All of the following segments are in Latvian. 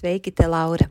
Sveiki, te Laura!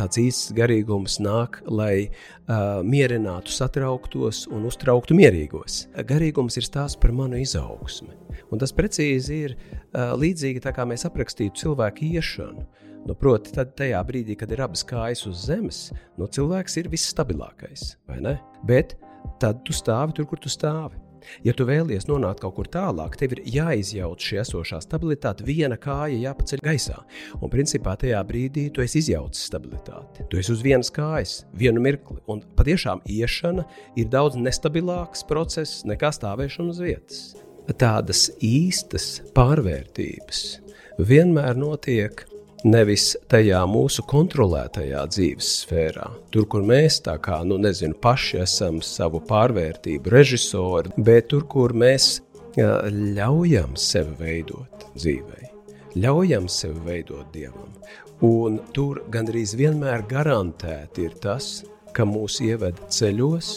tāds īsts garīgums nāk, lai uh, mierinātu satrauktos un uztrauktu mierīgos. Garīgums ir stāsts par manu izaugsmi. Un tas precīzi ir uh, līdzīgi tā kā mēs aprakstītu cilvēku iešanu. Nu, proti, tad tajā brīdī, kad ir abas kājas uz zemes, nu, cilvēks ir visstabilākais, vai ne? Bet tad tu stāvi tur, kur tu stāvi. Ja tu vēlies nonākt kaut kur tālāk, tev ir jāizjauc šī esošā stabilitāte, viena kāja jāpaceļ gaisā. Un principā tajā brīdī tu esi izjaucis stabilitāti. Tu esi uz vienas kājas, vienu mirkli. Un patiešām iešana ir daudz nestabilāks process nekā stāvēšana uz vietas. Tādas īstas pārvērtības vienmēr notiek nevis tajā mūsu kontrolētajā dzīves sfērā, tur, kur mēs tā kā, nu, nezinu, paši esam savu pārvērtību režisori, bet tur, kur mēs ļaujam sevi veidot dzīvei, ļaujam sevi veidot dievam. Un tur gandrīz vienmēr garantēti ir tas, ka mūs ieved ceļos,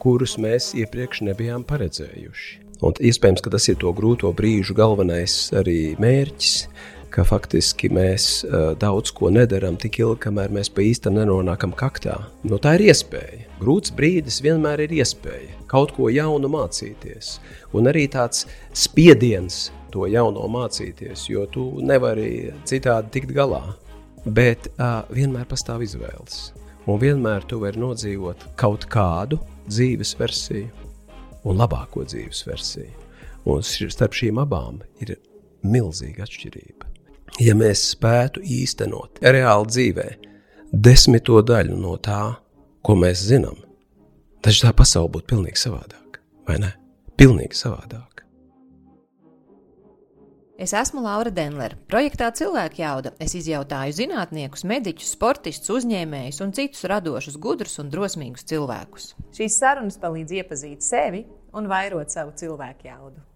kurus mēs iepriekš nebijām paredzējuši. Un iespējams, ka tas ir to grūto brīžu galvenais arī mērķis, ka faktiski mēs uh, daudz ko nedaram tik ilgi, kamēr mēs pa īstam nenonākam kaktā. Nu, tā ir iespēja. Grūts brīdis vienmēr ir iespēja kaut ko jaunu mācīties. Un arī tāds spiediens to jauno mācīties, jo tu nevari citādi tikt galā. Bet uh, vienmēr pastāv izvēles. Un vienmēr tu vari nodzīvot kaut kādu dzīves versiju un labāko dzīves versiju. Un starp šīm abām ir milzīga atšķirība ja mēs spētu īstenot reāli dzīvē desmito daļu no tā, ko mēs zinām, tad tā pasaule būtu pilnīgi savādāka, vai ne? Pilnīgi savādāka. Es esmu Laura Denlere. Projektā Cilvēka jauda es izjautāju zinātniekus, mediķus, sportistus, uzņēmējus un citus radošus, gudrus un drosmīgus cilvēkus. Šīs sarunas palīdz iepazīt sevi un vairot savu cilvēku jaudu.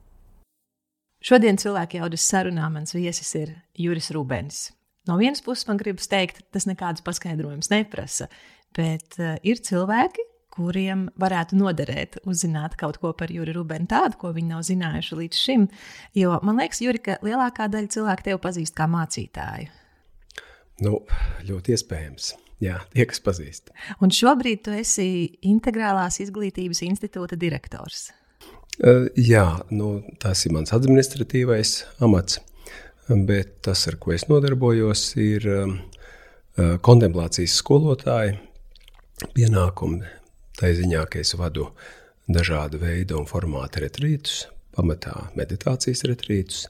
Šodien cilvēku jaudas sarunā mans viesis ir Juris Rubens. No vienas puses man gribas teikt, tas nekādus paskaidrojumus neprasa, bet uh, ir cilvēki, kuriem varētu noderēt uzzināt kaut ko par Juri Rubenu tādu, ko viņi nav zinājuši līdz šim. Jo man liekas, Juri, ka lielākā daļa cilvēku tevi pazīst kā mācītāju. Nu, ļoti iespējams. Jā, tie, kas pazīst. Un šobrīd tu esi Integrālās izglītības institūta direktors. Jā, nu, tas ir mans administratīvais amats, bet tas, ar ko es nodarbojos, ir kontemplācijas skolotāja pienākumi. Tā ziņā, ka es vadu dažādu veidu un formātu retrītus, pamatā meditācijas retrītus,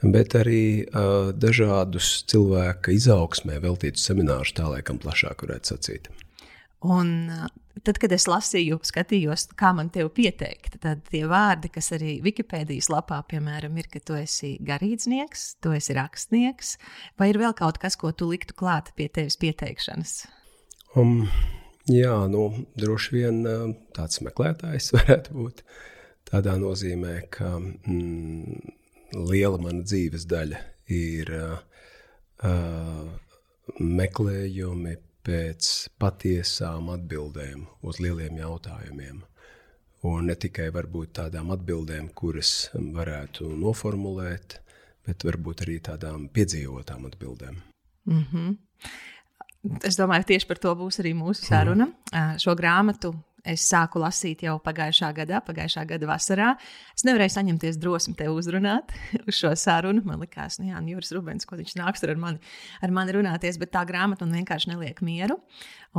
bet arī uh, dažādus cilvēka izaugsmē veltītus seminārus, tā laikam plašāk varētu sacīt. Un tad, kad es lasīju, skatījos, kā man te pieteikt, tad tie vārdi, kas arī Wikipēdijas lapā, piemēram, ir, ka tu esi garīdznieks, tu esi rakstnieks, vai ir vēl kaut kas, ko tu liktu klāt pie tevis pieteikšanas? Um, jā, nu, droši vien tāds meklētājs varētu būt. Tādā nozīmē, ka mm, liela mana dzīves daļa ir uh, meklējumi pēc patiesām atbildēm uz lieliem jautājumiem. Un ne tikai varbūt tādām atbildēm, kuras varētu noformulēt, bet varbūt arī tādām piedzīvotām atbildēm. Mm -hmm. Es domāju, tieši par to būs arī mūsu saruna. Mm. Šo grāmatu es sāku lasīt jau pagājušā gadā, pagājušā gada vasarā. Es nevarēju saņemties drosmi te uzrunāt uz šo sarunu. Man liekas, nu, jā, nu, Juris Rubens, ko viņš nāks ar mani, ar mani runāties, bet tā grāmata man vienkārši neliek mieru.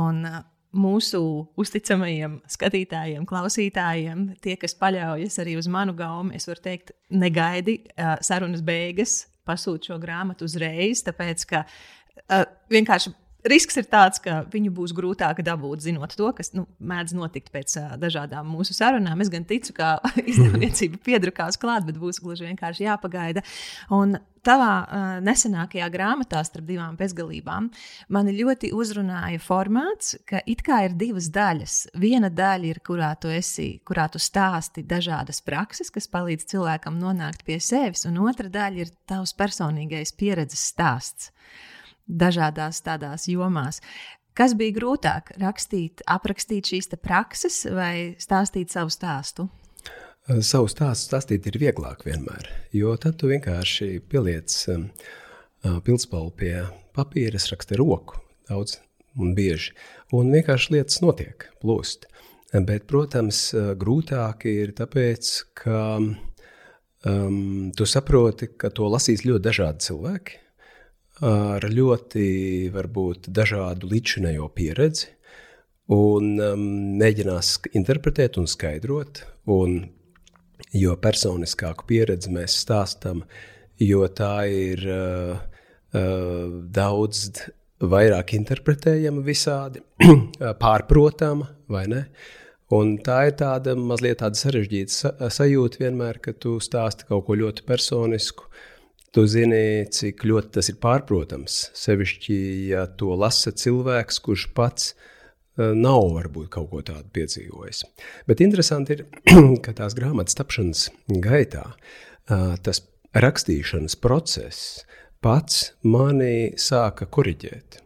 Un, mūsu uzticamajiem skatītājiem, klausītājiem, tie, kas paļaujas arī uz manu gaumu, es varu teikt, negaidi uh, sarunas beigas, pasūti šo grāmatu uzreiz, tāpēc ka uh, vienkārši risks ir tāds, ka viņu būs grūtāk dabūt, zinot to, kas nu, mēdz notikt pēc uh, dažādām mūsu sarunām. Es gan ticu, ka izdevniecība piedrukās klāt, bet būs gluži vienkārši jāpagaida. Un tavā uh, nesenākajā grāmatā, starp divām bezgalībām, mani ļoti uzrunāja formāts, ka it kā ir divas daļas. Viena daļa ir, kurā tu esi, kurā tu stāsti dažādas prakses, kas palīdz cilvēkam nonākt pie sevis, un otra daļa ir tavs personīgais pieredzes stāsts dažādās tādās jomās. Kas bija grūtāk - rakstīt, aprakstīt šīs prakses vai stāstīt savu stāstu? Savu stāstu stāstīt ir vieglāk vienmēr, jo tad tu vienkārši pieliec um, pildspalvu pie papīra, raksta roku daudz un bieži, un vienkārši lietas notiek, plūst. Bet, protams, grūtāk ir tāpēc, ka um, tu saproti, ka to lasīs ļoti dažādi cilvēki, ar ļoti varbūt, dažādu līdzinējo pieredzi un um, mēģinās interpretēt un skaidrot. Un, jo personiskāku pieredzi mēs stāstām, jo tā ir uh, uh, daudz vairāk interpretējama visādi, pārprotama vai ne. Un tā ir tāda mazliet tāda sarežģīta sajūta vienmēr, kad tu stāsti kaut ko ļoti personisku, Tu zini, cik ļoti tas ir pārprotams. Sevišķi, ja to lasa cilvēks, kurš pats eh, nav varbūt kaut ko tādu piedzīvojis. Bet interesanti ir, ka tās grāmatas tapšanas gaitā eh, tas rakstīšanas process pats mani sāka koriģēt.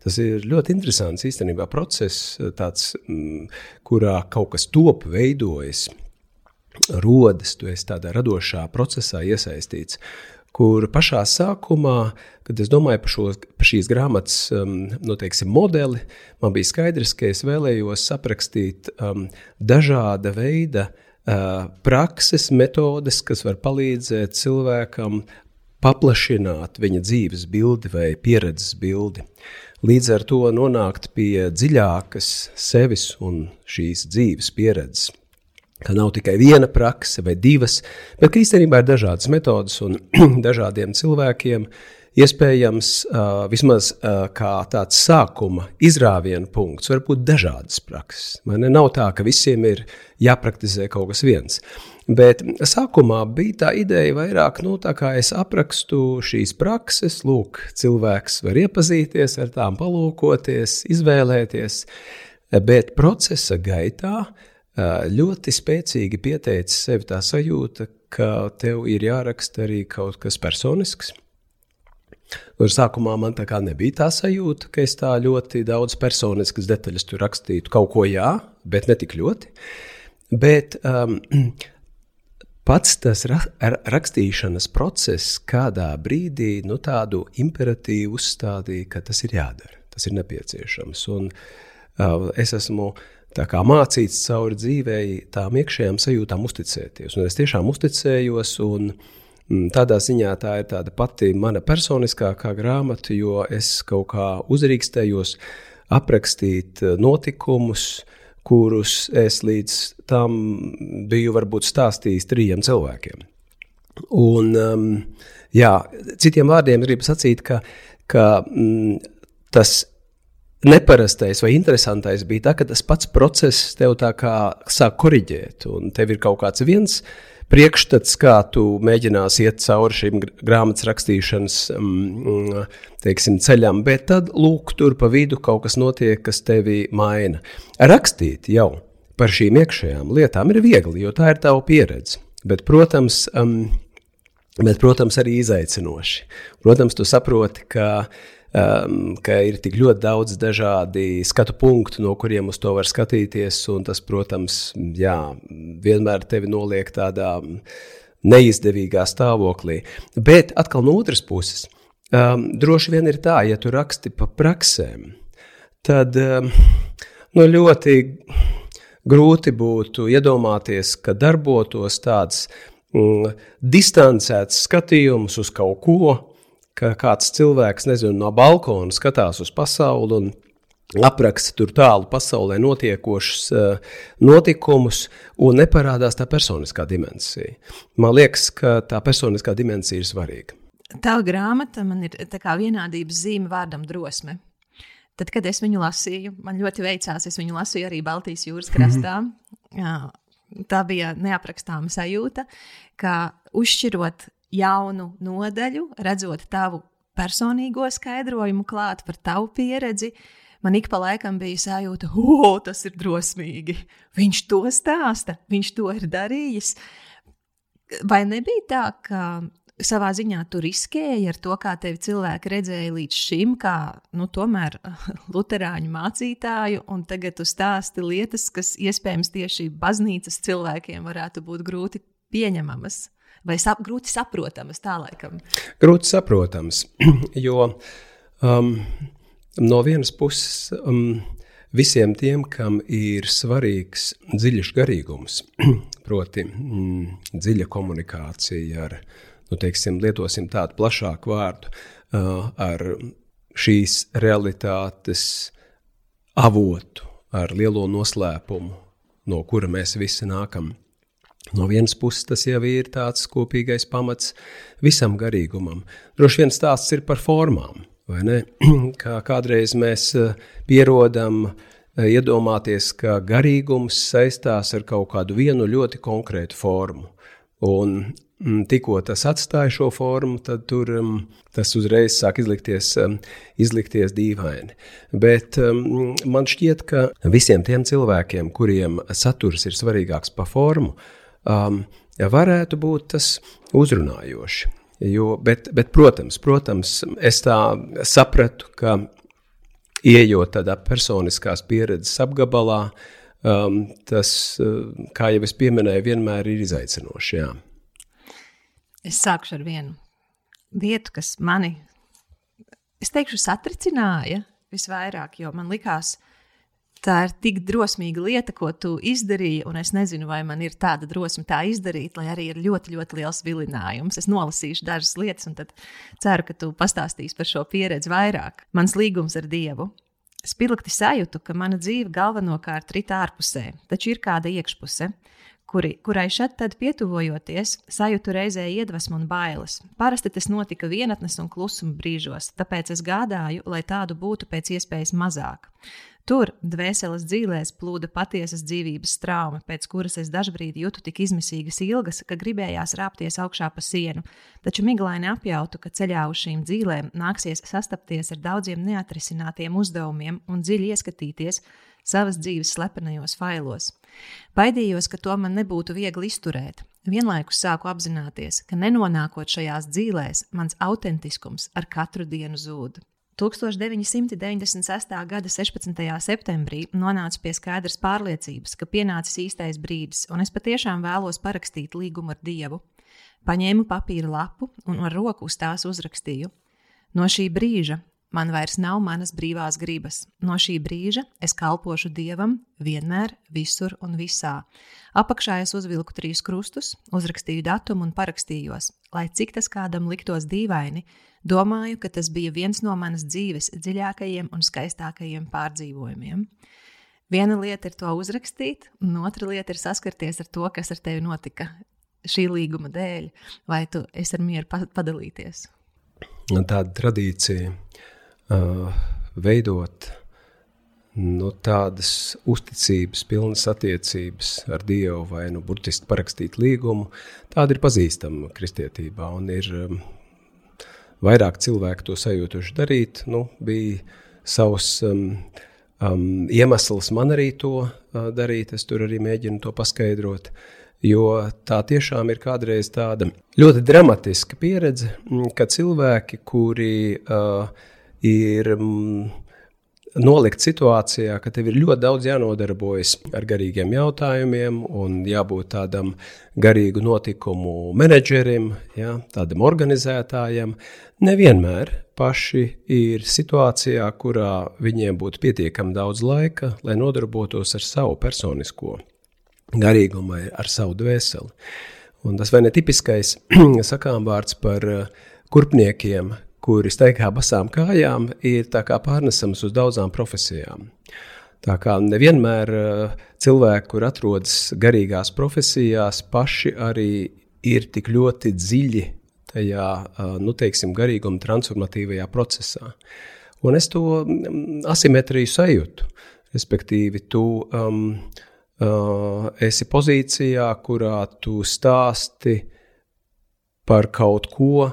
Tas ir ļoti interesants īstenībā process, tāds, mm, kurā kaut kas top, veidojas, rodas, tu esi tādā radošā procesā iesaistīts kur pašā sākumā, kad es domāju par, šo, par šīs grāmatas um, noteiksim, nu, modeli, man bija skaidrs, ka es vēlējos aprakstīt um, dažāda veida uh, prakses, metodes, kas var palīdzēt cilvēkam paplašināt viņa dzīves bildi vai pieredzes bildi. Līdz ar to nonākt pie dziļākas sevis un šīs dzīves pieredzes ka nav tikai viena prakse vai divas, bet ka īstenībā ir dažādas metodas un dažādiem cilvēkiem. Iespējams, uh, vismaz uh, kā tāds sākuma izrāviena punkts, var būt dažādas prakses. Man nav tā, ka visiem ir jāpraktizē kaut kas viens. Bet sākumā bija tā ideja vairāk, nu, tā kā es aprakstu šīs prakses, lūk, cilvēks var iepazīties ar tām, palūkoties, izvēlēties, bet procesa gaitā uh, ļoti spēcīgi pieteicis sevi tā sajūta, ka tev ir jāraksta arī kaut kas personisks. Un sākumā man tā kā nebija tā sajūta, ka es tā ļoti daudz personiskas detaļas tur rakstītu. Kaut ko jā, bet ne tik ļoti. Bet um, pats tas ra rakstīšanas process kādā brīdī nu, tādu imperatīvu uzstādīja, ka tas ir jādara, tas ir nepieciešams. Un, uh, es esmu uh, mācīts cauri dzīvēi, tām iekšējām sajūtām uzticēties. Un es tiešām uzticējos, un mm, tādā ziņā tā ir tāda pati mana personiskākā grāmata, jo es kaut kā uzrīkstējos aprakstīt eh, notikumus, kurus es līdz tam biju varbūt stāstījis trījiem cilvēkiem. Un, um, jā, citiem vārdiem gribu sacīt, ka, ka mm, tas neparastais vai interesantais bija tas, ka tas pats process tev tā kā sāk korrigēt, un tev ir kaut kāds viens priekšstats, kā tu mēģināsi iet cauri šīm grāmatas rakstīšanas mm, teiksim, ceļam, bet tad, lūk, tur pa vidu kaut kas notiek, kas tevi maina. Rakstīt jau par šīm iekšējām lietām ir viegli, jo tā ir tava pieredze. Bet, protams, um, bet, protams arī izaicinoši. Protams, tu saproti, ka uh, um, ka ir tik ļoti daudz dažādi skatu punktu, no kuriem uz to var skatīties. Tas, protams, jā, vienmēr tevi noliek tādā neizdevīgā stāvoklī. Bet atkal no otras puses, um, droši vien ir tā, ja tu raksti pa praksēm, tad um, nu, ļoti grūti būtu iedomāties, ka darbotos tāds mm, distancēts skatījums uz kaut ko, ka kāds cilvēks nezinu, no balkona skatās uz pasauli un apraksta tur tālu pasaulē notiekošus uh, notikumus, un neparādās tā personiskā dimensija. Man liekas, ka tā personiskā dimensija ir svarīga. Tā grāmata man ir vienādības zīme vārdam drosme. Tad, kad es viņu lasīju, man ļoti veicās. Es viņu lasīju arī Baltijas jūras krastā. Mm -hmm. Jā, tā bija neaprakstāma sajūta, ka uzšķirot jaunu nodaļu, redzot tavu personīgo skaidrojumu klāt par tavu pieredzi, man ik pa laikam bija sajūta, o, tas ir drosmīgi. Viņš to stāsta, viņš to ir darījis. Vai nebija tā, ka savā ziņā tu riskēji ar to, kā tevi cilvēki redzēja līdz šim, kā nu, tomēr luterāņu mācītāju, un tagad tu stāsti lietas, kas iespējams tieši baznīcas cilvēkiem varētu būt grūti pieņemamas. Vai sap, grūti saprotamas tā laikam? Grūti saprotamas, jo um, no vienas puses um, visiem tiem, kam ir svarīgs dziļš garīgums, proti mm, dziļa komunikācija ar nu, teiksim, lietosim tādu plašāku vārdu, uh, ar šīs realitātes avotu, ar lielo noslēpumu, no kura mēs visi nākam. No vienas puses, tas jau ir tāds kopīgais pamats visam garīgumam. Droši vien stāsts ir par formām, vai ne? Kā kādreiz mēs uh, pierodam uh, iedomāties, ka garīgums saistās ar kaut kādu vienu ļoti konkrētu formu. Un Mm, tikko tas atstāja šo formu, tad tur, um, tas uzreiz sāk izlikties, um, izlikties dīvaini. Bet um, man šķiet, ka visiem tiem cilvēkiem, kuriem saturs ir svarīgāks par formu, um, varētu būt tas uzrunājoši. Jo, bet, bet, protams, protams, es tā sapratu, ka ieejot tādā personiskās pieredzes apgabalā, um, tas, uh, kā jau es pieminēju, vienmēr ir izaicinoši. Jā. Es sākšu ar vienu lietu, kas mani, es teikšu, satricināja visvairāk, jo man likās, tā ir tik drosmīga lieta, ko tu izdarīji, un es nezinu, vai man ir tāda drosme tā izdarīt, lai arī ir ļoti, ļoti liels vilinājums. Es nolasīšu dažas lietas, un tad ceru, ka tu pastāstīsi par šo pieredzi vairāk. Mans līgums ar Dievu. Spilgti sajūtu, ka mana dzīve galvenokārt rit ārpusē, taču ir kāda iekšpuse kuri, kurai šeit tad pietuvojoties, sajūtu reizē iedvesmu un bailes. Parasti tas notika vienatnes un klusuma brīžos, tāpēc es gādāju, lai tādu būtu pēc iespējas mazāk. Tur, dvēseles dzīvēs, plūda patiesas dzīvības trauma, pēc kuras es dažkārt jūtu tik izmisīgas ilgas, ka gribējās rāpties augšā pa sienu, taču miglaini apjautu, ka ceļā uz šīm dzīvēm nāksies sastapties ar daudziem neatrisinātiem uzdevumiem un dziļi ieskatīties savas dzīves slepenajos failos. Baidījos, ka to man nebūtu viegli izturēt. Vienlaikus sāku apzināties, ka nenonākot šajās dzīvēs, mans autentiskums ar katru dienu zūd. 1996. gada 16. septembrī nonācu pie skaidras pārliecības, ka pienācis īstais brīdis, un es patiešām vēlos parakstīt līgumu ar Dievu. Paņēmu papīra lapu un ar roku uz tās uzrakstīju: No šī brīža Man vairs nav manas brīvās gribas. No šī brīža es kalpošu dievam vienmēr, visur un visā. Apakšā es uzvilku trīs krustus, uzrakstīju datumu un parakstījos. Lai cik tas kādam liktos dīvaini, domāju, ka tas bija viens no manas dzīves dziļākajiem un skaistākajiem pārdzīvojumiem. Viena lieta ir to uzrakstīt, un otra lieta ir saskarties ar to, kas ar tevi notika šī līguma dēļ, vai tu esi ar mieru padalīties. Tāda tradīcija veidot nu, tādas uzticības, pilnas attiecības ar Dievu, vai nu burtiski parakstīt līgumu, tāda ir pazīstama kristietībā. Un ir um, vairāk cilvēku to sajūtuši darīt. Nu, bija savs um, um, iemesls man arī to uh, darīt, es tur arī mēģinu to paskaidrot. Jo tā tiešām ir kādreiz tāda ļoti dramatiska pieredze, ka cilvēki, kuri uh, ir mm, nolikt situācijā, ka tev ir ļoti daudz jānodarbojas ar garīgiem jautājumiem un jābūt tādam garīgu notikumu menedžerim, ja, tādam organizētājam. Nevienmēr paši ir situācijā, kurā viņiem būtu pietiekami daudz laika, lai nodarbotos ar savu personisko garīgumu, ar savu dvēseli. Un tas vai ne tipiskais sakām vārds par kurpniekiem, kuri staigā basām kājām, ir pārnesams uz daudzām profesijām. Tā kā nevienmēr uh, cilvēki, kur atrodas garīgās profesijās, paši arī ir tik ļoti dziļi tajā, uh, nu, teiksim, garīguma transformatīvajā procesā. Un es to mm, asimetriju sajūtu. Respektīvi, tu um, uh, esi pozīcijā, kurā tu stāsti par kaut ko,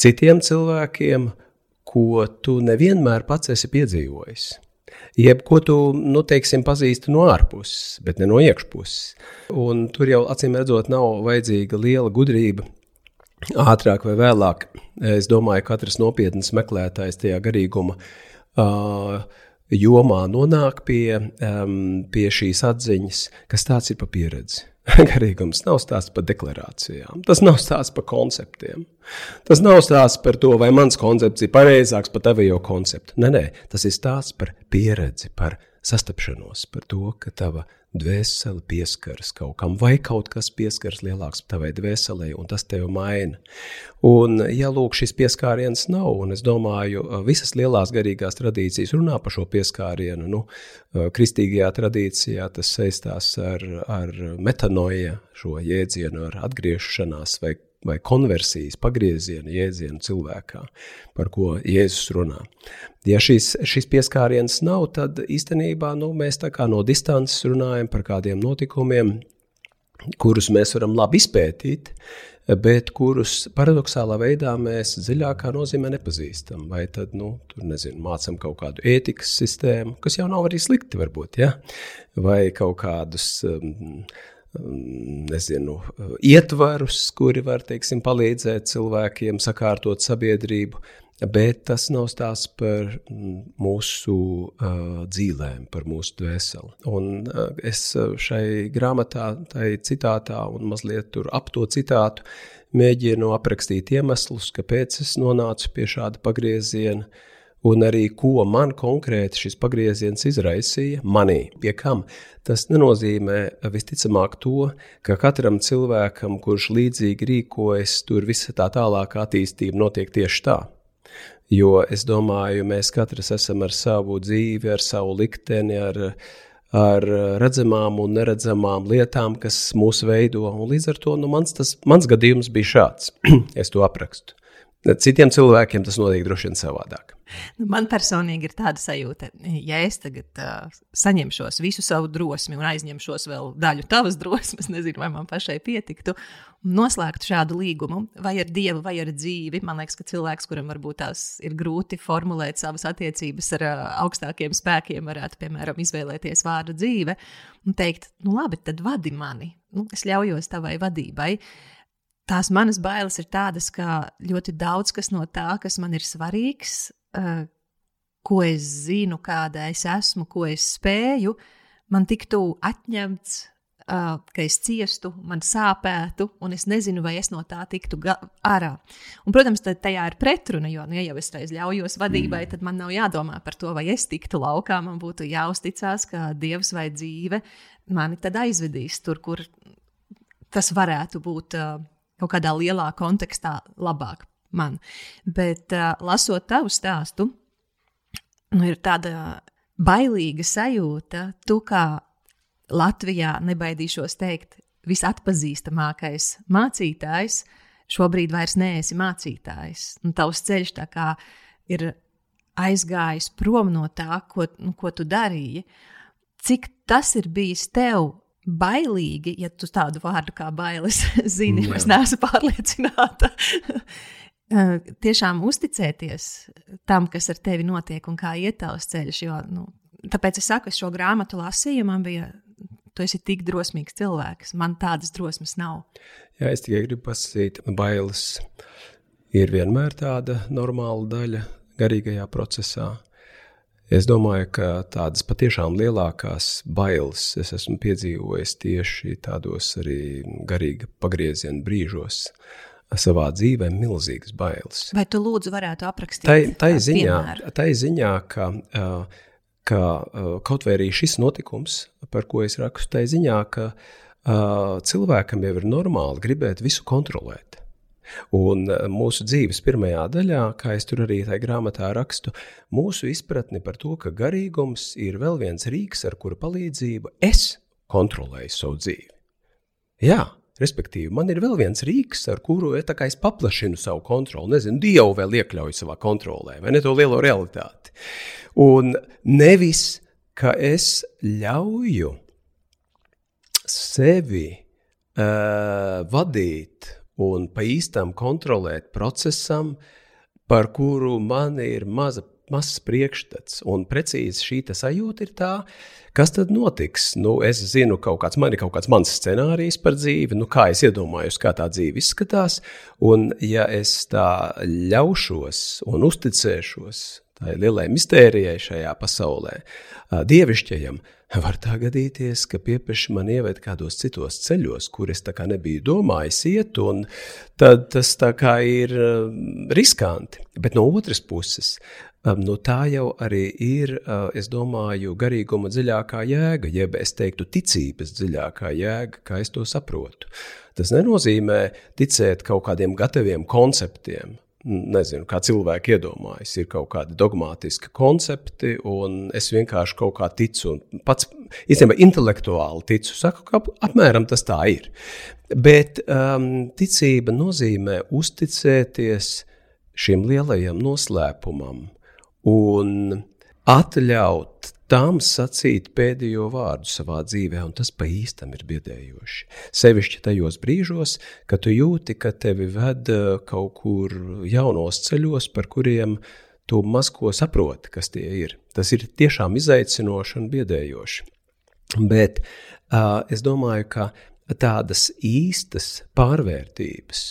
citiem cilvēkiem, ko tu nevienmēr pats esi piedzīvojis. Jeb ko tu, nu, teiksim, pazīsti no ārpuses, bet ne no iekšpuses. Un tur jau acīm redzot, nav vajadzīga liela gudrība. Ātrāk vai vēlāk, es domāju, katrs nopietns meklētājs tajā garīguma uh, jomā nonāk pie, um, pie šīs atziņas, kas tāds ir pa pieredzi. Garīgums nav stāsts par deklarācijām, tas nav stāsts par konceptiem. Tas nav stāsts par to, vai mans koncepts ir pareizāks par tavu jau konceptu. Nē, nē, tas ir stāsts par pieredzi, par sastapšanos, par to, ka tava dvēsele pieskaras kaut kam, vai kaut kas pieskaras lielāks tavai dvēselē, un tas tevi maina. Un, ja lūk, šis pieskāriens nav, un es domāju, visas lielās garīgās tradīcijas runā par šo pieskārienu, nu, kristīgajā tradīcijā tas saistās ar, ar metanoja šo jēdzienu, ar atgriešanās vai vai konversijas pagrieziena jēdzienu cilvēkā, par ko Jēzus runā. Ja šis, šis pieskāriens nav, tad īstenībā nu, mēs no distances runājam par kādiem notikumiem, kurus mēs varam labi izpētīt, bet kurus paradoxālā veidā mēs dziļākā nozīmē nepazīstam. Vai tad nu, tur nezinu, mācām kaut kādu ētikas sistēmu, kas jau nav arī slikti, varbūt, ja? vai kaut kādus. Um, Um, nezinu, ietvarus, kuri var teiksim, palīdzēt cilvēkiem sakārtot sabiedrību, bet tas nav stāsts par mūsu uh, dzīvēm, par mūsu dvēseli. Un uh, es šai grāmatā, tai citātā un mazliet tur ap to citātu mēģinu aprakstīt iemeslus, kāpēc es nonācu pie šāda pagrieziena un arī ko man konkrēti šis pagrieziens izraisīja manī. Pie kam? Tas nenozīmē visticamāk to, ka katram cilvēkam, kurš līdzīgi rīkojas, tur visa tā tālākā attīstība notiek tieši tā. Jo es domāju, mēs katrs esam ar savu dzīvi, ar savu likteni, ar, ar redzamām un neredzamām lietām, kas mūs veido. Un līdz ar to nu, mans, tas, mans gadījums bija šāds. es to aprakstu. Citiem cilvēkiem tas notiek droši vien savādāk. Nu, man personīgi ir tāda sajūta, ja es tagad uh, saņemšos visu savu drosmi un aizņemšos vēl daļu tavas drosmes, nezinu, vai man pašai pietiktu, un noslēgtu šādu līgumu, vai ar dievu, vai ar dzīvi. Man liekas, ka cilvēks, kuram varbūt tās ir grūti formulēt savas attiecības ar uh, augstākiem spēkiem, varētu, piemēram, izvēlēties vārdu dzīve un teikt, nu labi, tad vadi mani, nu, es ļaujos tavai vadībai. Tās manas bailes ir tādas, ka ļoti daudz kas no tā, kas man ir svarīgs, uh, ko es zinu, kāda es esmu, ko es spēju, man tiktu atņemts, uh, ka es ciestu, man sāpētu, un es nezinu, vai es no tā tiktu ārā. Un, protams, tajā ir pretruna, jo, nu, ja jau es reiz ļaujos vadībai, mm. tad man nav jādomā par to, vai es tiktu laukā. Man būtu jāuzticas, ka Dievs vai dzīve mani tad aizvedīs tur, kur tas varētu būt uh, kaut kādā lielā kontekstā labāk man. Bet uh, lasot tavu stāstu, nu, ir tāda bailīga sajūta, tu kā Latvijā nebaidīšos teikt, visatpazīstamākais mācītājs, šobrīd vairs neesi mācītājs. Un tavs ceļš ir aizgājis prom no tā, ko, nu, ko tu darīji. Cik tas ir bijis tev bailīgi, ja tu tādu vārdu kā bailes zini, Jā. es neesmu pārliecināta. Eh, tiešām uzticēties tam, kas ar tevi notiek un kā iet tavs ceļš. Jo, nu, tāpēc es saku, es šo grāmatu lasīju, man bija. Tu esi tik drosmīgs cilvēks. Man tādas drosmes nav. Jā, es tikai gribu pasakīt, bailes ir vienmēr tāda normāla daļa garīgajā procesā. Es domāju, ka tādas patiešām lielākās bailes es esmu piedzīvojis tieši tādos arī garīga pagrieziena brīžos. Savā dzīvē milzīgas bailes. Vai tu lūdzu varētu aprakstīt? Tai, tai, ziņā, tai ziņā, ka, ka kaut vai arī šis notikums, par ko es rakstu, tai ziņā, ka cilvēkam jau ir normāli gribēt visu kontrolēt. Un e, mūsu dzīves pirmajā daļā, kā es tur arī tajā grāmatā rakstu, mūsu izpratne par to, ka garīgums ir vēl viens rīks, ar kura palīdzību es kontrolēju savu dzīvi. Jā, respektīvi, man ir vēl viens rīks, ar kuru ja, es paplašinu savu kontroli. Nezinu, Dievu vēl iekļauju savā kontrolē, vai ne to lielo realitāti. Un nevis, ka es ļauju sevi uh, vadīt un pa īstam kontrolēt procesam, par kuru man ir maza, mazs priekšstats. Un precīzi šī sajūta ir tā, kas tad notiks. Nu, es zinu, kaut kāds, man ir kaut kāds mans scenārijs par dzīvi, nu, kā es iedomājos, kā tā dzīve izskatās. Un, ja es tā ļaušos un uzticēšos tai lielai mistērijai šajā pasaulē, dievišķajam, Var tā gadīties, ka piepeši man ieved kādos citos ceļos, kur es tā kā nebiju domājis iet, un tad tas tā kā ir um, riskanti. Bet no otras puses, um, no tā jau arī ir, uh, es domāju, garīguma dziļākā jēga, jeb es teiktu ticības dziļākā jēga, kā es to saprotu. Tas nenozīmē ticēt kaut kādiem gataviem konceptiem, nezinu, kā cilvēki iedomājas, ir kaut kādi dogmatiski koncepti, un es vienkārši kaut kā ticu, pats īstenībā intelektuāli ticu, saku, ka apmēram tas tā ir. Bet um, ticība nozīmē uzticēties šim lielajam noslēpumam un atļaut tam sacīt pēdējo vārdu savā dzīvē, un tas pa īstam ir biedējoši. Sevišķi tajos brīžos, kad tu jūti, ka tevi ved eh, kaut kur jaunos ceļos, par kuriem tu maz ko saproti, kas tie ir. Tas ir tiešām izaicinoši un biedējoši. Bet uh, es domāju, ka tādas īstas pārvērtības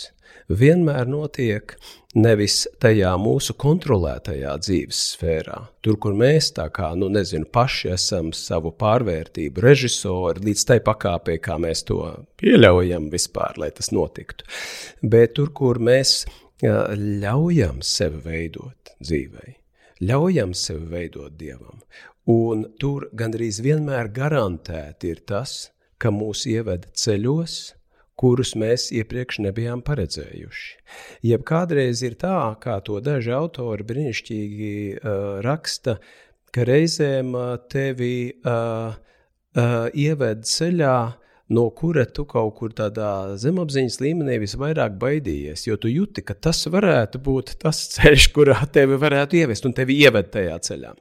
vienmēr notiek nevis tajā mūsu kontrolētajā dzīves sfērā, tur, kur mēs tā kā, nu, nezinu, paši esam savu pārvērtību režisori līdz tai pakāpē, kā mēs to pieļaujam vispār, lai tas notiktu, bet tur, kur mēs ļaujam sevi veidot dzīvei, ļaujam sevi veidot Dievam, un tur gandrīz vienmēr garantēti ir tas, ka mūs ieved ceļos, kurus mēs iepriekš nebijām paredzējuši. Jeb kādreiz ir tā, kā to daži autori brīnišķīgi uh, raksta, ka reizēm uh, tevi uh, uh, ieved ceļā, no kura tu kaut kur tādā zemapziņas līmenī visvairāk baidījies, jo tu jūti, ka tas varētu būt tas ceļš, kurā tevi varētu ievest un tevi ieved tajā ceļā.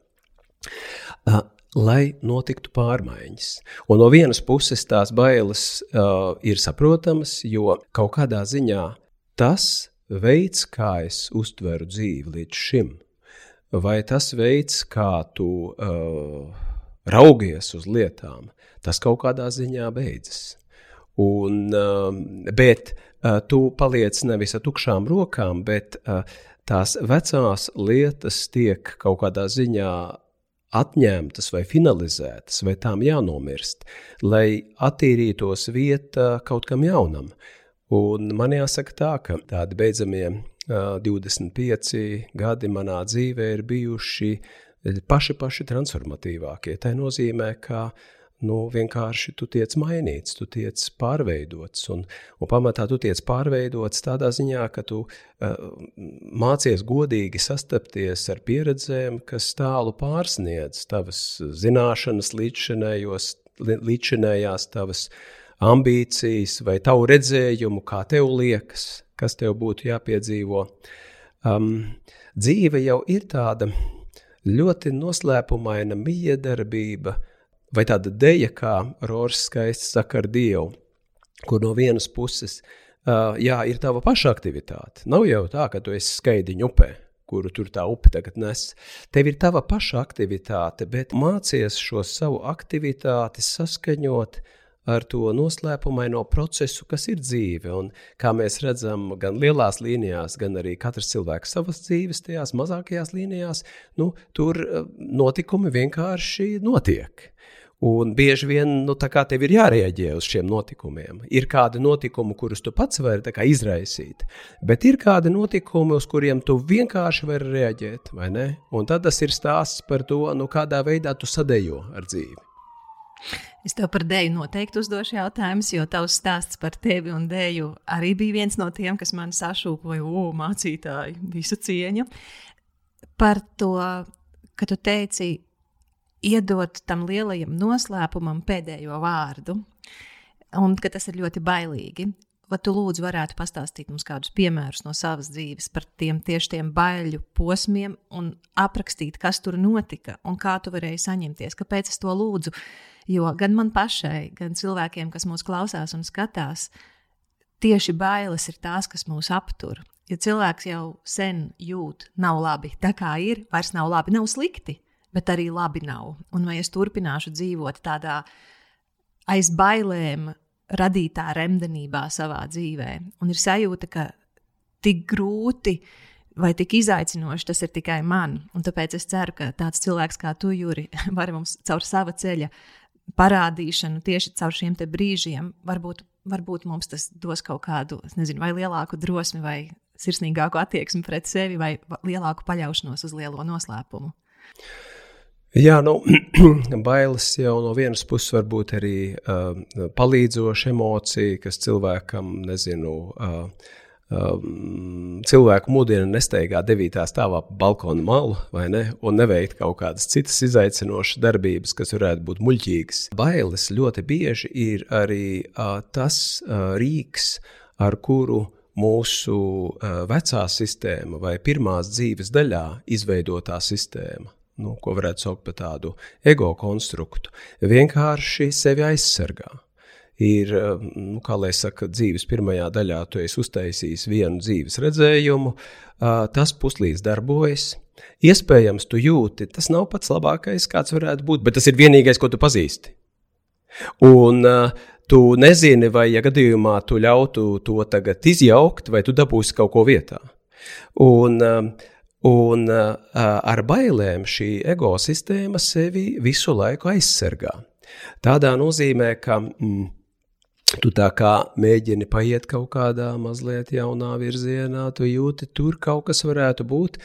Lai notiktu pārmaiņas. Un no vienas puses tās bailes uh, ir saprotamas, jo kaut kādā ziņā tas veids, kā es uztveru dzīvi līdz šim, vai tas veids, kā tu uh, raugies uz lietām, tas kaut kādā ziņā beidzas. Un, uh, bet uh, tu paliec nevis ar tukšām rokām, bet uh, tās vecās lietas tiek kaut kādā ziņā atņemtas vai finalizētas, vai tām jānomirst, lai attīrītos vieta kaut kam jaunam. Un man jāsaka tā, ka tādi beidzamie uh, 25 gadi manā dzīvē ir bijuši paši paši transformatīvākie. Tā nozīmē, ka uh, nu, vienkārši tu tiec mainīts, tu tiec pārveidots. Un, un pamatā tu tiec pārveidots tādā ziņā, ka tu uh, mācies godīgi sastapties ar pieredzēm, kas tālu pārsniedz tavas zināšanas, līdzšinējās tavas ambīcijas vai tavu redzējumu, kā tev liekas, kas tev būtu jāpiedzīvo. Um, dzīve jau ir tāda ļoti noslēpumaina miedarbība, vai tāda deja, kā Rožs skaisti saka ar Dievu, kur no vienas puses, uh, jā, ir tava paša aktivitāte. Nav jau tā, ka tu esi skaidiņu upē, kuru tur tā upe tagad nes. Tev ir tava paša aktivitāte, bet mācies šo savu aktivitāti saskaņot ar to noslēpumaino procesu, kas ir dzīve. Un, kā mēs redzam, gan lielās līnijās, gan arī katrs cilvēks savas dzīves, tajās mazākajās līnijās, nu, tur notikumi vienkārši notiek. Un bieži vien nu, tev ir jārēģē uz šiem notikumiem. Ir kādi notikumi, kurus tu pats vari izraisīt, bet ir kādi notikumi, uz kuriem tu vienkārši vari reaģēt. Un tad tas ir stāsts par to, nu, kādā veidā tu sadējo ar dzīvi. Es tev par dēļu noteikti uzdošu jautājumus, jo tavs stāsts par tevi un dēļu arī bija viens no tiem, kas man sašūpoja, o, mācītāji, visu cieņu. Par to, ka tu teici, iedot tam lielajam noslēpumam pēdējo vārdu, un ka tas ir ļoti bailīgi. Vai tu lūdzu varētu pastāstīt mums kādus piemērus no savas dzīves par tiem tieši tiem baiļu posmiem un aprakstīt, kas tur notika un kā tu varēji saņemties, kāpēc es to lūdzu. Jo gan man pašai, gan cilvēkiem, kas mūs klausās un skatās, tieši bailes ir tās, kas mūs aptur. Ja cilvēks jau sen jūt, nav labi, tā kā ir, vairs nav labi, nav slikti, bet arī labi nav. Un vai es turpināšu dzīvot tādā aiz bailēm radītā remdenībā savā dzīvē, un ir sajūta, ka tik grūti vai tik izaicinoši tas ir tikai man. Un tāpēc es ceru, ka tāds cilvēks kā tu, Juri, var mums caur sava ceļa parādīšanu tieši caur šiem brīžiem, varbūt, varbūt mums tas dos kaut kādu, nezinu, vai lielāku drosmi, vai sirsnīgāku attieksmi pret sevi, vai lielāku paļaušanos uz lielo noslēpumu. Jā, nu, bailes jau no vienas puses var būt arī uh, palīdzoša emocija, kas cilvēkam, nezinu, uh, um, cilvēku mudina nesteigā devītā stāvā pa balkona malu, vai ne, un neveikt kaut kādas citas izaicinošas darbības, kas varētu būt muļķīgas. Bailes ļoti bieži ir arī uh, tas uh, rīks, ar kuru mūsu uh, vecā sistēma vai pirmās dzīves daļā izveidotā sistēma. Nu, ko varētu saukt par tādu ego konstruktu, vienkārši sevi aizsargā ir, eh, nu, kā lai saka, dzīves pirmajā daļā tu esi uztaisījis vienu dzīves redzējumu, tas puslīdz darbojas. Iespējams, tu jūti, tas nav pats labākais, kāds varētu būt, bet tas ir vienīgais, ko tu pazīsti. Un tu nezini, vai, ja gadījumā tu ļautu to tagad izjaukt, vai tu dabūsi kaut ko vietā. Un, uh, un uh, ar bailēm šī ego sistēma sevi visu laiku aizsargā. Tādā nozīmē, ka mm, Tu tā kā mēģini paiet kaut kādā mazliet jaunā virzienā, tu jūti, tur kaut kas varētu būt.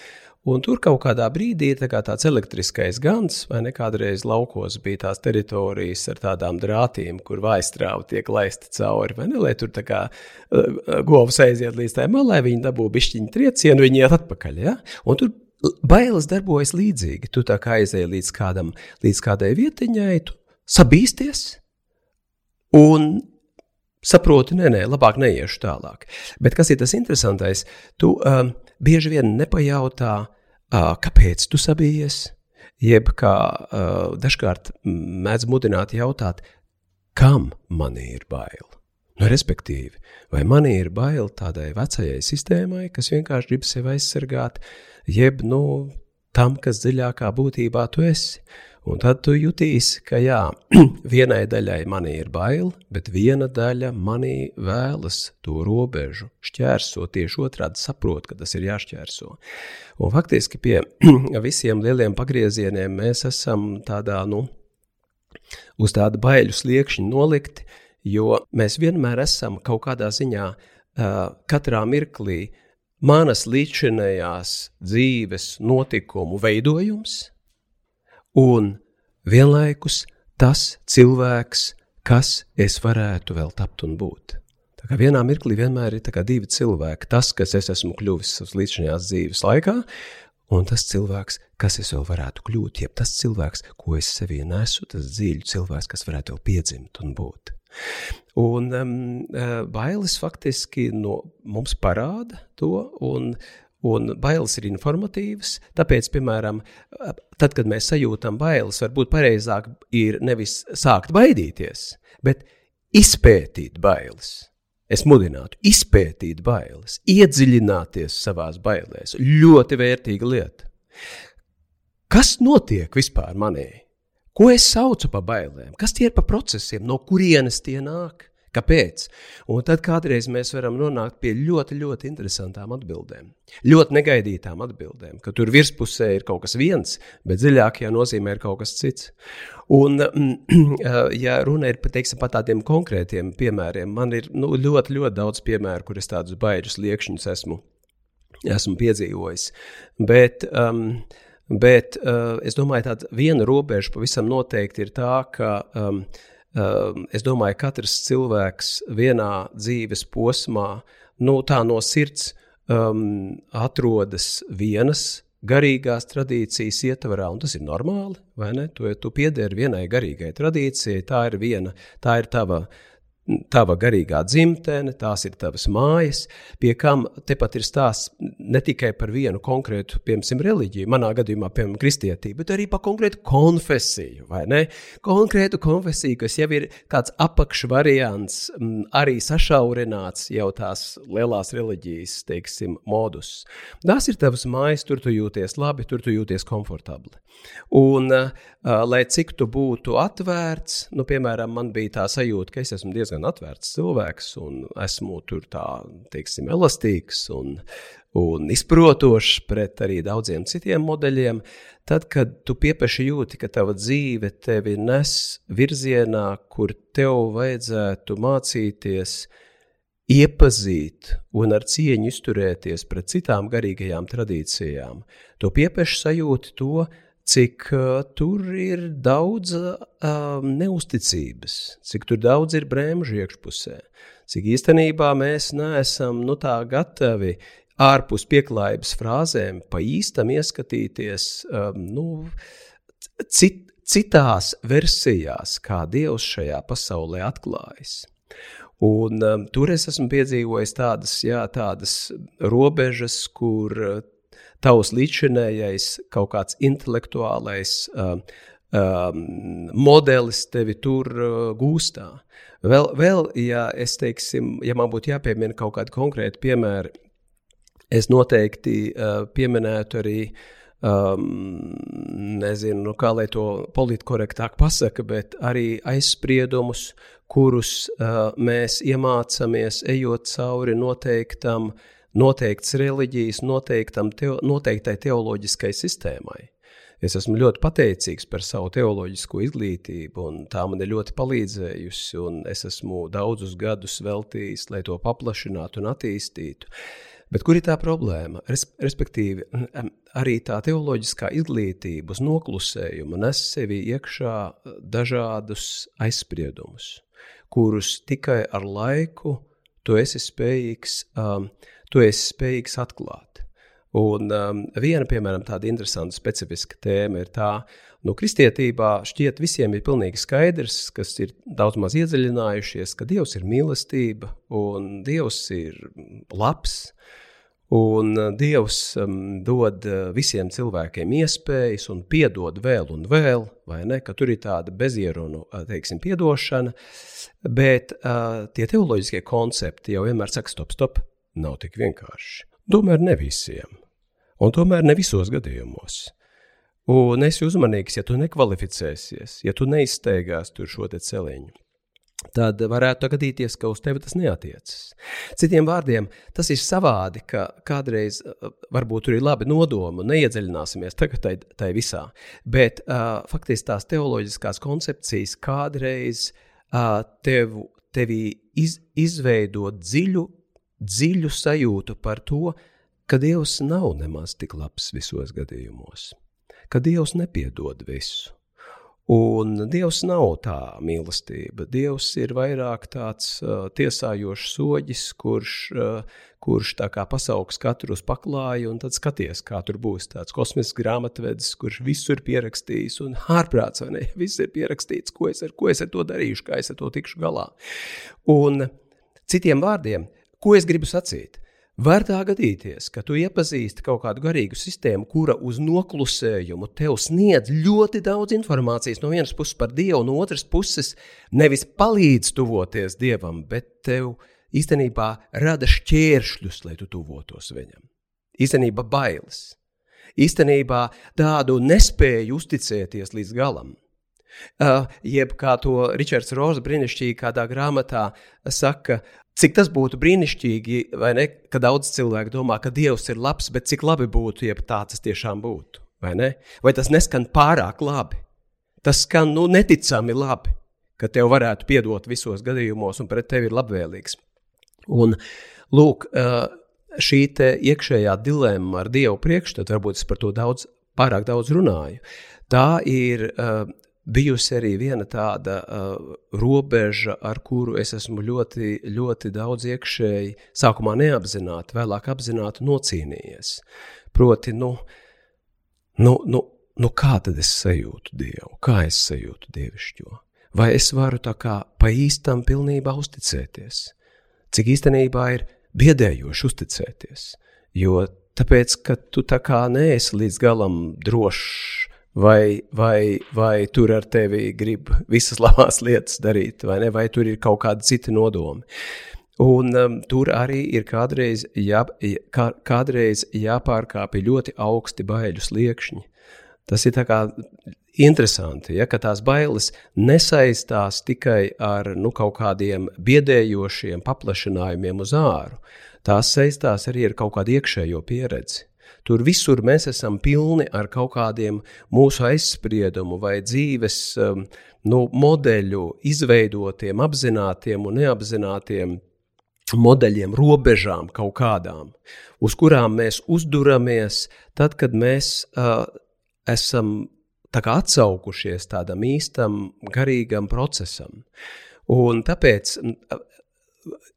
Un tur kaut kādā brīdī tā kā tāds elektriskais gans, vai ne kādreiz laukos bija tās teritorijas ar tādām drātīm, kur vaistrāva tiek laista cauri, vai ne, lai tur tā kā uh, govs aiziet līdz tai malai, viņi dabū bišķiņu triecienu, viņi iet atpakaļ, ja? Un tur bailes darbojas līdzīgi. Tu tā kā aizēji līdz kādam, līdz kādai vietiņai, tu sabīsties, un saproti, nē, nē, labāk neiešu tālāk. Bet kas ir tas interesantais? Tu um, bieži vien nepajautā, uh, kāpēc tu sabijies, jeb kā uh, dažkārt mēdz mudināt jautāt, kam man ir bail? Nu, respektīvi, vai man ir bail tādai vecajai sistēmai, kas vienkārši grib sevi aizsargāt, jeb nu, tam, kas dziļākā būtībā tu esi. Un tad tu jutīsi, ka jā, vienai daļai manī ir bail, bet viena daļa manī vēlas to robežu šķērsot, tieši otrādi saprot, ka tas ir jāšķērso. Un faktiski pie visiem lieliem pagriezieniem mēs esam tādā, nu, uz tāda baiļu sliekšņa nolikti, jo mēs vienmēr esam kaut kādā ziņā katrā mirklī manas līdzinējās dzīves notikumu veidojums – un vienlaikus tas cilvēks, kas es varētu vēl tapt un būt. Tā kā vienā mirklī vienmēr ir divi cilvēki. Tas, kas es esmu kļuvis savas līdzinājās dzīves laikā, un tas cilvēks, kas es vēl varētu kļūt, jeb tas cilvēks, ko es sevī nesu, tas dziļu cilvēks, kas varētu vēl piedzimt un būt. Un um, bailes faktiski no mums parāda to, un Un bailes ir informatīvas, tāpēc, piemēram, tad, kad mēs sajūtam bailes, varbūt pareizāk ir nevis sākt baidīties, bet izpētīt bailes. Es mudinātu izpētīt bailes, iedziļināties savās bailēs. Ļoti vērtīga lieta. Kas notiek vispār manī? Ko es saucu par bailēm? Kas tie ir par procesiem, no kurienes tie nāk? Kāpēc? Un tad kādreiz mēs varam nonākt pie ļoti, ļoti interesantām atbildēm. Ļoti negaidītām atbildēm, ka tur virspusē ir kaut kas viens, bet dziļākajā nozīmē ir kaut kas cits. Un, ja runa ir teiksim, par tādiem konkrētiem piemēriem, man ir nu, ļoti, ļoti daudz piemēru, kur es tādus baidus liekšņus esmu, esmu piedzīvojis. Bet, um, Bet uh, es domāju, ka viena robeža pavisam noteikti ir tā, ka um, es domāju, ka katrs cilvēks vienā dzīves posmā, nu, tā no sirds um, atrodas vienas garīgās tradīcijas ietvarā, un tas ir normāli, vai ne? Tu, tu piederi vienai garīgai tradīcijai, tā ir viena, tā ir tava tava garīgā dzimtene, tās ir tavas mājas, pie kam tepat ir stāsts ne tikai par vienu konkrētu, piemēram, reliģiju, manā gadījumā, piemēram, kristietību, bet arī par konkrētu konfesiju, vai ne? Konkrētu konfesiju, kas jau ir kāds apakšvariants, arī sašaurināts jau tās lielās reliģijas, teiksim, modus. Tās ir tavas mājas, tur tu jūties labi, tur tu jūties komfortabli. Un, uh, lai cik tu būtu atvērts, nu, piemēram, man bija tā sajūta, ka es esmu diezgan atvērts cilvēks un esmu tur tā, teiksim, elastīgs un, un izprotošs pret arī daudziem citiem modeļiem. Tad, kad tu piepeši jūti, ka tava dzīve tevi nes virzienā, kur tev vajadzētu mācīties, iepazīt un ar cieņu izturēties pret citām garīgajām tradīcijām, tu piepeši sajūti to, cik uh, tur ir daudz uh, neusticības, cik tur daudz ir brēmžu iekšpusē, cik īstenībā mēs neesam nu, tā gatavi ārpus pieklājības frāzēm pa īstam ieskatīties um, nu, cit, citās versijās, kā Dievs šajā pasaulē atklājas. Un, um, tur es esmu piedzīvojis tādas, jā, tādas robežas, kur tavs līdzšinējais kaut kāds intelektuālais uh, uh, modelis tevi tur uh, gūstā. Vēl, vēl, ja es teiksim, ja man būtu jāpiemina kaut kādi konkrēti piemēri, es noteikti uh, pieminētu arī um, nezinu, nu, kā lai to politkorektāk pasaka, bet arī aizspriedumus, kurus uh, mēs iemācāmies ejot cauri noteiktam uh, noteikts reliģijas, teo, noteiktai teoloģiskai sistēmai. Es esmu ļoti pateicīgs par savu teoloģisko izglītību, un tā man ir ļoti palīdzējusi. Es esmu daudzus gadus veltījis, lai to paplašinātu un attīstītu. Bet kur ir tā problēma? Respektīvi, arī tā teoloģiskā izglītība uz noklusējumu nes sevi iekšā dažādus aizspriedumus, kurus tikai ar laiku tu esi spējīgs um, tu esi spējīgs atklāt. Un um, viena, piemēram, tāda interesanta, specifiska tēma ir tā, nu, kristietībā šķiet visiem ir pilnīgi skaidrs, kas ir daudz maz iedziļinājušies, ka Dievs ir mīlestība un Dievs ir labs. Un uh, Dievs um, dod uh, visiem cilvēkiem iespējas un piedod vēl un vēl, vai ne? Ka tur ir tāda bezierunu, uh, teiksim, piedošana, bet uh, tie teoloģiskie koncepti jau vienmēr saka, stop, stop, nav tik vienkārši. Tomēr ne visiem, un tomēr ne visos gadījumos. Un esi uzmanīgs, ja tu nekvalificēsies, ja tu neizsteigās tur šo celiņu. Tad varētu gadīties, ka uz tevi tas neatiecas. Citiem vārdiem, tas ir savādi, ka kādreiz varbūt tur ir labi nodomi, neiedziļināsimies tagad tai, tai visā. Bet uh, faktiski tās teoloģiskās koncepcijas kādreiz uh, tev, tevi iz, izveidot dziļu dziļu sajūtu par to, ka Dievs nav nemaz tik labs visos gadījumos, ka Dievs nepiedod visu. Un Dievs nav tā mīlestība. Dievs ir vairāk tāds uh, tiesājošs soģis, kurš, uh, kurš tā kā pasaugs katru uz paklāju, un tad skaties, kā tur būs tāds kosmisks grāmatvedis, kurš visu ir pierakstījis, un ārprāts, vai ne, viss ir pierakstīts, ko es ar, ko es ar to darīšu, kā es ar to tikšu galā. Un citiem vārdiem, Ko es gribu sacīt? Var tā gadīties, ka tu iepazīsti kaut kādu garīgu sistēmu, kura uz noklusējumu tev sniedz ļoti daudz informācijas no vienas puses par Dievu, no otras puses nevis palīdz tuvoties Dievam, bet tev īstenībā rada šķēršļus, lai tu tuvotos Viņam. Īstenībā bailes, īstenībā tādu nespēju uzticēties līdz galam. Uh, jeb kā to Ričards Roza brīnišķīgi kādā grāmatā saka, cik tas būtu brīnišķīgi, vai ne, ka daudz cilvēku domā, ka Dievs ir labs, bet cik labi būtu, ja tā tas tiešām būtu, vai ne? Vai tas neskan pārāk labi? Tas skan, nu, neticami labi, ka tev varētu piedot visos gadījumos un pret tevi ir labvēlīgs. Un, lūk, šī iekšējā dilemma ar Dievu priekšstatu, varbūt es par to daudz, pārāk daudz runāju, tā ir bijusi arī viena tāda uh, robeža, ar kuru es esmu ļoti, ļoti daudz iekšēji, sākumā neapzināti, vēlāk apzināti nocīnījies. Proti, nu, nu, nu, nu kā tad es sajūtu Dievu, kā es sajūtu Dievišķo? Vai es varu tā kā pa īstam pilnībā uzticēties? Cik īstenībā ir biedējoši uzticēties, jo tāpēc, ka tu tā kā neesi līdz galam drošs vai, vai, vai tur ar tevi grib visas labās lietas darīt, vai, ne, vai tur ir kaut kādi citi nodomi. Un um, tur arī ir kādreiz, jā, kā, kādreiz jāpārkāpj ļoti augsti baiļu sliekšņi. Tas ir interesanti, ja, ka tās bailes nesaistās tikai ar nu, kaut kādiem biedējošiem paplašinājumiem uz āru. Tās saistās arī ar kaut kādu iekšējo pieredzi. Tur visur mēs esam pilni ar kaut kādiem mūsu aizspriedumu vai dzīves um, nu, modeļu izveidotiem, apzinātiem un neapzinātiem modeļiem, robežām kaut kādām, uz kurām mēs uzduramies tad, kad mēs uh, esam tā atsaukušies tādam īstam garīgam procesam. Un tāpēc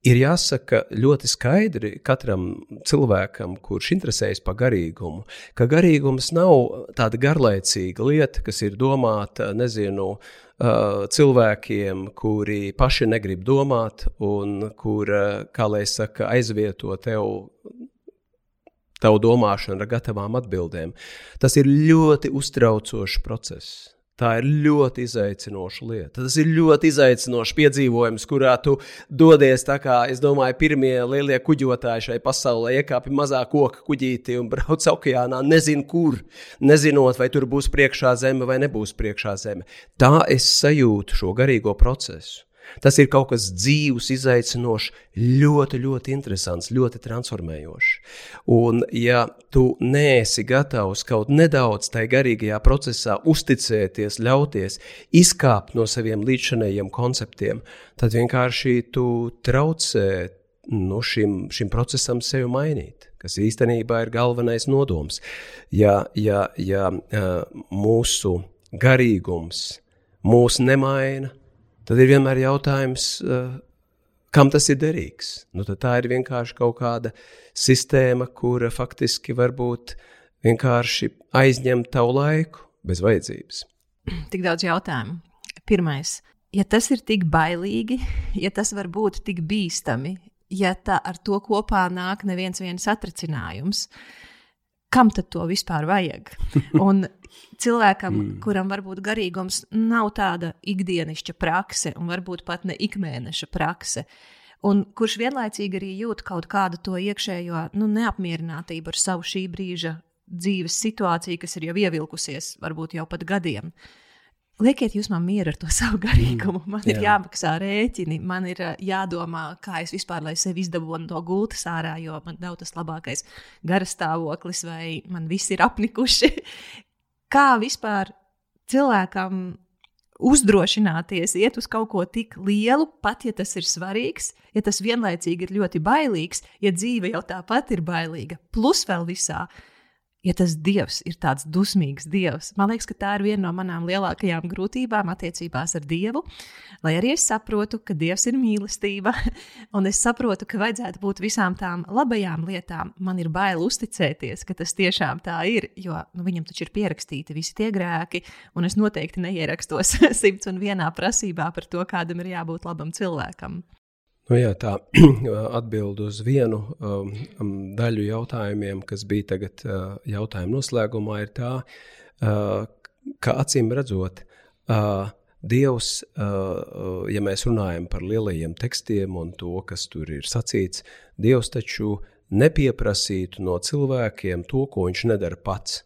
ir jāsaka ļoti skaidri katram cilvēkam, kurš interesējas par garīgumu, ka garīgums nav tāda garlaicīga lieta, kas ir domāta, nezinu, cilvēkiem, kuri paši negrib domāt un kur, kā lai saka, aizvieto tev tavu domāšanu ar gatavām atbildēm. Tas ir ļoti uztraucošs process. Tā ir ļoti izaicinoša lieta. Tas ir ļoti izaicinošs piedzīvojums, kurā tu dodies, kā es domāju, pirmie lielie kuģotāji šai pasaulē, iekāpi mazā koka kuģītī un brauc okeānā, nezinu, kur, nezinot, vai tur būs priekšā zeme vai nebūs priekšā zeme. Tā es sajūtu šo garīgo procesu. Tas ir kaut kas dzīves, izaicinošs, ļoti, ļoti interesants, ļoti transformējošs. Un, ja tu neesi gatavs kaut nedaudz tajā garīgajā procesā uzticēties, ļauties izkāpt no saviem līdzinējiem konceptiem, tad vienkārši tu traucē nu, šim, šim procesam sevi mainīt, kas īstenībā ir galvenais nodoms. Ja, ja, ja mūsu garīgums mūs nemaina, tad ir vienmēr jautājums, uh, kam tas ir derīgs. Nu, tā ir vienkārši kaut kāda sistēma, kura faktiski varbūt vienkārši aizņem tavu laiku bez vajadzības. Tik daudz jautājumu. Pirmais, ja tas ir tik bailīgi, ja tas var būt tik bīstami, ja tā ar to kopā nāk neviens atricinājums, kam tad to vispār vajag? Un cilvēkam, mm. kuram varbūt garīgums nav tāda ikdienišķa prakse, un varbūt pat ne ikmēneša prakse, un kurš vienlaicīgi arī jūt kaut kādu to iekšējo nu, neapmierinātību ar savu šī brīža dzīves situāciju, kas ir jau ievilkusies, varbūt jau pat gadiem. Liekiet jūs man mieru ar to savu garīgumu. Man Jā. ir jāmaksā rēķini, man ir jādomā, kā es vispār lai sevi izdabūtu no gultas ārā, jo man nav tas labākais garastāvoklis, vai man viss ir apnikuši kā vispār cilvēkam uzdrošināties iet uz kaut ko tik lielu, pat ja tas ir svarīgs, ja tas vienlaicīgi ir ļoti bailīgs, ja dzīve jau tāpat ir bailīga, plus vēl visā ja tas dievs ir tāds dusmīgs dievs. Man liekas, ka tā ir viena no manām lielākajām grūtībām attiecībās ar dievu. Lai arī es saprotu, ka dievs ir mīlestība, un es saprotu, ka vajadzētu būt visām tām labajām lietām, man ir bail uzticēties, ka tas tiešām tā ir. Jo nu, viņam taču ir pierakstīti visi tie grēki, un es noteikti neierakstos simts un vienā prasībā par to, kādam ir jābūt labam cilvēkam. Nu jā, tā atbild uz vienu um, um, daļu jautājumiem, kas bija tagad uh, jautājuma noslēgumā, ir tā, uh, ka acīm redzot, uh, Dievs, uh, ja mēs runājam par lielajiem tekstiem un to, kas tur ir sacīts, Dievs taču nepieprasītu no cilvēkiem to, ko viņš nedara pats.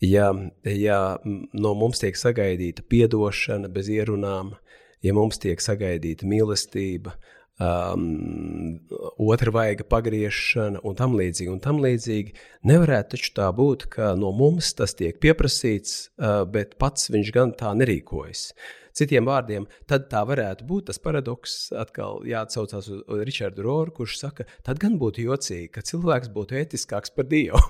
ja, ja no mums tiek sagaidīta atdošana bez ierunām, ja mums tiek sagaidīta mīlestība, um, otra vaiga pagriešana un tam līdzīgi. Un tam līdzīgi nevarētu taču tā būt, ka no mums tas tiek pieprasīts, uh, bet pats viņš gan tā nerīkojas. Citiem vārdiem, tad tā varētu būt tas paradoks, atkal jāatsaucās uz Richardu Roru, kurš saka, tad gan būtu jocīgi, ka cilvēks būtu etiskāks par Dievu.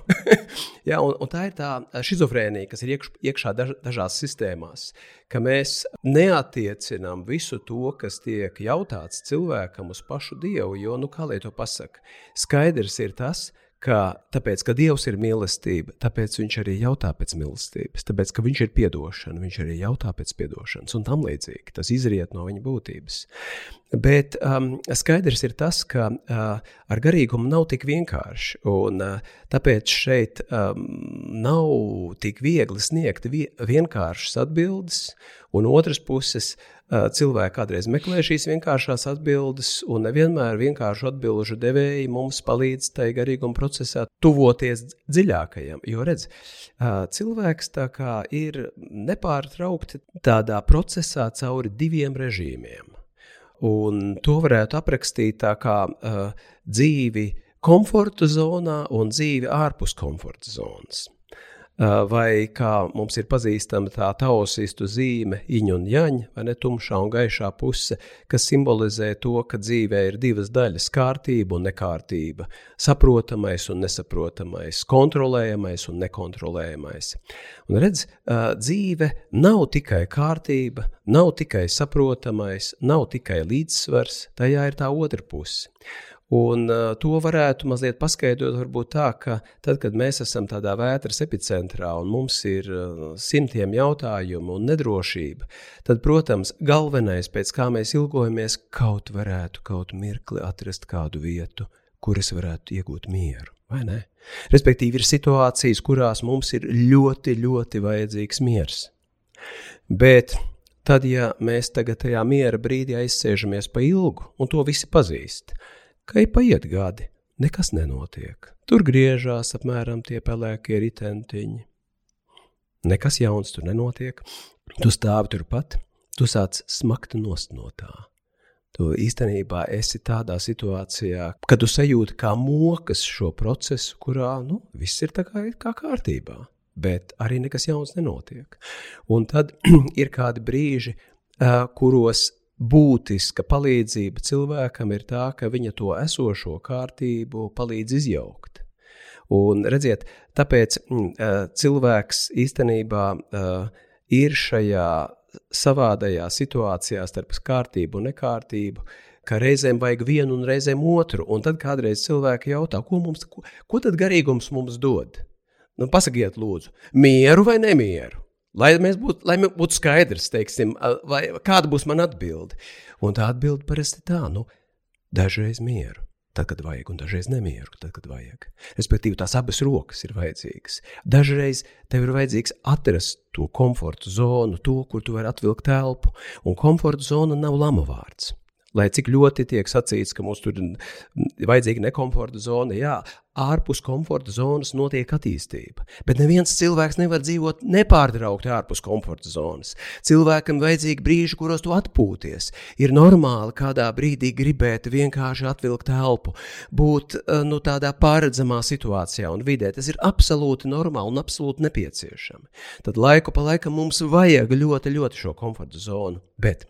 Jā, un, un tā ir tā schizofrēnija, kas ir iekš, iekšā daž, dažās sistēmās, ka mēs neatiecinām visu to, kas tiek jautāts cilvēkam uz pašu Dievu, jo, nu, kā lai to pasaka, skaidrs ir tas, ka tāpēc, ka Dievs ir mīlestība, tāpēc viņš arī jautā pēc mīlestības, tāpēc, ka viņš ir piedošana, viņš arī jautā pēc piedošanas un tam līdzīgi. Tas izriet no viņa būtības. Bet um, skaidrs ir tas, ka uh, ar garīgumu nav tik vienkārši, un uh, tāpēc šeit um, nav tik viegli sniegt vie vienkāršas atbildes, un otras puses Cilvēki kādreiz meklē šīs vienkāršās atbildes, un nevienmēr vienkāršu atbildžu devēji mums palīdz tajā garīguma procesā tuvoties dziļākajam. Jo redz, cilvēks ir nepārtraukti tādā procesā cauri diviem režīmiem. Un to varētu aprakstīt kā uh, dzīvi komforta zonā un dzīvi ārpus komforta zonas. Eh, vai kā mums ir pazīstama tā taosistu zīme, iņa un jaņa, vai ne tumšā un gaišā puse, kas simbolizē to, ka dzīvē ir divas daļas - kārtība un nekārtība, saprotamais un nesaprotamais, kontrolējamais un nekontrolējamais. Un redz, eh, dzīve nav tikai kārtība, nav tikai saprotamais, nav tikai līdzsvars, tajā ir tā otra puse. Un uh, to varētu mazliet paskaidrot, varbūt tā, ka tad, kad mēs esam tādā vētras epicentrā un mums ir uh, simtiem jautājumu un nedrošība, tad, protams, galvenais, pēc kā mēs ilgojamies, kaut varētu kaut mirkli atrast kādu vietu, kur es varētu iegūt mieru? Respektīvi, ir situācijas, kurās mums ir ļoti, ļoti vajadzīgs miers. Bet tad, ja mēs tagad tajā miera brīdī aizsēžamies pa ilgu, un to visi pazīst, Kai paiet gadi, nekas nenotiek. Tur griežās apmēram tie pelēkie ritentiņi. Nekas jauns tur nenotiek. Tu stāvi turpat, tu sāc smakt nost no tā. Tu īstenībā esi tādā situācijā, kad tu sajūti kā mokas šo procesu, kurā nu, viss ir tā kā, kā kārtībā, bet arī nekas jauns nenotiek. Un tad ir kādi brīži, kuros būtiska palīdzība cilvēkam ir tā, ka viņa to esošo kārtību palīdz izjaukt. Un redziet, tāpēc mm, cilvēks īstenībā ir šajā savādajā situācijā starp kārtību un nekārtību, ka reizēm vajag vienu un reizēm otru. Un tad kādreiz cilvēki jautā, ko, mums, ko, ko tad garīgums mums dod? Nu, pasakiet, lūdzu, mieru vai nemieru? Lai, būtu, lai būtu skaidrs, teiksim, vai, kāda būs mana atbilde. Un tā atbilde parasti tā, nu, dažreiz mieru, tad, kad vajag, un dažreiz nemieru, tad, kad vajag. Respektīvi, tās abas rokas ir vajadzīgas. Dažreiz tev ir vajadzīgs atrast to komforta zonu, to, kur tu vari atvilkt telpu, un komforta zona nav lama vārds. Lai cik ļoti tiek sacīts, ka mums tur ir vajadzīga nekomforta zona, jā, ārpus komforta zonas notiek attīstība. Bet neviens cilvēks nevar dzīvot nepārtraukti ārpus komforta zonas. Cilvēkam vajadzīgi brīži, kuros tu atpūties. Ir normāli kādā brīdī gribēt vienkārši atvilkt elpu, būt eh, nu, tādā pārredzamā situācijā un vidē. Tas ir absolūti normāli un absolūti nepieciešami. Tad laiku pa laikam mums vajag ļoti, ļoti šo komforta zonu. Bet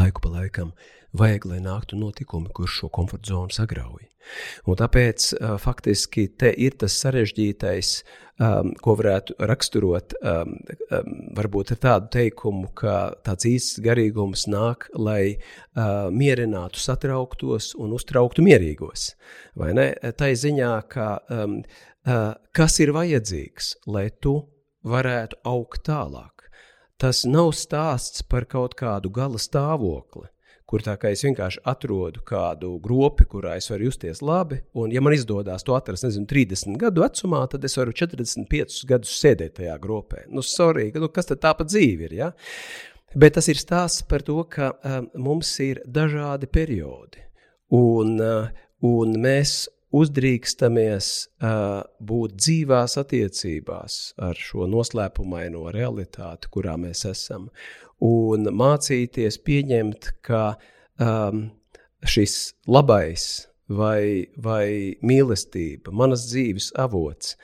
laiku pa laikam vajag, lai nāktu notikumi, kurš šo komforta zonu sagrauj. Un tāpēc faktiski te ir tas sarežģītais, um, ko varētu raksturot, um, um, varbūt ar tādu teikumu, ka tāds īsts garīgums nāk, lai uh, mierinātu satrauktos un uztrauktu mierīgos. Vai ne? Tā ir ziņā, ka um, uh, kas ir vajadzīgs, lai tu varētu augt tālāk. Tas nav stāsts par kaut kādu gala stāvokli, kur tā kā es vienkārši atrodu kādu gropi, kurā es varu justies labi, un, ja man izdodas to atrast, nezinu, 30 gadu vecumā, tad es varu 45 gadus sēdēt tajā gropē. Nu, sorry, nu, kas tad tā pa dzīve ir? Ja? Bet tas ir stāsts par to, ka um, mums ir dažādi periodi, un, uh, un mēs uzdrīkstamies uh, būt dzīvās attiecībās ar šo noslēpumaino realitāti, kurā mēs esam, un mācīties pieņemt, ka um, šis labais vai, vai mīlestība, manas dzīves avots,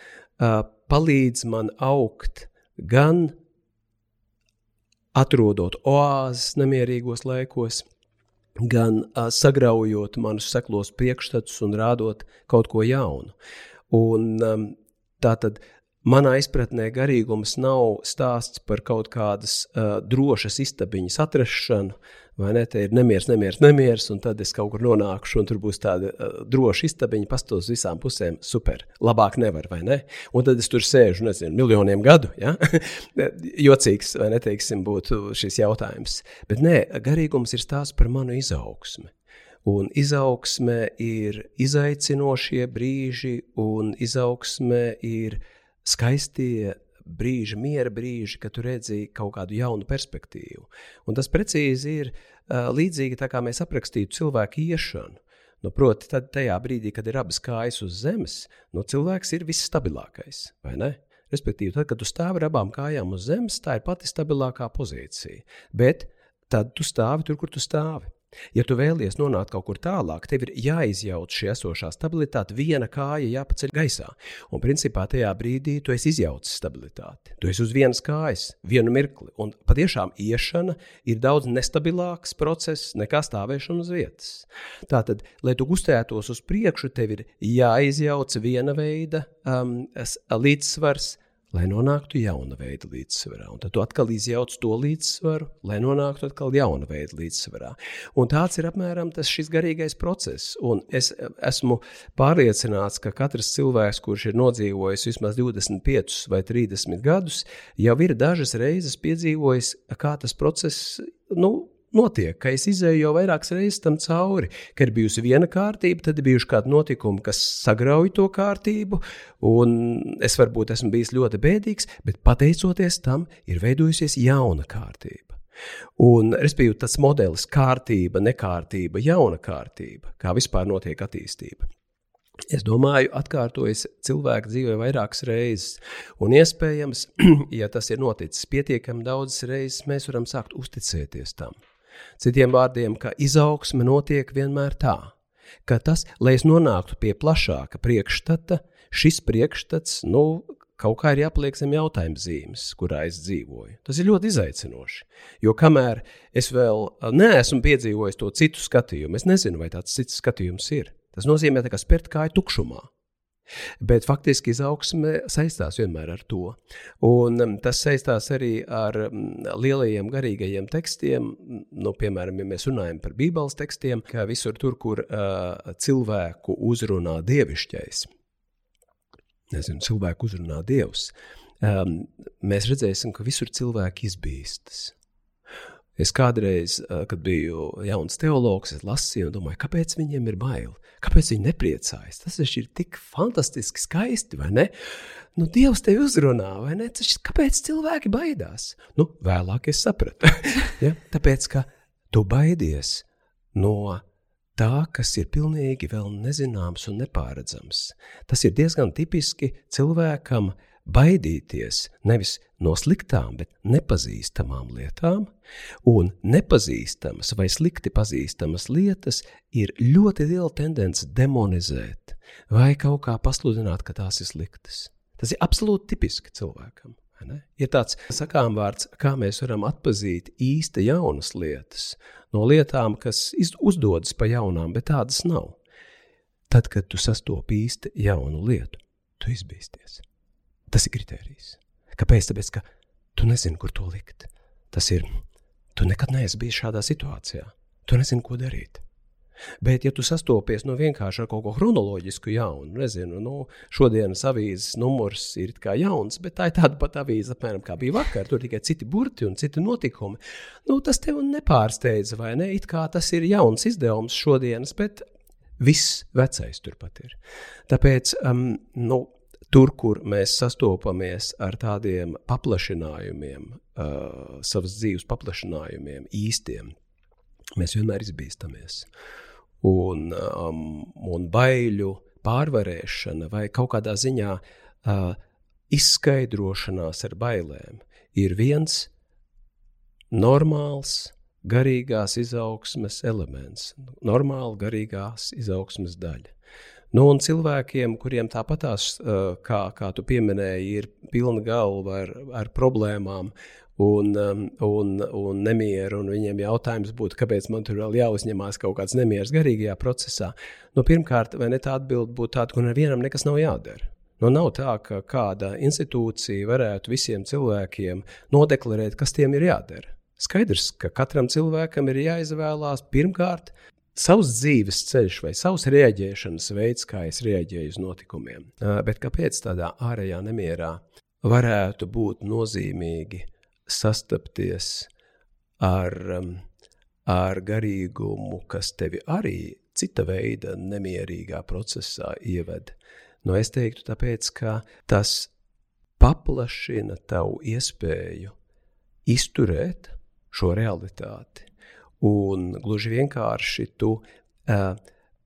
uh, palīdz man augt gan atrodot oāzes nemierīgos laikos, gan uh, sagraujot manus seklos priekšstats un rādot kaut ko jaunu. Un, um, tā tad manā izpratnē garīgums nav stāsts par kaut kādas uh, drošas istabiņas atrašanu, vai ne? Te ir nemieris, nemieris, nemieris, un tad es kaut kur nonākušu, un tur būs tāda uh, droša istabiņa, pastos visām pusēm. Super, labāk nevar, vai ne? Un tad es tur sēžu, nezinu, miljoniem gadu. Ja? Jocīgs, vai neteiksim, būtu šis jautājums. Bet nē, garīgums ir stāsts par manu izaugsmi. Un izaugsme ir izaicinošie brīži, un izaugsme ir skaistie brīži, miera brīži, kad tu redzi kaut kādu jaunu perspektīvu. Un tas precīzi ir uh, līdzīgi tā, kā mēs aprakstītu cilvēku iešanu. Nu, proti, tad tajā brīdī, kad ir abas kājas uz zemes, nu, cilvēks ir visstabilākais? Respektīvi, tad, kad tu stāvi ar abām kājām uz zemes, tā ir pati stabilākā pozīcija. Bet tad tu stāvi tur, kur tu stāvi. Ja tu vēlies nonākt kaut kur tālāk, tev ir jāizjauc šī esošā stabilitāte, viena kāja jāpaceļ gaisā. Un principā tajā brīdī tu esi izjaucis stabilitāti. Tu esi uz vienas kājas, vienu mirkli. Un patiešām iešana ir daudz nestabilāks process nekā stāvēšana uz vietas. Tātad, lai tu kustētos uz priekšu, tev ir jāizjauc viena veida um, līdzsvars lai nonāktu jauna veida līdzsvarā. Un tad tu atkal izjauc to līdzsvaru, lai nonāktu atkal jauna veida līdzsvarā. Un tāds ir apmēram tas šis garīgais process. Un es esmu pārliecināts, ka katrs cilvēks, kurš ir nodzīvojis vismaz 25 vai 30 gadus, jau ir dažas reizes piedzīvojis, kā tas process nu, notiek, ka es izēju jau vairākas reizes tam cauri, ka ir bijusi viena kārtība, tad ir bijuši kādi notikumi, kas sagrauj to kārtību, un es varbūt esmu bijis ļoti bēdīgs, bet pateicoties tam, ir veidojusies jauna kārtība. Un, respektīvi, tas modelis, kārtība, nekārtība, jauna kārtība, kā vispār notiek attīstība. Es domāju, atkārtojas cilvēka dzīvē vairākas reizes, un iespējams, ja tas ir noticis pietiekami daudzas reizes, mēs varam sākt uzticēties tam. Citiem vārdiem, ka izaugsme notiek vienmēr tā, ka tas, lai es nonāktu pie plašāka priekšstata, šis priekšstats, nu, kaut kā ir jāpaliek zem jautājuma zīmes, kurā es dzīvoju. Tas ir ļoti izaicinoši. Jo kamēr es vēl neesmu piedzīvojis to citu skatījumu, es nezinu, vai tāds cits skatījums ir. Tas nozīmē, ka spērt kāju tukšumā. Bet faktiski izaugsme saistās vienmēr ar to. Un um, tas saistās arī ar um, lielajiem garīgajiem tekstiem. Nu, piemēram, ja mēs runājam par Bībeles tekstiem, ka visur tur, kur uh, cilvēku uzrunā dievišķais, nezinu, cilvēku uzrunā dievs, um, mēs redzēsim, ka visur cilvēki izbīstas. Es kādreiz, kad biju jauns teologs, lasīju un domāju, kāpēc viņiem ir bail, kāpēc viņi nepriecājas. Tas ir tik fantastiski skaisti, vai ne? Nu, Dievs tevi uzrunā, vai ne? Tas, kāpēc cilvēki baidās? Nu, vēlāk es sapratu. ja? Tāpēc, ka tu baidies no tā, kas ir pilnīgi vēl nezināms un nepāredzams. Tas ir diezgan tipiski cilvēkam, uh, baidīties nevis no sliktām, bet nepazīstamām lietām, un nepazīstamas vai slikti pazīstamas lietas ir ļoti liela tendence demonizēt vai kaut kā pasludināt, ka tās ir sliktas. Tas ir absolūti tipiski cilvēkam. Ir tāds sakām vārds, kā mēs varam atzīt īsta jaunas lietas no lietām, kas uzdodas pa jaunām, bet tādas nav. Tad, kad tu sastopi īsti jaunu lietu, tu izbīsties. Tas ir kriterijs. Kāpēc? Tāpēc, ka tu nezini, kur to likt. Tas ir, tu nekad neesi bijis šādā situācijā. Tu nezini, ko darīt. Bet, ja tu sastopies nu, vienkārši ar kaut ko chronoloģisku jaunu, nezinu, nu, šodienas avīzes numurs ir kā jauns, bet tā ir tāda pati avīze, apmēram kā bija vakar, tur tikai citi burti un citi notikumi. Nu, tas tev nepārsteidza, vai ne? It kā tas ir jauns izdevums šodienas, bet viss vecais turpat ir. Tāpēc, um, nu, tur, kur mēs sastopamies ar tādiem paplašinājumiem, uh, savas dzīves paplašinājumiem, īstiem, mēs vienmēr izbīstamies. Un, um, un baiļu pārvarēšana vai kaut kādā ziņā uh, izskaidrošanās ar bailēm ir viens normāls garīgās izaugsmes elements, normāla garīgās izaugsmes daļa. Nu, un cilvēkiem, kuriem tāpatās, kā, kā tu pieminēji, ir pilna galva ar, ar problēmām un, un, un nemieru, un viņiem jautājums būtu, kāpēc man tur vēl jāuzņemās kaut kāds nemieris garīgajā procesā. Nu, pirmkārt, vai ne tā atbilde būtu tāda, ka nevienam nekas nav jādara? Nu, nav tā, ka kāda institūcija varētu visiem cilvēkiem nodeklarēt, kas tiem ir jādara. Skaidrs, ka katram cilvēkam ir jāizvēlās pirmkārt savs dzīves ceļš vai savs rēģēšanas veids, kā es reaģēju uz notikumiem. Bet kāpēc tādā ārējā nemierā varētu būt nozīmīgi sastapties ar, ar garīgumu, kas tevi arī cita veida nemierīgā procesā ieved? Nu, es teiktu, tāpēc, ka tas paplašina tavu iespēju izturēt šo realitāti. Un gluži vienkārši tu uh,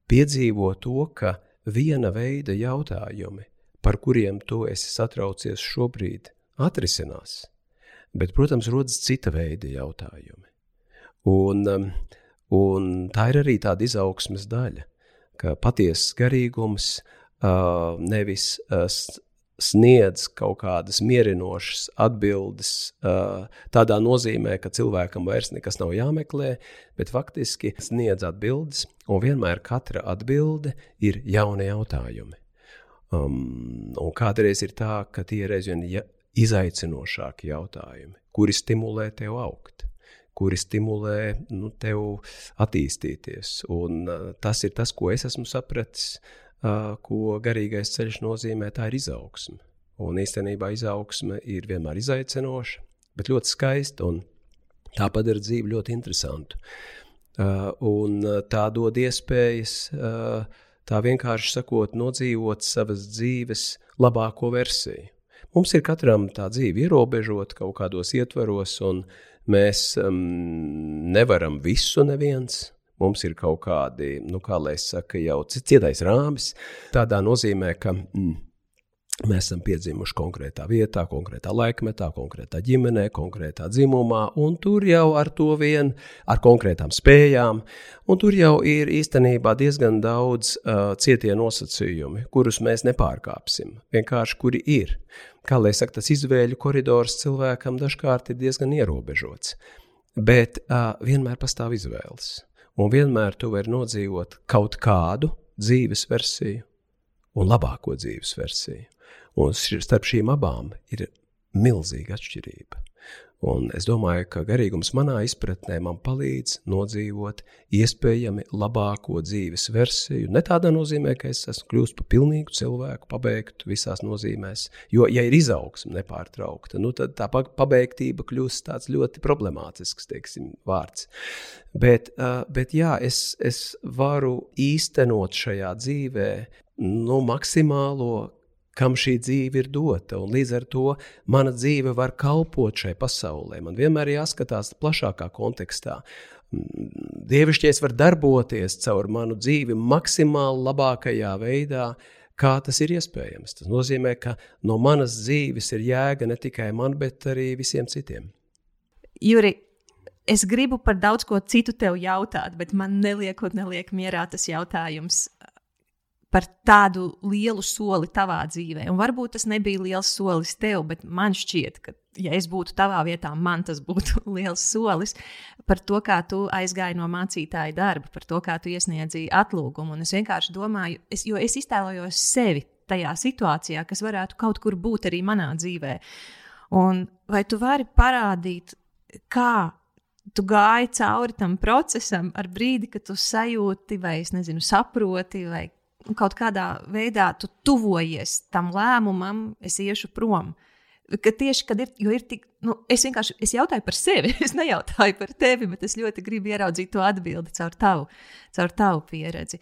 piedzīvo to, ka viena veida jautājumi, par kuriem tu esi satraucies šobrīd, atrisinās. Bet, protams, rodas cita veida jautājumi. Un, um, un tā ir arī tāda izaugsmes daļa, ka patiesas garīgums uh, nevis uh, sniedz kaut kādas mierinošas atbildes, tādā nozīmē, ka cilvēkam vairs nekas nav jāmeklē, bet faktiski sniedz atbildes, un vienmēr katra atbilde ir jauni jautājumi. Um, un kādreiz ir tā, ka tie ir aizvien ja, izaicinošāki jautājumi, kuri stimulē tev augt, kuri stimulē nu, tev attīstīties. Un, uh, tas ir tas, ko es esmu sapratis ko garīgais ceļš nozīmē, tā ir izaugsme. Un īstenībā izaugsme ir vienmēr izaicinoša, bet ļoti skaista un tā padara dzīvi ļoti interesantu. Un tā dod iespējas, tā vienkārši sakot, nodzīvot savas dzīves labāko versiju. Mums ir katram tā dzīve ierobežota kaut kādos ietvaros, un mēs um, nevaram visu neviens Mums ir kaut kādi, nu, kā lai saka, jau cietais rāmis. Tādā nozīmē, ka mm, mēs esam piedzimuši konkrētā vietā, konkrētā laikmetā, konkrētā ģimenē, konkrētā dzimumā, un tur jau ar to vien, ar konkrētām spējām, un tur jau ir īstenībā diezgan daudz uh, cietie nosacījumi, kurus mēs nepārkāpsim. Vienkārši kuri ir. Kā lai saka, tas izvēļu koridors cilvēkam dažkārt ir diezgan ierobežots. Bet uh, vienmēr pastāv izvēles un vienmēr tu vari nodzīvot kaut kādu dzīves versiju un labāko dzīves versiju. Un starp šīm abām ir milzīga atšķirība. Un es domāju, ka garīgums manā izpratnē man palīdz nodzīvot iespējami labāko dzīves versiju. Ne tādā nozīmē, ka es esmu kļuvis par pilnīgu cilvēku, pabeigtu visās nozīmēs. Jo, ja ir izaugsme nepārtraukta, nu, tad tā pabeigtība kļūst tāds ļoti problemātisks teiksim, vārds. Bet, bet jā, es, es varu īstenot šajā dzīvē nu, maksimālo kam šī dzīve ir dota. Un līdz ar to mana dzīve var kalpot šai pasaulē. Man vienmēr ir jāskatās plašākā kontekstā. Dievišķies var darboties caur manu dzīvi maksimāli labākajā veidā, kā tas ir iespējams. Tas nozīmē, ka no manas dzīves ir jēga ne tikai man, bet arī visiem citiem. Juri, es gribu par daudz ko citu tev jautāt, bet man neliekot, neliek mierā tas jautājums par tādu lielu soli tavā dzīvē. Un varbūt tas nebija liels solis tev, bet man šķiet, ka, ja es būtu tavā vietā, man tas būtu liels solis par to, kā tu aizgāji no mācītāja darba, par to, kā tu iesniedzīji atlūgumu. Un es vienkārši domāju, es, jo es iztēlojos sevi tajā situācijā, kas varētu kaut kur būt arī manā dzīvē. Un vai tu vari parādīt, kā tu gāji cauri tam procesam, ar brīdi, kad tu sajūti, vai nezinu, saproti, vai kaut kādā veidā tu tuvojies tam lēmumam, es iešu prom. Ka tieši kad ir, ir tik, nu, es vienkārši es jautāju par sevi, es nejautāju par tevi, bet es ļoti gribu ieraudzīt to atbildi caur tavu, caur tavu pieredzi.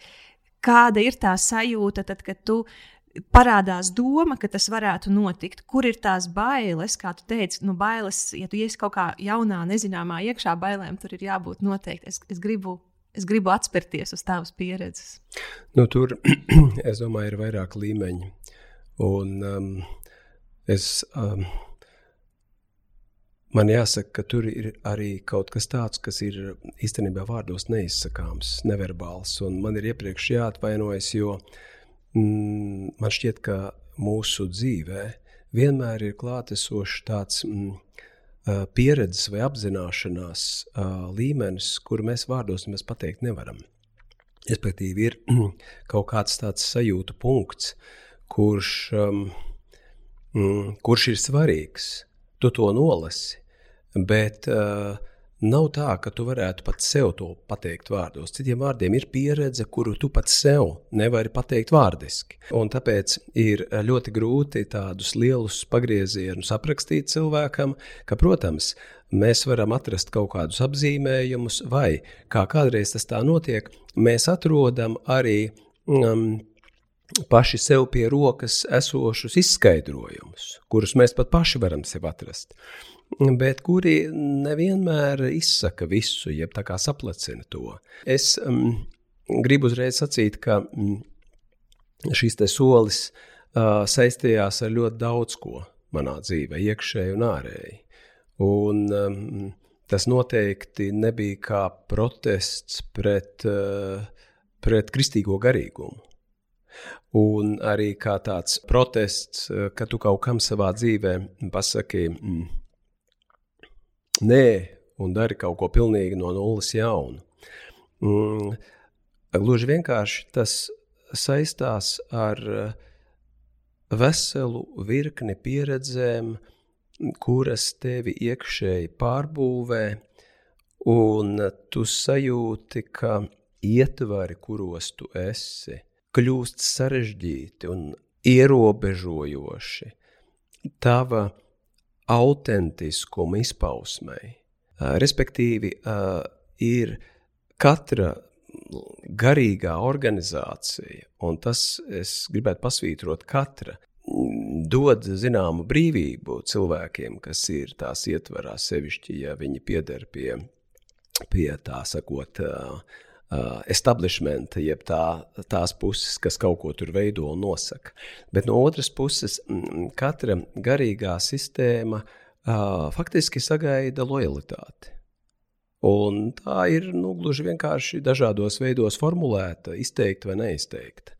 Kāda ir tā sajūta, tad, kad tu parādās doma, ka tas varētu notikt, kur ir tās bailes, kā tu teici, nu, bailes, ja tu iesi kaut kā jaunā, nezināmā iekšā, bailēm tur ir jābūt noteikti. Es, es gribu es gribu atspērties uz tavas pieredzes? Nu, tur, es domāju, ir vairāk līmeņi. Un um, es, um, man jāsaka, ka tur ir arī kaut kas tāds, kas ir īstenībā vārdos neizsakāms, neverbāls. Un man ir iepriekš jāatvainojas, jo mm, man šķiet, ka mūsu dzīvē vienmēr ir klātesošs tāds. Mm, pieredzes vai apzināšanās līmenis, kuru mēs vārdos mēs pateikt nevaram. Respektīvi, ir kaut kāds tāds sajūtu punkts, kurš, um, kurš ir svarīgs. Tu to nolasi, bet uh, Nav tā, ka tu varētu pat sev to pateikt vārdos. Citiem vārdiem ir pieredze, kuru tu pats sev nevari pateikt vārdiski. Un tāpēc ir ļoti grūti tādus lielus pagriezienus aprakstīt cilvēkam, ka, protams, mēs varam atrast kaut kādus apzīmējumus, vai kā kādreiz tas tā notiek, mēs atrodam arī um, paši sev pie rokas esošus izskaidrojumus, kurus mēs pat paši varam sev atrast bet kuri nevienmēr izsaka visu, jeb tā kā saplecina to. Es um, gribu uzreiz sacīt, ka um, šis solis uh, saistījās ar ļoti daudz ko manā dzīvē, iekšēji un ārēji. Un, um, tas noteikti nebija kā protests pret, uh, pret kristīgo garīgumu. Un arī kā tāds protests, ka tu kaut kam savā dzīvē pasaki, mm, nē, un dari kaut ko pilnīgi no nulles jaunu. Mm, gluži vienkārši tas saistās ar eh, veselu virkni pieredzēm, kuras tevi iekšēji pārbūvē, un tu sajūti, ka ietvari, kuros tu esi, kļūst sarežģīti un ierobežojoši. Tava autentiskuma izpausmei. Respektīvi, ir katra garīgā organizācija, un tas es gribētu pasvītrot, katra dod zināmu brīvību cilvēkiem, kas ir tās ietvarā, sevišķi, ja viņi pieder pie, pie tā sakot, uh, uh, establishmenta, jeb tā, tās puses, kas kaut ko tur veido un nosaka. Bet no otras puses, katra garīgā sistēma uh, faktiski sagaida lojalitāti. Un tā ir nu, gluži vienkārši dažādos veidos formulēta, izteikta vai neizteikta.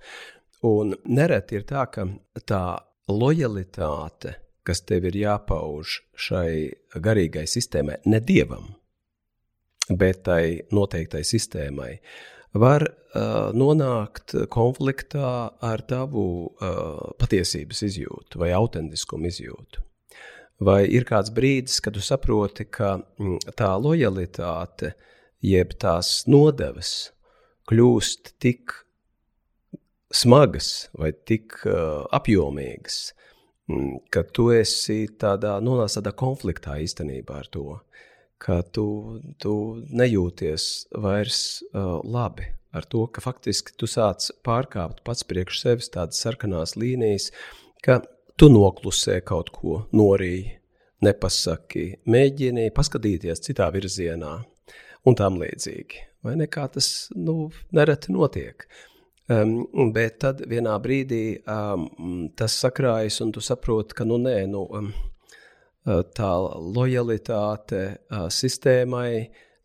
Un nereti ir tā, ka tā lojalitāte, kas tev ir jāpauž šai garīgai sistēmai, ne dievam, bet tai noteiktai sistēmai, var uh, nonākt konfliktā ar tavu uh, patiesības izjūtu vai autentiskumu izjūtu. Vai ir kāds brīdis, kad tu saproti, ka tā lojalitāte, jeb tās nodevas, kļūst tik smagas vai tik uh, apjomīgas, ka tu esi tādā, nonāc tādā konfliktā īstenībā ar to ka tu, tu nejūties vairs uh, labi ar to, ka faktiski tu sāc pārkāpt pats priekš sevis tādas sarkanās līnijas, ka tu noklusē kaut ko, norīji, nepasaki, mēģini paskatīties citā virzienā un tam līdzīgi. Vai ne kā tas nu, nereti notiek? Um, bet tad vienā brīdī um, tas sakrājas, un tu saproti, ka nu nē, nu, um, tā lojalitāte eh, sistēmai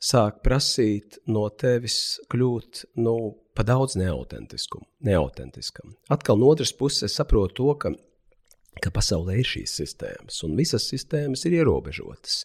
sāk prasīt no tevis kļūt nu, pa daudz neautentiskam. Atkal no otras puses, es saprotu to, ka ka pasaulē ir šīs sistēmas, un visas sistēmas ir ierobežotas.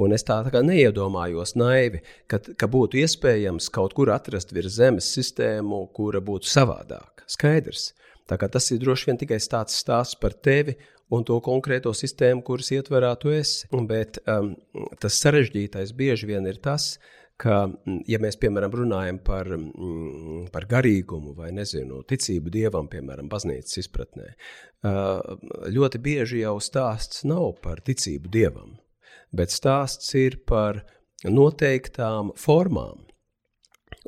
Un es tā, tā kā neiedomājos naivi, ka, ka būtu iespējams kaut kur atrast virs zemes sistēmu, kura būtu savādāka. Skaidrs. Tā kā tas ir droši vien tikai tāds stāsts par tevi un to konkrēto sistēmu, kuras ietverā tu esi. Bet um, tas sarežģītais bieži vien ir tas, ka, mm, ja mēs, piemēram, runājam par, mm, par garīgumu vai, nezinu, ticību dievam, piemēram, baznīcas izpratnē, uh, ļoti bieži jau stāsts nav par ticību dievam, bet stāsts ir par noteiktām formām,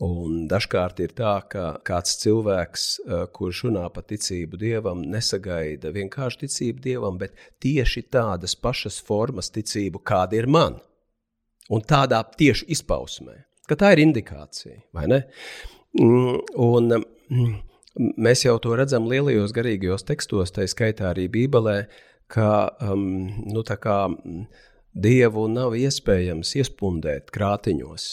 Un dažkārt ir tā, ka kāds cilvēks, eh, kurš runā par ticību dievam, nesagaida vienkārši ticību dievam, bet tieši tādas pašas formas ticību, kāda ir man. Un tādā tieši izpausmē. ka tā ir indikācija, vai ne? Mm, un mm, mēs jau to redzam lielajos garīgajos tekstos, tā skaitā arī Bībelē, ka um, nu, kā, Dievu nav iespējams iespundēt krātiņos,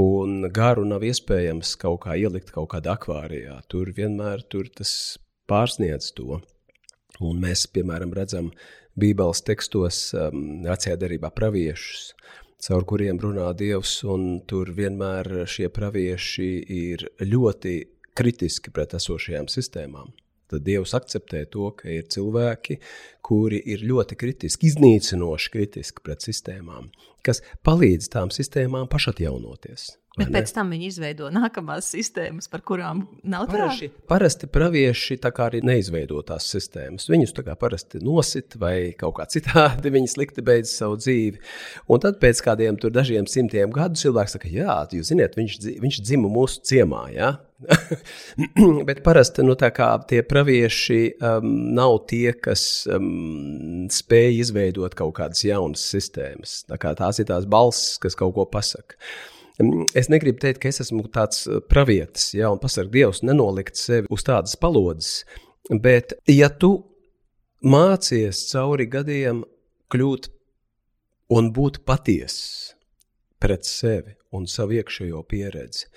un garu nav iespējams kaut kā ielikt kaut kādā akvārijā. Tur vienmēr tur tas pārsniedz to. Un mēs, piemēram, redzam Bībeles tekstos, um, vecajā derībā praviešus, caur kuriem runā Dievs, un tur vienmēr šie pravieši ir ļoti kritiski pret esošajām sistēmām. Tad Dievs akceptē to, ka ir cilvēki, kuri ir ļoti kritiski, iznīcinoši kritiski pret sistēmām, kas palīdz tām sistēmām pašatjaunoties. Bet pēc tam viņi izveido nākamās sistēmas, par kurām nav parasti. Parasti pravieši arī neizveido tās sistēmas. Viņus parasti nosit vai kaut kā citādi viņi slikti beidz savu dzīvi. Un tad pēc kādiem dažiem simtiem gadu cilvēks saka, jā, jūs zināt, viņš, viņš dzima mūsu ciemā. Ja? Bet parasti nu, tie pravieši um, nav tie, kas um, spēj izveidot kaut kādas jaunas sistēmas. Tā tās ir tās balss, kas kaut ko pasaka. Es negribu teikt, ka es esmu tāds uh, pravietis, ja, un pasakot, Dievs, nenolikt sevi uz tādas palodzes. Bet, ja tu mācies cauri gadiem kļūt un būt patiess pret sevi un savu iekšējo pieredzi,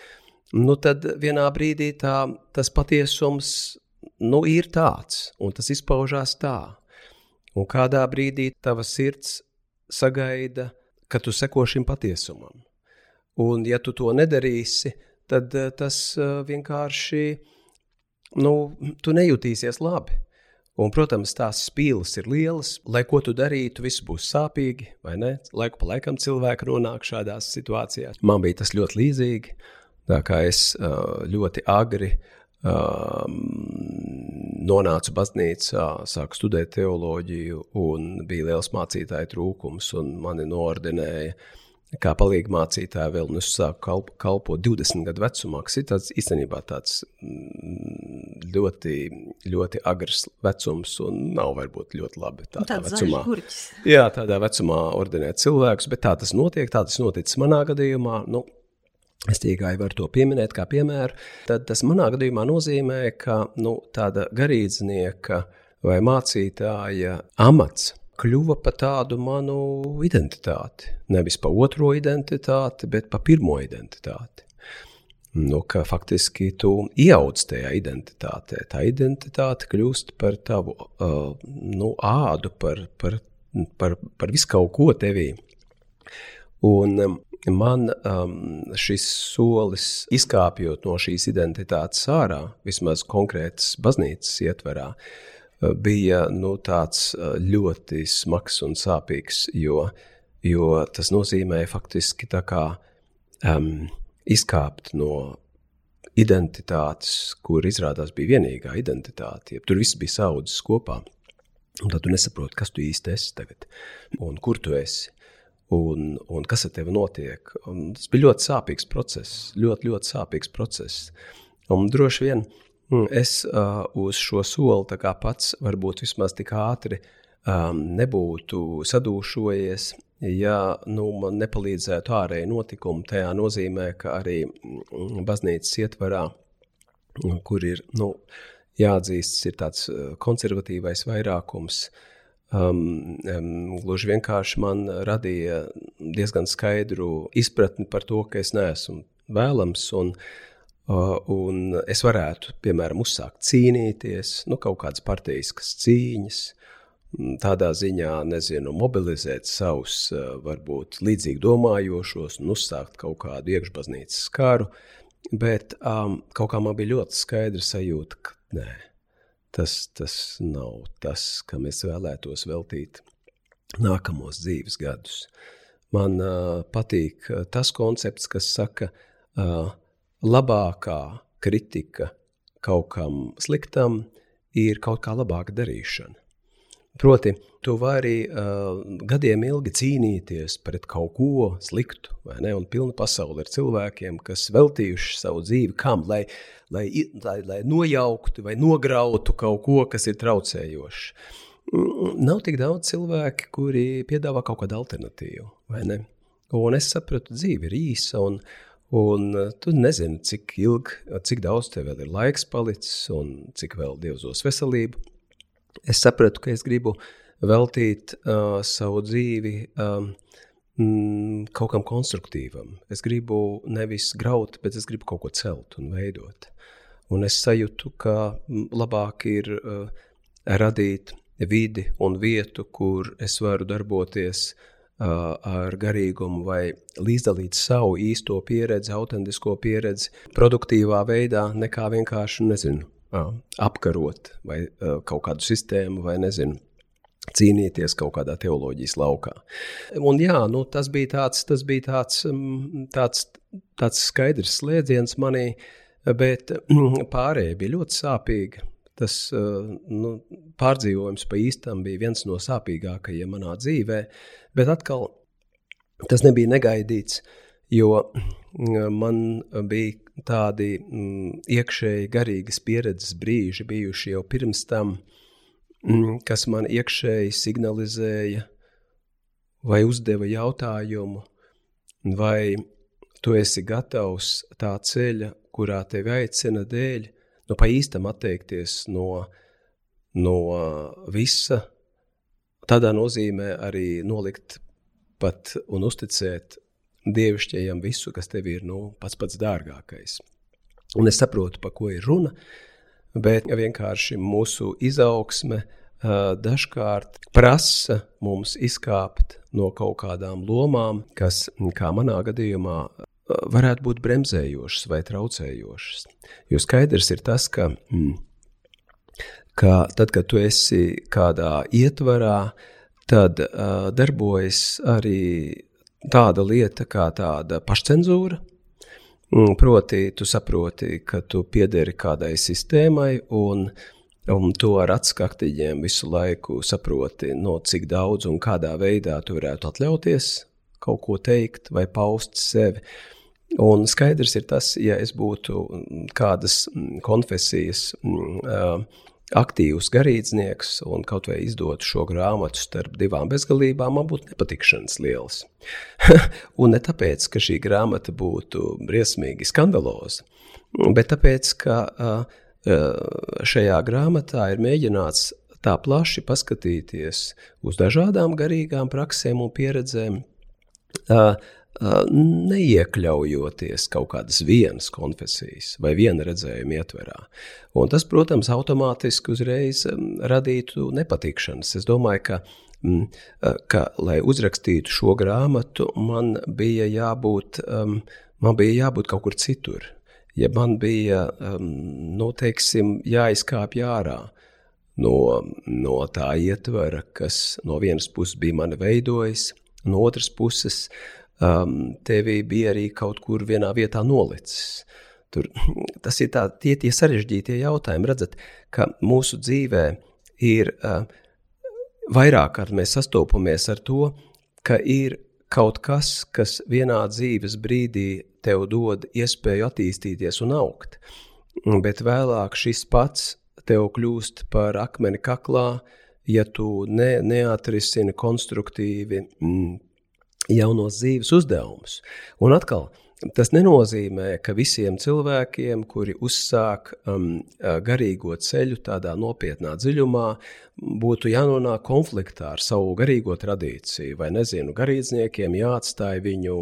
nu tad vienā brīdī tā, tas patiesums nu, ir tāds, un tas izpaužās tā. Un kādā brīdī tava sirds sagaida, ka tu seko šim patiesumam. Un, ja tu to nedarīsi, tad eh, tas eh, vienkārši nu, tu nejutīsies labi. Un, protams, tās spīles ir lielas. Lai ko tu darītu, viss būs sāpīgi, vai ne? Laiku pa laikam cilvēki nonāk šādās situācijās. Man bija tas ļoti līdzīgi. Tā kā es ļoti agri nonācu baznīcā, sāku studēt teoloģiju, un bija liels mācītāju trūkums, un mani noordinēja kā palīga mācītāja vēl, un es sāku kalp, kalpot 20 gadu vecumā, kas ir tāds īstenībā tāds mm, ļoti, ļoti agrs vecums un nav varbūt ļoti labi tādā tāds vecumā. Gurķis. Jā, tādā vecumā ordinēt cilvēkus, bet tā tas notiek, tā tas noticis manā gadījumā. Nu, Es tikai varu to pieminēt kā piemēru. Tad tas manā gadījumā nozīmē, ka nu, tāda garīdznieka vai mācītāja amats kļuva par tādu manu identitāti. Nevis par otro identitāti, bet par pirmo identitāti. Nu, faktiski tu ieaudz tajā identitātē. Tā identitāte kļūst par tavu uh, nu, ādu, par, par, par, par visu kaut ko tevī. Un um, man um, šis solis, izkāpjot no šīs identitātes ārā, vismaz konkrētas baznīcas ietverā, uh, bija nu, tāds ļoti smags un sāpīgs, jo, jo tas nozīmē faktiski kā, um, izkāpt no identitātes, kur izrādās bija vienīgā identitāte. Tur viss bija saudzes kopā. Un tad tu nesaproti, kas tu īsti esi tagad un kur tu esi. Un, un kas ar tevi notiek? Un tas bija ļoti sāpīgs process, ļoti, ļoti sāpīgs process. Un droši vien uh, Mm, es uh, uz šo soli pats varbūt vismaz tik ātri um, nebūtu sadūšojies, ja nu, man nepalīdzētu ārēji notikumi. Tajā nozīmē, ka arī mm, baznīcas ietvarā, kur ir nu, jāatzīst, ir tāds konservatīvais vairākums. Um, um, gluži vienkārši man radīja diezgan skaidru izpratni par to, ka es neesmu vēlams. Un, uh, un es varētu, piemēram, uzsākt cīnīties, nu, kaut kādas partijas cīņas, mm, tādā ziņā, nezinu, mobilizēt savus, uh, varbūt līdzīgi domājošos un uzsākt kaut kādu iekšbaznīcas karu, bet um, kaut kā man bija ļoti skaidra sajūta, ka nē, tas, tas nav tas, kam es vēlētos veltīt nākamos dzīves gadus. Man uh, patīk tas koncepts, kas saka, uh, labākā kritika kaut kam sliktam ir kaut kā labāka darīšana. Proti, tu vari uh, gadiem ilgi cīnīties pret kaut ko sliktu, vai ne? Un pilna pasaule ir cilvēkiem, kas veltījuši savu dzīvi kam, lai, lai, lai, lai nojauktu vai nograutu kaut ko, kas ir traucējošs. Nav tik daudz cilvēku, kuri piedāvā kaut kādu alternatīvu, vai ne? Un es sapratu, dzīve ir īsa, un, Un tu nezini, cik ilgi, cik daudz tev vēl ir laiks palicis un cik vēl Dievs dos veselību. Es sapratu, ka es gribu veltīt uh, savu dzīvi um, mm, kaut kam konstruktīvam. Es gribu nevis graut, bet es gribu kaut ko celt un veidot. Un es sajūtu, ka labāk ir uh, radīt vidi un vietu, kur es varu darboties uh, ar garīgumu vai līdzdalīt savu īsto pieredzi, autentisko pieredzi, produktīvā veidā, nekā vienkārši, nezinu, apkarot vai kaut kādu sistēmu vai nezinu. Cīnīties kaut kādā teoloģijas laukā. Un jā, nu, tas bija tāds, tas bija tāds, tāds, tāds skaidrs slēdziens manī, bet pārējie bija ļoti sāpīgi. Tas nu, pārdzīvojums pa īstam bija viens no sāpīgākajiem manā dzīvē, bet atkal tas nebija negaidīts, jo man bija tādi mm, iekšēji garīgas pieredzes brīži bijuši jau pirms tam, mm, kas man iekšēji signalizēja vai uzdeva jautājumu, vai tu esi gatavs tā ceļa, kurā tevi aicina dēļ, nu, pa īstam atteikties no, no visa. Tādā nozīmē arī nolikt pat un uzticēt dievišķajam visu, kas tev ir nu, pats pats dārgākais. Un es saprotu, pa ko ir runa, bet vienkārši mūsu izaugsme dažkārt prasa mums izkāpt no kaut kādām lomām, kas, kā manā gadījumā, varētu būt bremzējošas vai traucējošas. Jo skaidrs ir tas, ka, mm, ka tad, kad tu esi kādā ietvarā, tad uh, darbojas arī tāda lieta kā tāda pašcensūra. Mm, proti, tu saproti, ka tu piederi kādai sistēmai, un, un tu ar atskaktiņiem visu laiku saproti, no cik daudz un kādā veidā tu varētu atļauties kaut ko teikt vai paust sevi. Uh, Un skaidrs ir tas, ja es būtu kādas konfesijas aktīvs garīdznieks un kaut vai izdotu šo grāmatu starp divām bezgalībām, man būtu nepatikšanas liels. un ne tāpēc, ka šī grāmata būtu briesmīgi skandaloza, bet tāpēc, ka šajā grāmatā ir mēģināts tā plaši paskatīties uz dažādām garīgām praksēm un pieredzēm, neiekļaujoties kaut kādas vienas konfesijas vai viena redzējuma ietverā. Un tas, protams, automātiski uzreiz radītu nepatikšanas. Es domāju, ka, ka lai uzrakstītu šo grāmatu, man bija jābūt, man bija jābūt kaut kur citur. Ja man bija, nu, teiksim, jāizkāpj ārā no, no tā ietvara, kas no vienas puses bija mani veidojis, no otras puses um, tevi bija arī kaut kur vienā vietā nolicis. Tur, tas ir tā, tie, tie sarežģītie jautājumi. Redzat, ka mūsu dzīvē ir uh, vairāk kārt mēs sastopamies ar to, ka ir kaut kas, kas vienā dzīves brīdī tev dod iespēju attīstīties un augt, bet vēlāk šis pats tev kļūst par akmeni kaklā, ja tu ne, neatrisini konstruktīvi mm, jaunos dzīves uzdevumus. Un atkal, tas nenozīmē, ka visiem cilvēkiem, kuri uzsāk um, garīgo ceļu tādā nopietnā dziļumā, būtu jānonāk konfliktā ar savu garīgo tradīciju, vai nezinu, garīdzniekiem jāatstāj viņu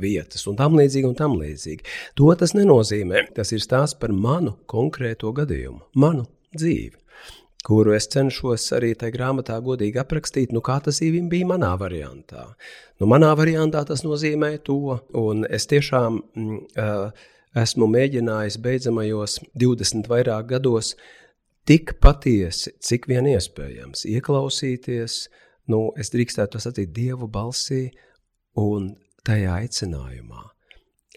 vietas un tam līdzīgi, un tam līdzīgi. To tas nenozīmē. Tas ir stāsts par manu konkrēto gadījumu, manu dzīvi kuru es cenšos arī tajā grāmatā godīgi aprakstīt, nu, kā tas bija manā variantā. Nu, manā variantā tas nozīmē to, un es tiešām uh, esmu mēģinājis beidzamajos 20 vairāk gados tik patiesi, cik vien iespējams, ieklausīties, nu, es drīkstētu to sacīt Dievu balsī un tajā aicinājumā,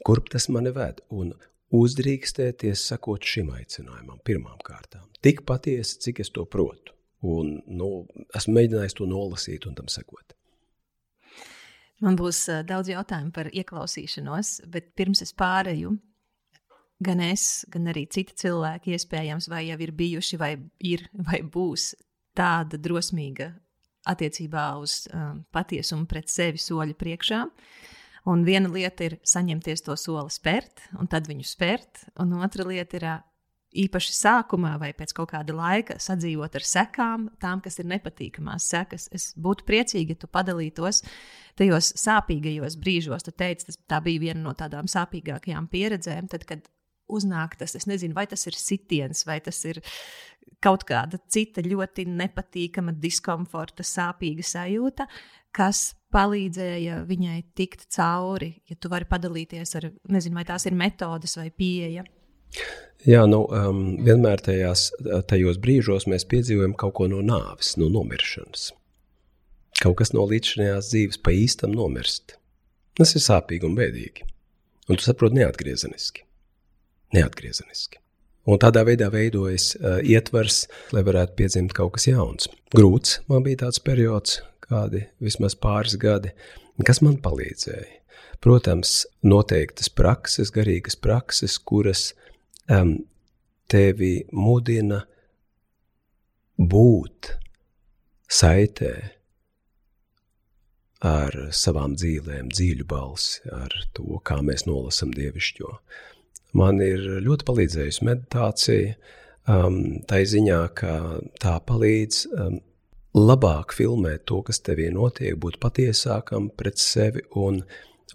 kurp tas mani ved, un uzdrīkstēties sakot šim aicinājumam pirmām kārtām tik patiesi, cik es to protu. Un, nu, esmu mēģinājis to nolasīt un tam sekot. Man būs uh, daudz jautājumu par ieklausīšanos, bet pirms es pārēju, gan es, gan arī citi cilvēki, iespējams, vai jau ir bijuši, vai ir, vai būs tāda drosmīga attiecībā uz um, patiesumu pret sevi soļu priekšā. Un viena lieta ir saņemties to soli spērt, un tad viņu spērt, un otra lieta ir īpaši sākumā vai pēc kaut kāda laika sadzīvot ar sekām, tām, kas ir nepatīkamās sekas. Es būtu priecīga, ja tu padalītos tajos sāpīgajos brīžos. Tu teici, tas tā bija viena no tādām sāpīgākajām pieredzēm, tad, kad uznāk tas, es nezinu, vai tas ir sitiens, vai tas ir kaut kāda cita ļoti nepatīkama, diskomforta, sāpīga sajūta, kas palīdzēja viņai tikt cauri. Ja tu vari padalīties ar, nezinu, vai tās ir metodes vai pieeja. Jā, nu, um, vienmēr tajās, tajos brīžos mēs piedzīvojam kaut ko no nāves, no nomiršanas. Kaut kas no līdzinājās dzīves pa īstam nomirst. Tas ir sāpīgi un bēdīgi. Un tu saproti neatgriezeniski. Neatgriezeniski. Un tādā veidā veidojas uh, ietvers, lai varētu piedzimt kaut kas jauns. Grūts man bija tāds periods, kādi vismaz pāris gadi, kas man palīdzēja. Protams, noteiktas prakses, garīgas prakses, kuras um, tevi mudina būt saitē ar savām dzīvēm, dziļu balsi, ar to, kā mēs nolasām dievišķo. Man ir ļoti palīdzējusi meditācija, um, tā ziņā, ka tā palīdz um, labāk filmēt to, kas tevī notiek, būt patiesākam pret sevi un,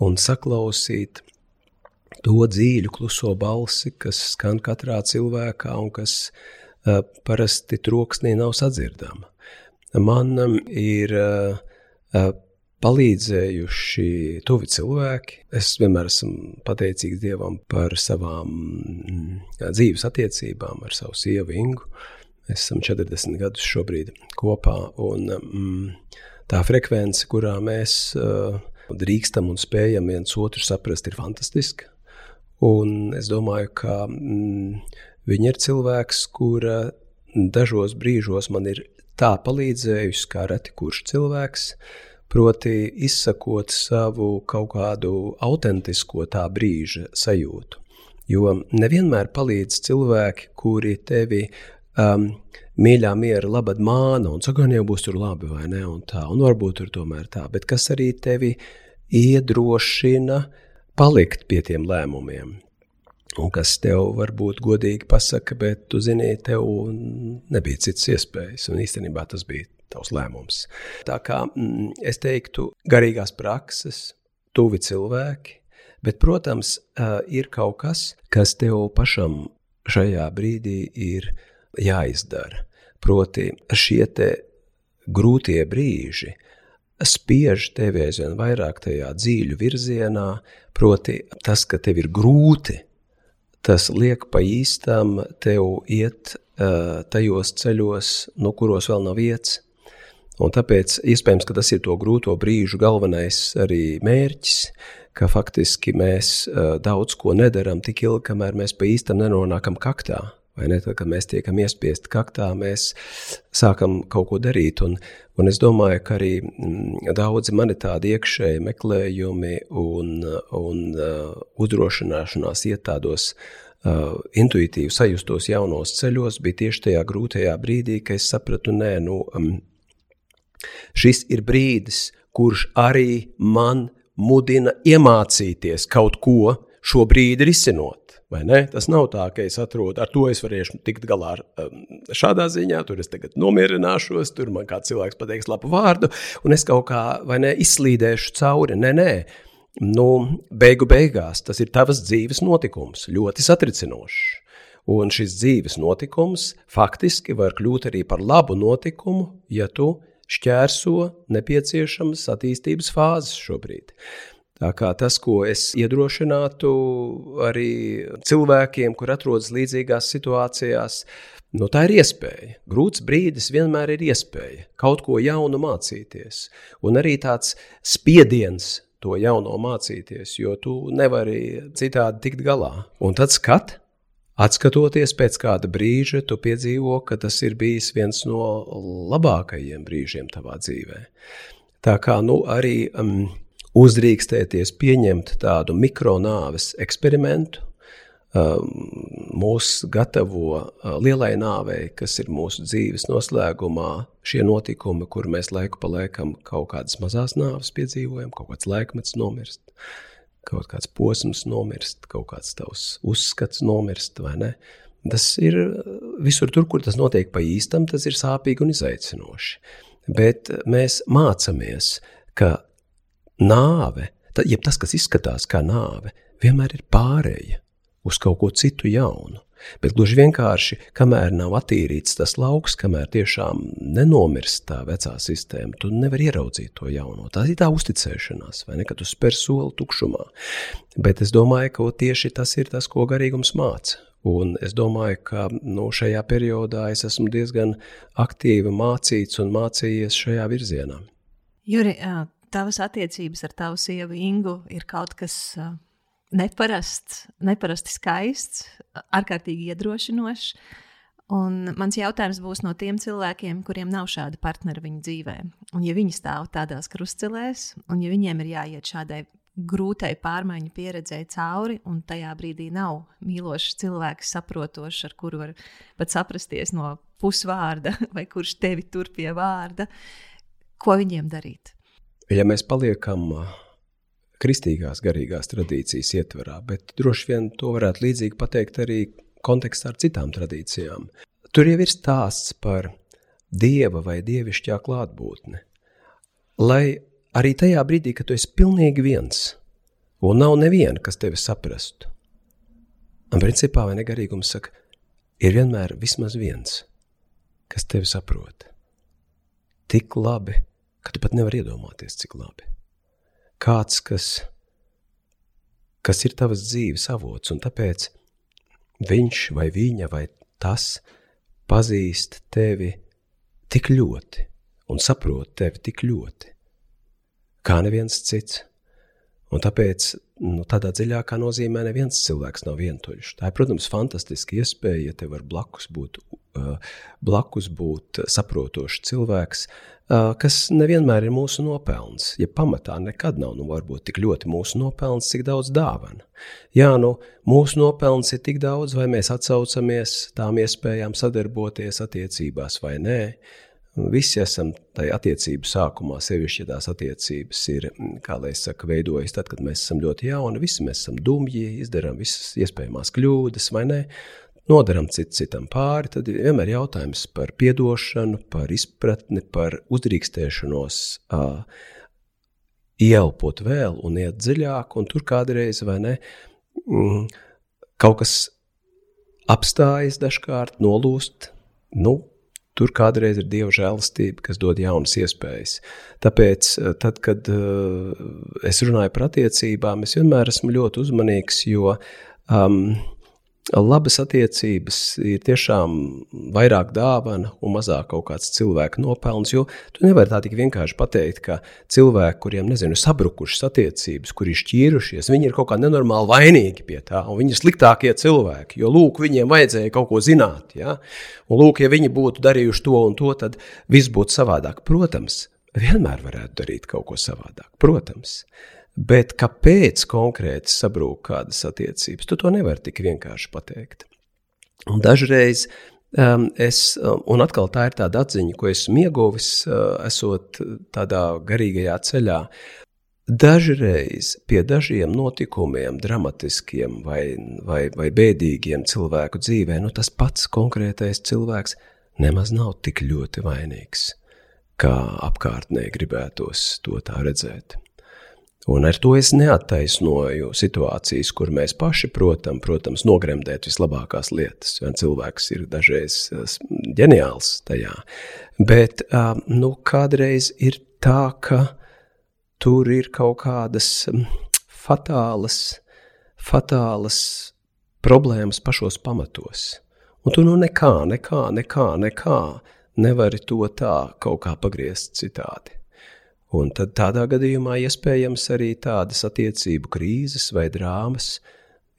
un saklausīt to dzīļu, kluso balsi, kas skan katrā cilvēkā un kas uh, parasti troksnī nav sadzirdama. Man um, ir uh, uh, palīdzējuši tuvi cilvēki. Es vienmēr esmu pateicīgs Dievam par savām mm, dzīves attiecībām ar savu sievu Ingu. Mēs esam 40 gadus šobrīd kopā, un mm, tā frekvence, kurā mēs uh, drīkstam un spējam viens otru saprast, ir fantastiska. Un es domāju, ka mm, viņa ir cilvēks, kura dažos brīžos man ir tā palīdzējusi, kā reti kurš cilvēks. Proti, izsakot savu kaut kādu autentisko tā brīža sajūtu. Jo nevienmēr palīdz cilvēki, kuri tevi um, mīļā miera labad māna un saka, jau būs tur labi vai ne, un tā, un varbūt tur tomēr tā, bet kas arī tevi iedrošina palikt pie tiem lēmumiem. Un kas tev varbūt godīgi pasaka, bet tu zini, tev nebija cits iespējas, un īstenībā tas bija tavs lēmums. Tā kā mm, es teiktu, garīgās prakses, tuvi cilvēki, bet, protams, ir kaut kas, kas tev pašam šajā brīdī ir jāizdara. Proti, šie grūtie brīži spiež tevi aizvien vairāk tajā dzīļu virzienā, proti, tas, ka tev ir grūti, tas liek pa īstam tev iet uh, tajos ceļos, no kuros vēl nav vietas. Un tāpēc iespējams, ka tas ir to grūto brīžu galvenais arī mērķis, ka faktiski mēs uh, daudz ko nedaram tik ilgi, kamēr mēs pa īstam nenonākam kaktā. Vai ne? Tad, kad mēs tiekam iespiesti kaktā, mēs sākam kaut ko darīt. Un, un es domāju, ka arī mm, daudzi man ir tādi iekšēji meklējumi un, un uh, uzdrošināšanās iet tādos uh, intuitīvi sajustos jaunos ceļos, bija tieši tajā grūtajā brīdī, kad es sapratu, nē, nu, um, Šis ir brīdis, kurš arī man mudina iemācīties kaut ko šo brīdi risinot. Tas nav tā, ka es atrodu, ar to es varēšu tikt galā ar, um, šādā ziņā, tur es tagad nomierināšos, tur man kāds cilvēks pateiks labu vārdu, un es kaut kā ne, izslīdēšu cauri. Nē, nē, nu, beigu beigās tas ir tavs dzīves notikums, ļoti satricinošs. Un šis dzīves notikums faktiski var kļūt arī par labu notikumu, ja tu šķērso nepieciešamas attīstības fāzes šobrīd. Tā kā tas, ko es iedrošinātu arī cilvēkiem, kur atrodas līdzīgās situācijās, nu, tā ir iespēja. Grūts brīdis vienmēr ir iespēja kaut ko jaunu mācīties. Un arī tāds spiediens to jauno mācīties, jo tu nevari citādi tikt galā. Un tad skat, Atskatoties pēc kāda brīža, tu piedzīvo, ka tas ir bijis viens no labākajiem brīžiem tavā dzīvē. Tā kā nu, arī um, uzdrīkstēties pieņemt tādu mikronāves eksperimentu, mūs gatavo lielai nāvei, kas ir mūsu dzīves noslēgumā, šie notikumi, kur mēs laiku pa laikam kaut kādas mazas nāves piedzīvojam, kaut kāds laikmets nomirst, kaut kāds posms nomirst, kaut kāds tavs uzskats nomirst, vai ne? Tas ir visur tur, kur tas notiek pa īstam, tas ir sāpīgi un izaicinoši. Bet mēs mācāmies, ka nāve, jeb tas, kas izskatās kā nāve, vienmēr ir pārēja uz kaut ko citu jaunu. Bet gluži vienkārši, kamēr nav attīrīts tas lauks, kamēr tiešām nenomirst tā vecā sistēma, tu nevari ieraudzīt to jauno. Tā ir tā uzticēšanās, vai ne, kad tu spēr soli tukšumā. Bet es domāju, ka tieši tas ir tas, ko garīgums māca. Un es domāju, ka nu, šajā periodā es esmu diezgan aktīvi mācīts un mācījies šajā virzienā. Juri, tavas attiecības ar tavu sievu Ingu ir kaut kas neparasts, neparasti skaists, ārkārtīgi iedrošinošs. Un mans jautājums būs no tiem cilvēkiem, kuriem nav šāda partnera viņu dzīvē. Un, ja viņi stāv tādās krustcelēs, un ja viņiem ir jāiet šādai grūtai pārmaiņu pieredzēji cauri, un tajā brīdī nav mīlošs cilvēks, saprotošs, ar kuru var pat saprasties no pusvārda, vai kurš tevi tur pie vārda, ko viņiem darīt? Ja mēs paliekam kristīgās garīgās tradīcijas ietverā, bet droši vien to varētu līdzīgi pateikt arī kontekstā ar citām tradīcijām. Tur jau ir stāsts par dieva vai dievišķā klātbūtni. Lai arī tajā brīdī, kad tu esi pilnīgi viens, un nav neviena, kas tevi saprastu, un principā vai negarīgums saka, ir vienmēr vismaz viens, kas tevi saprot. Tik labi, ka tu pat nevari iedomāties, cik labi kāds, kas, kas ir tavas dzīves avots, un tāpēc viņš vai viņa vai tas pazīst tevi tik ļoti un saprot tevi tik ļoti, kā neviens cits. Un tāpēc nu, tādā dziļākā nozīmē neviens cilvēks nav vientuļš. Tā ir, protams, fantastiska iespēja, ja tev var blakus būt, uh, blakus būt saprotošs cilvēks, kas nevienmēr ir mūsu nopelns. Ja pamatā nekad nav nu, varbūt tik ļoti mūsu nopelns, cik daudz dāvana. Jā, nu, mūsu nopelns ir tik daudz, vai mēs atsaucamies tām iespējām sadarboties attiecībās vai nē. Visi esam tajā attiecību sākumā, sevišķi, tās attiecības ir, kā lai es saku, veidojas tad, kad mēs esam ļoti jauni, visi mēs esam dumji, izdarām visas iespējamās kļūdas, vai ne? Nodaram cit, citam pāri, tad vienmēr ir jautājums par atdošanu, par izpratni, par uzdrīkstēšanos, uh, ieelpot vēl un iet dziļāk, un tur kādreiz vai ne, mm, kaut kas apstājas dažkārt, nolūst. Nu, Tur kādreiz ir dieva žēlastība, kas dod jaunas iespējas. Tāpēc, tad, kad uh, es runāju par attiecībām, es vienmēr esmu ļoti uzmanīgs, jo um, labas attiecības ir tiešām vairāk dāvana un mazāk kaut kāds cilvēka nopelns. Jo tu nevari tā tik vienkārši pateikt, ka cilvēki, kuriem nezinu, sabrukušas attiecības, kuri ir šķīrušies, viņi ir kaut kā nenormāli vainīgi pie tā, un viņi ir sliktākie cilvēki. Jo lūk, viņiem vajadzēja kaut ko zināt. Ja? Un lūk, ja viņi būtu darījuši to un to, tad viss būtu savādāk. Protams, vienmēr varētu darīt kaut ko savādāk. Protams. Bet kāpēc konkrēti sabrūk kādas attiecības, tu to nevari tik vienkārši pateikt. Un dažreiz um, es, um, un atkal tā ir tāda atziņa, ko esmu ieguvis, uh, esot tādā garīgajā ceļā. Dažreiz pie dažiem notikumiem, dramatiskiem vai, vai, vai bēdīgiem cilvēku dzīvē, nu tas pats konkrētais cilvēks nemaz nav tik ļoti vainīgs, kā apkārtnē gribētos to tā redzēt. Un ar to es neattaisnoju situācijas, kur mēs paši, protam, protams, nogremdēt vislabākās lietas. Vien cilvēks ir dažreiz ģeniāls tajā. Bet nu, kādreiz ir tā, ka tur ir kaut kādas fatālas, fatālas problēmas pašos pamatos. Un tu nu nekā, nekā, nekā, nekā nevari to tā kaut kā pagriezt citādi. Un tad tādā gadījumā iespējams arī tādas attiecību krīzes vai drāmas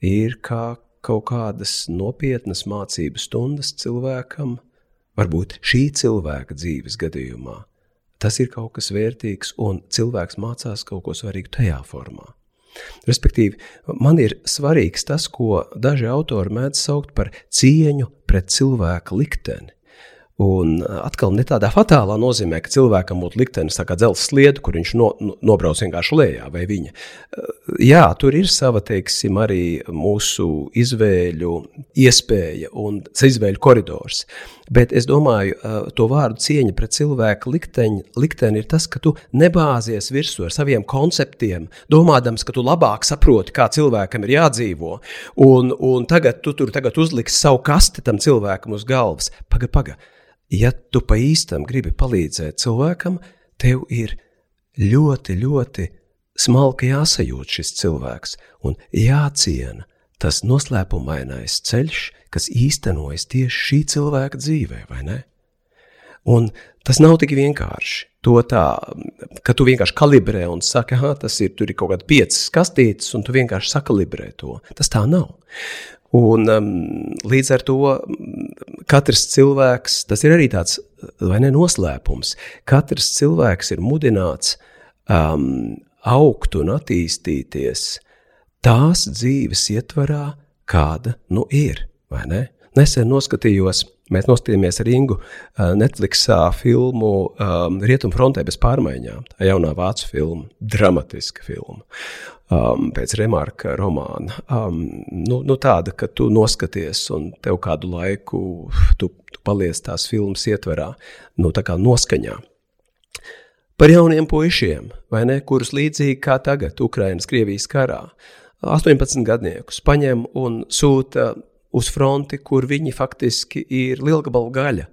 ir kā kaut kādas nopietnas mācību stundas cilvēkam, varbūt šī cilvēka dzīves gadījumā. Tas ir kaut kas vērtīgs, un cilvēks mācās kaut ko svarīgu tajā formā. Respektīvi, man ir svarīgs tas, ko daži autori mēdz saukt par cieņu pret cilvēka likteni. Un atkal ne tādā fatālā nozīmē, ka cilvēkam būtu liktenis kā dzelzceļa sliede, kur viņš no, no, nobrauc vienkārši lejā, vai viņa. Jā, tur ir sava, teiksim, arī mūsu izvēļu iespēja un izvēļu koridors. Bet es domāju, to vārdu cieņa pret cilvēku likteņu, likteni ir tas, ka tu nebāzies virsū ar saviem konceptiem, domādams, ka tu labāk saproti, kā cilvēkam ir jādzīvo, un, un tagad tu tur tagad uzliksi savu kasti tam cilvēkam uz galvas. Paga, paga ja tu pa īstam gribi palīdzēt cilvēkam, tev ir ļoti, ļoti smalki jāsajūt šis cilvēks un jāciena tas noslēpumainais ceļš, kas īstenojas tieši šī cilvēka dzīvē, vai ne? Un tas nav tik vienkārši. To tā, ka tu vienkārši kalibrē un saki, ah, tas ir, ir kaut kāda piecas kastītes, un tu vienkārši sakalibrē to. Tas tā nav. Un, um, līdz ar to katrs cilvēks, tas ir arī tāds ne, noslēpums, katrs cilvēks ir mudināts um, augt un attīstīties tās dzīves ietvarā, kāda nu ir. Nesen noskatījos, mēs noskatījāmies ar Ingu uh, Netflixā filmu um, Rietumfrontē bez pārmaiņām. Tā jaunā vācu filma, dramatiska filma um, pēc remarka romāna. Um, nu, nu tāda, ka tu noskaties un tev kādu laiku tu, tu paliec tās filmas ietverā, nu tā kā noskaņā. Par jauniem puišiem, vai ne, kurus līdzīgi kā tagad Ukrainas Krievijas karā, 18 gadniekus paņem un sūta uz fronti, kur viņi faktiski ir lielgabalu gaļa,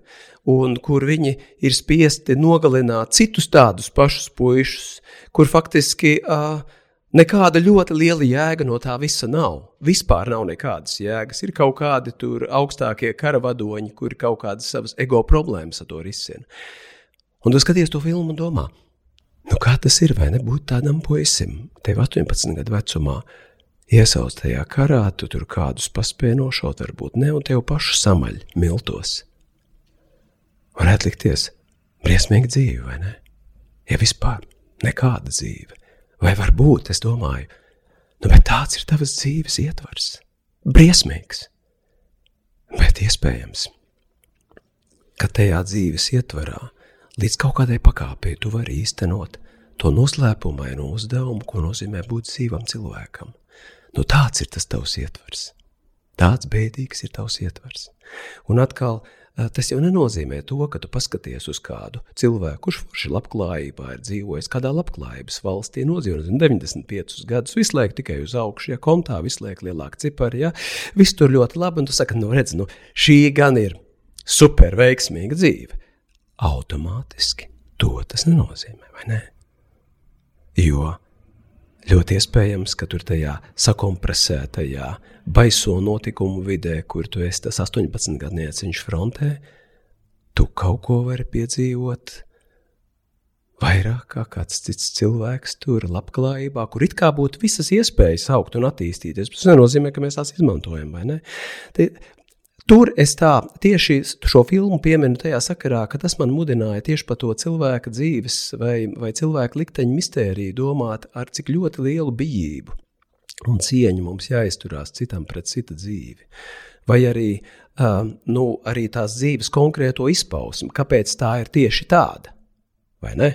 un kur viņi ir spiesti nogalināt citus tādus pašus puišus, kur faktiski uh, Nekāda ļoti liela jēga no tā visa nav. Vispār nav nekādas jēgas. Ir kaut kādi tur augstākie karavadoņi, kuri kaut kādas savas ego problēmas ar to risina. Un tu skaties to filmu un domā, nu kā tas ir, vai nebūt tādam puisim, tev 18 gadu vecumā, iesauc tajā karā, tu tur kādus paspēj nošaut, varbūt ne, un tev pašu samaļ miltos. Varētu likties briesmīga dzīve, vai ne? Ja vispār nekāda dzīve. Vai varbūt, es domāju, nu, bet tāds ir tavas dzīves ietvars. Briesmīgs, bet iespējams, ka tajā dzīves ietvarā līdz kaut kādai pakāpei tu vari īstenot to noslēpumainu uzdevumu, ko nozīmē būt dzīvam cilvēkam. Nu, tāds ir tas tavs ietvars. Tāds bēdīgs ir tavs ietvars. Un atkal, tas jau nenozīmē to, ka tu paskaties uz kādu cilvēku, kurš forši labklājībā ir dzīvojis kādā labklājības valstī, nodzīvojis 95 gadus, visu laiku tikai uz augšu, ja kontā visu laiku lielāka cipara, ja viss tur ļoti labi, un tu saki, nu redz, nu šī gan ir super veiksmīga dzīve. Automātiski to tas nenozīmē, vai ne? Jo Ļoti iespējams, ka tur tajā sakompresētajā, baiso notikumu vidē, kur tu esi tas 18 gadnieciņš frontē, tu kaut ko vari piedzīvot vairāk kā kāds cits cilvēks tur, labklājībā, kur it kā būtu visas iespējas augt un attīstīties. Tas nenozīmē, ka mēs tās izmantojam, vai ne? Te, Tur es tā tieši šo filmu pieminu tajā sakarā, ka tas man mudināja tieši par to cilvēka dzīves vai, vai cilvēka likteņa mistēriju domāt ar cik ļoti lielu bijību un cieņu mums jāizturās citam pret cita dzīvi. Vai arī, uh, nu, arī tās dzīves konkrēto izpausmi, kāpēc tā ir tieši tāda, vai ne?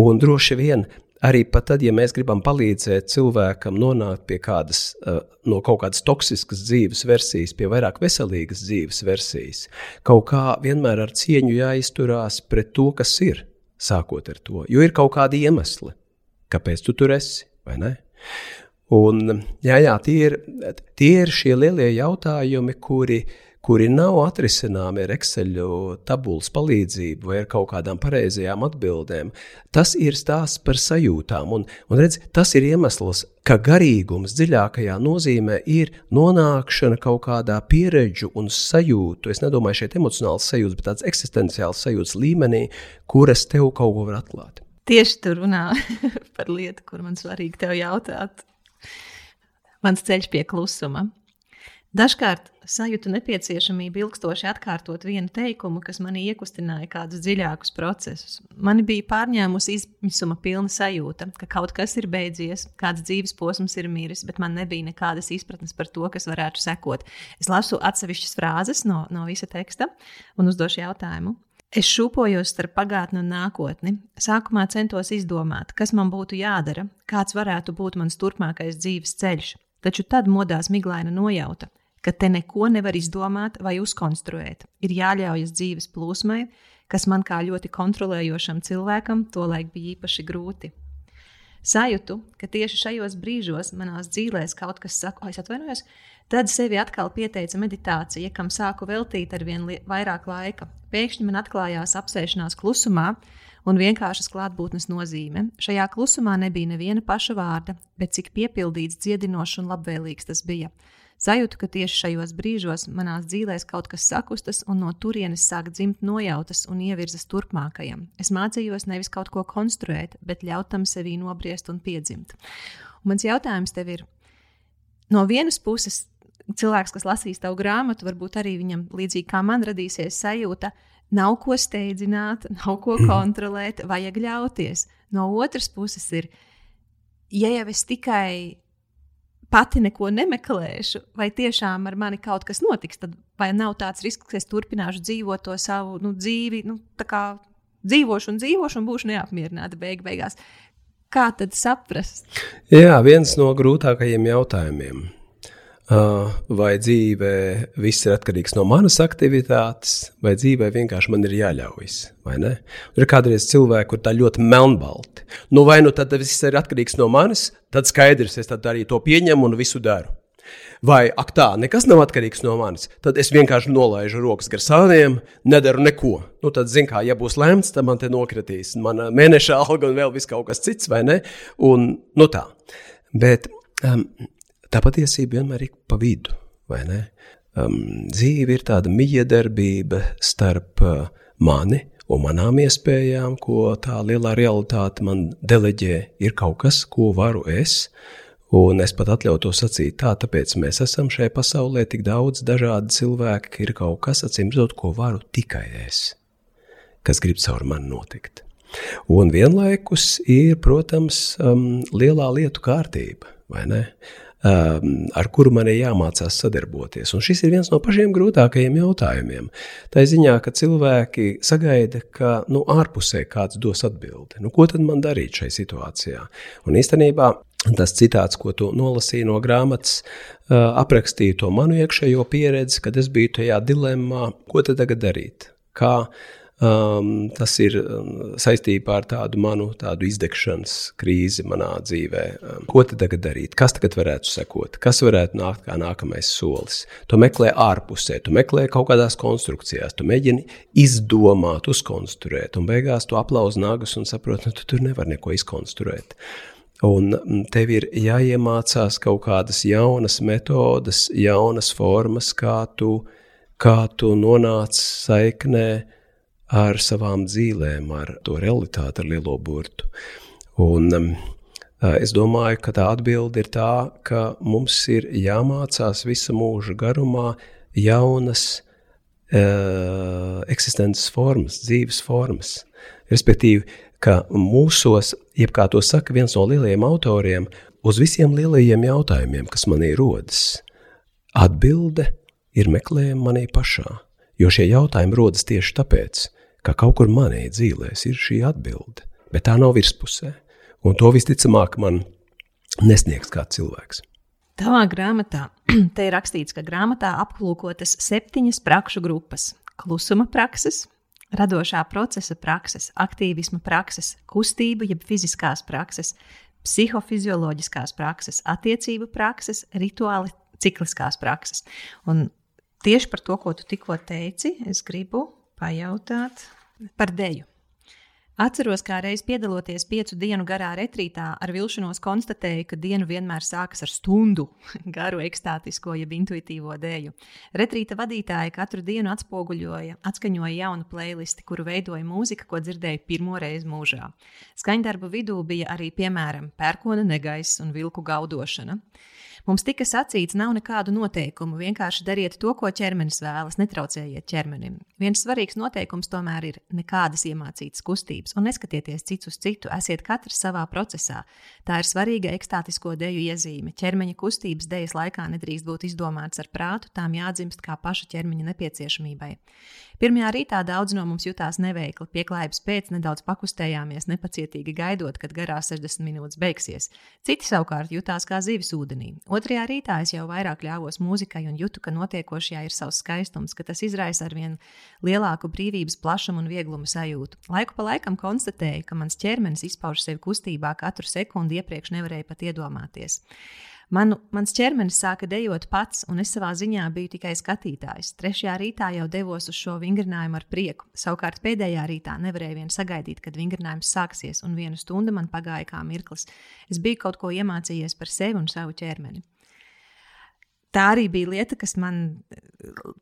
Un droši vien Arī tad, ja mēs gribam palīdzēt cilvēkam nonākt pie kādas, uh, no kaut kādas toksiskas dzīves versijas, pie vairāk veselīgas dzīves versijas, kaut kā vienmēr ar cieņu jāizturās pret to, kas ir, sākot ar to. Jo ir kaut kādi iemesli, kāpēc tu tur esi, vai ne? Un, jā, jā, tie, ir, tie ir šie lielie jautājumi, kuri uh, kuri nav atrisināmi ar Excel tabulas palīdzību vai ar kaut kādām pareizajām atbildēm. Tas ir stāsts par sajūtām, un, un redz, tas ir iemesls, ka garīgums dziļākajā nozīmē ir nonākšana kaut kādā pieredžu un sajūtu. Es nedomāju šeit emocionāls sajūtas, bet tāds eksistenciāls sajūtas līmenī, kuras tev kaut ko var atklāt. Tieši tur runā par lietu, kur man svarīgi tev jautāt. Mans ceļš pie klusuma. Dažkārt sajūtu nepieciešamību ilgstoši atkārtot vienu teikumu, kas manī iekustināja kādus dziļākus procesus. Mani bija pārņēmusi izmisuma pilna sajūta, ka kaut kas ir beidzies, kāds dzīves posms ir miris, bet man nebija nekādas izpratnes par to, kas varētu sekot. Es lasu atsevišķas frāzes no, no visa teksta un uzdošu jautājumu. Es šūpojos starp pagātni un nākotni. Sākumā centos izdomāt, kas man būtu jādara, kāds varētu būt mans turpmākais dzīves ceļš. Taču tad modās miglaina nojauta ka te neko nevar izdomāt vai uzkonstruēt. Ir jāļaujas dzīves plūsmai, kas man kā ļoti kontrolējošam cilvēkam tolaik bija īpaši grūti. Sajūtu, ka tieši šajos brīžos manās dzīvēs kaut kas saka, oh, atvainojos, tad sevi atkal pieteica meditācija, kam sāku veltīt ar vien vairāk laika. Pēkšņi man atklājās apsēšanās klusumā un vienkāršas klātbūtnes nozīme. Šajā klusumā nebija neviena paša vārda, bet cik piepildīts, dziedinošs un labvēlīgs tas bija. Sajūtu, ka tieši šajos brīžos manās dzīvēs kaut kas sakustas un no turienes sāk dzimt nojautas un ievirzas turpmākajam. Es mācījos nevis kaut ko konstruēt, bet ļaut tam sevī nobriest un piedzimt. Un mans jautājums tev ir, no vienas puses, cilvēks, kas lasīs tavu grāmatu, varbūt arī viņam līdzīgi kā man radīsies sajūta, nav ko steidzināt, nav ko kontrolēt, vajag ļauties. No otras puses ir, ja jau es tikai pati neko nemeklēšu, vai tiešām ar mani kaut kas notiks, tad vai nav tāds risks, ka es turpināšu dzīvot to savu nu, dzīvi, nu, tā kā dzīvošu un dzīvošu un būšu neapmierināta beig beigās. Kā tad saprast? Jā, viens no grūtākajiem jautājumiem. Vai dzīvē viss ir atkarīgs no manas aktivitātes, vai dzīvē vienkārši man ir jāļaujas? Ir kādreiz cilvēki, kur tā ļoti melnbalti. Nu, vai nu tad viss ir atkarīgs no manis, tad skaidrs, es tad arī to pieņemu un visu daru. Vai ak, tā, nekas nav atkarīgs no manis, tad es vienkārši nolaižu rokas gar saviem, nedaru neko. Nu, tad, zin kā, ja būs lemts, tad man te nokritīs mana mēneša alga un vēl viss kaut kas cits, vai ne? Un, nu tā. Bet um, Tā patiesība vienmēr ir pa vidu, vai ne? Um, dzīve ir tāda miedarbība starp uh, mani un manām iespējām, ko tā lielā realitāte man deleģē. Ir kaut kas, ko varu es, un es pat atļautu sacīt tā, tāpēc mēs esam šajā pasaulē tik daudz dažādi cilvēki, ka ir kaut kas, acīm redzot, ko varu tikai es, kas grib caur mani notikt. Un vienlaikus ir, protams, um, lielā lietu kārtība, vai ne? Um, ar kuru man ir jāmācās sadarboties. Un šis ir viens no pašiem grūtākajiem jautājumiem. Tā ziņā, ka cilvēki sagaida, ka nu, ārpusē kāds dos atbildi. Nu, ko tad man darīt šajā situācijā? Un īstenībā tas citāts, ko tu nolasīji no grāmatas, uh, aprakstīja to manu iekšējo pieredzi, kad es biju tajā dilemmā, ko tad tagad darīt. Kā Um, tas ir um, saistībā ar tādu manu tādu izdegšanas krīzi manā dzīvē. Um, ko tad tagad darīt? Kas tagad varētu sekot? Kas varētu nākt kā nākamais solis? Tu meklē ārpusē, tu meklē kaut kādās konstrukcijās, tu mēģini izdomāt, uzkonstruēt, un beigās tu aplauz nagus un saproti, ka nu, tu tur nevar neko izkonstruēt. Un mm, tev ir jāiemācās kaut kādas jaunas metodes, jaunas formas, kā tu, kā tu nonāc saiknē ar savām dzīvēm, ar to realitāti, ar lielo burtu. Un, um, Es domāju, ka tā atbilde ir tā, ka mums ir jāmācās visa mūža garumā jaunas uh, eksistences formas, dzīves formas. Respektīvi, ka mūsos, jeb kā to saka viens no lielajiem autoriem, uz visiem lielajiem jautājumiem, kas manī rodas, atbilde ir meklējama manī pašā. Jo šie jautājumi rodas tieši tāpēc, ka kaut kur manī dzīvēs ir šī atbilde, bet tā nav virspusē. Un to visticamāk man nesniegs kāds cilvēks. Tavā grāmatā te ir rakstīts, ka grāmatā aplūkotas septiņas prakšu grupas - klusuma prakses, radošā procesa prakses, aktīvisma prakses, kustība, jeb fiziskās prakses, psihofizioloģiskās prakses, attiecību prakses, rituāli cikliskās prakses. Un tieši par to, ko tu tikko teici, es gribu pajautāt par deju. Atceros, kā reiz piedaloties piecu dienu garā retrītā, ar vilšanos konstatēju, ka diena vienmēr sākas ar stundu garu ekstātisko, jeb intuitīvo dēļu. Retrīta vadītāja katru dienu atspoguļoja, atskaņoja jaunu playlisti, kuru veidoja mūzika, ko dzirdēju pirmo reizi mūžā. Skaņdarbu vidū bija arī, piemēram, pērkona negaiss un vilku gaudošana. Mums tika sacīts, nav nekādu noteikumu. Vienkārši dariet to, ko ķermenis vēlas, netraucējiet ķermenim. Viens svarīgs noteikums tomēr ir nekādas iemācītas kustības, un neskatieties cits uz citu, esiet katrs savā procesā. Tā ir svarīga ekstātisko deju iezīme. Ķermeņa kustības dejas laikā nedrīkst būt izdomāts ar prātu, tām jādzimst kā paša ķermeņa nepieciešamībai. Pirmajā rītā daudz no mums jutās neveikli, pieklājības pēc nedaudz pakustējāmies, nepacietīgi gaidot, kad garās 60 minūtes beigsies. Citi savukārt jutās kā zivis ūdenī. Otrajā rītā es jau vairāk ļāvos mūzikai un jūtu, ka notiekošajā ir savs skaistums, ka tas izraisa ar vien lielāku brīvības, plašumu un vieglumu sajūtu. Laiku pa laikam konstatēju, ka mans ķermenis izpauž sevi kustībā katru sekundi iepriekš nevarēju pat iedomāties. Manu, mans ķermenis sāka dejot pats, un es savā ziņā biju tikai skatītājs. Trešajā rītā jau devos uz šo vingrinājumu ar prieku. Savukārt pēdējā rītā nevarēju vien sagaidīt, kad vingrinājums sāksies, un viena stunda man pagāja kā mirklis. Es biju kaut ko iemācījies par sevi un savu ķermeni. Tā arī bija lieta, kas man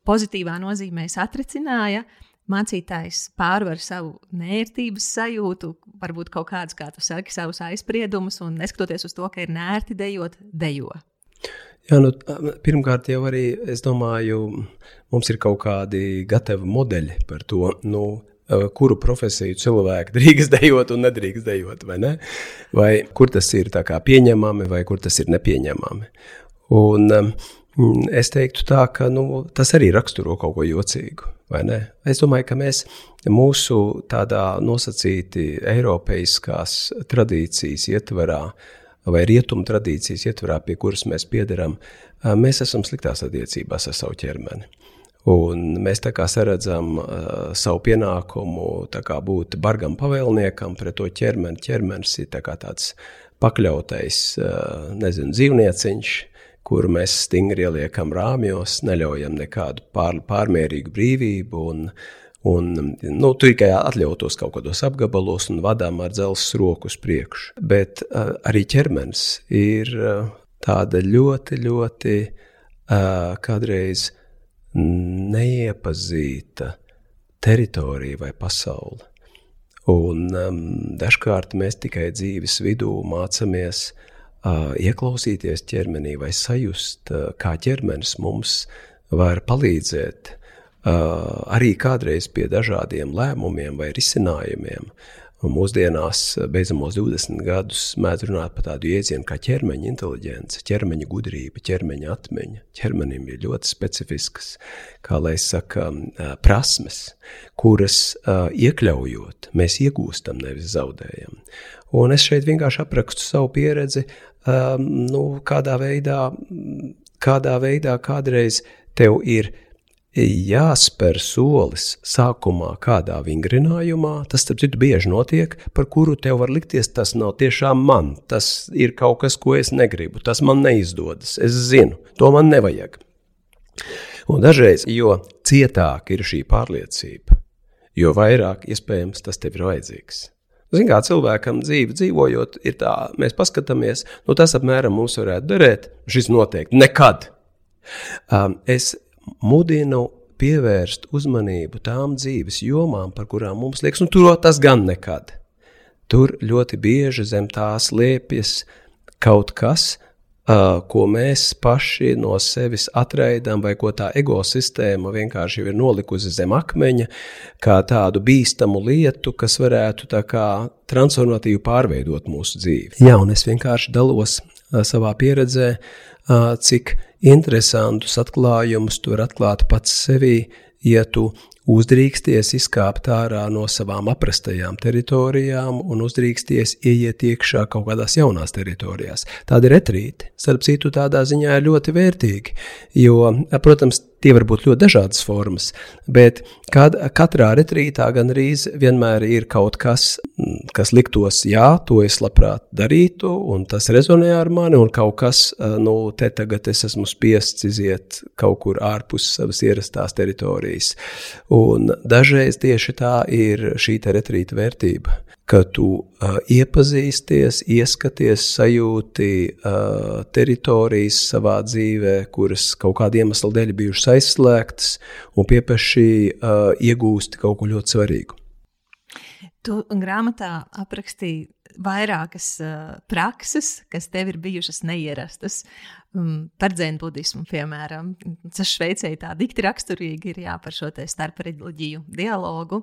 pozitīvā nozīmē satricināja. Mācītājs pārvar savu nērtības sajūtu, varbūt kaut kādus, kā tu saki, savus aizspriedumus, un neskatoties uz to, ka ir nērti dejot, dejo. Jā, nu, pirmkārt, jau arī es domāju, mums ir kaut kādi gatavi modeļi par to, nu, kuru profesiju cilvēki drīkst dejot un nedrīkst dejot, vai ne? Vai kur tas ir pieņemami, vai kur tas ir nepieņemami. Un, um, es teiktu tā, ka nu, tas arī raksturo kaut ko jocīgu. Es domāju, ka mēs mūsu tādā nosacīti eiropeiskās tradīcijas ietvarā, vai rietumu tradīcijas ietvarā, pie kuras mēs piederam, mēs esam sliktās attiecībās ar savu ķermeni. Un mēs tā kā saredzam uh, savu pienākumu būt bargam pavēlniekam pret to ķermeni. Ķermenis ir tā tāds pakļautais, uh, nezinu, dzīvnieciņš, kuru mēs stingri ieliekam rāmjos, neļaujam nekādu pār, pārmērīgu brīvību. Un, un, nu, tikai atļautos kaut kādos apgabalos un vadām ar dzelzceļa roku uz priekšu. Bet uh, arī ķermenis ir uh, tāda ļoti, ļoti uh, kādreiz neiepazīta teritorija vai pasaule. Un um, dažkārt mēs tikai dzīves vidū mācāmies uh, ieklausīties ķermenī vai sajust, kā ķermenis mums var palīdzēt arī kādreiz pie dažādiem lēmumiem vai risinājumiem. Mūsdienās, beidzamos 20 gadus, mēdz runāt par tādu jēdzienu kā ķermeņa inteligence, ķermeņa gudrība, ķermeņa atmiņa. Ķermenim ir ļoti specifiskas, kā lai saka, prasmes, kuras iekļaujot, mēs iegūstam, nevis zaudējam. Un es šeit vienkārši aprakstu savu pieredzi, nu, kādā veidā, kādā veidā kādreiz tev ir jāspēr solis sākumā kādā vingrinājumā, tas, starp citu, bieži notiek, par kuru tev var likties, tas nav tiešām man, tas ir kaut kas, ko es negribu, tas man neizdodas, es zinu, to man nevajag. Un dažreiz, jo cietāk ir šī pārliecība, jo vairāk iespējams tas tev ir vajadzīgs. Ziniet, kā cilvēkam dzīve dzīvojot, ir tā, mēs paskatāmies, nu tas apmēram mums varētu derēt, šis noteikti nekad. Um, es mudinu pievērst uzmanību tām dzīves jomām, par kurām mums liekas, nu tur tas gan nekad. Tur ļoti bieži zem tās liepjas kaut kas, ko mēs paši no sevis atraidām, vai ko tā ekosistēma vienkārši ir nolikusi zem akmeņa, kā tādu bīstamu lietu, kas varētu transformatīvi pārveidot mūsu dzīvi. Jā, un es vienkārši dalos savā pieredzē, cik interesantus atklājumus tu vari atklāt pats sevī, ja tu uzdrīksties izkāpt ārā no savām aprastajām teritorijām un uzdrīksties ieiet iekšā kaut kādās jaunās teritorijās. Tādi retrīti, starp citu, tādā ziņā ir ļoti vērtīgi, jo, protams, tie var būt ļoti dažādas formas, bet kad, katrā retrītā gan arī vienmēr ir kaut kas, kas liktos, jā, to es labprāt darītu, un tas rezonē ar mani, un kaut kas, nu, te tagad es esmu spiests iziet kaut kur ārpus savas ierastās teritorijas. Un dažreiz tieši tā ir šī retrīta vērtība, ka tu uh, iepazīsties, ieskaties, sajūti uh, teritorijas savā dzīvē, kuras kaut kāda iemesla dēļ bijušas aizslēgtas, un piepeši uh, iegūsti kaut ko ļoti svarīgu. Tu grāmatā aprakstīji vairākas uh, prakses, kas tev ir bijušas neierastas. Um, par dzēnbudismu, piemēram, tas Šveicē tā dikti raksturīgi ir jā, par šo starpreģiģiju dialogu,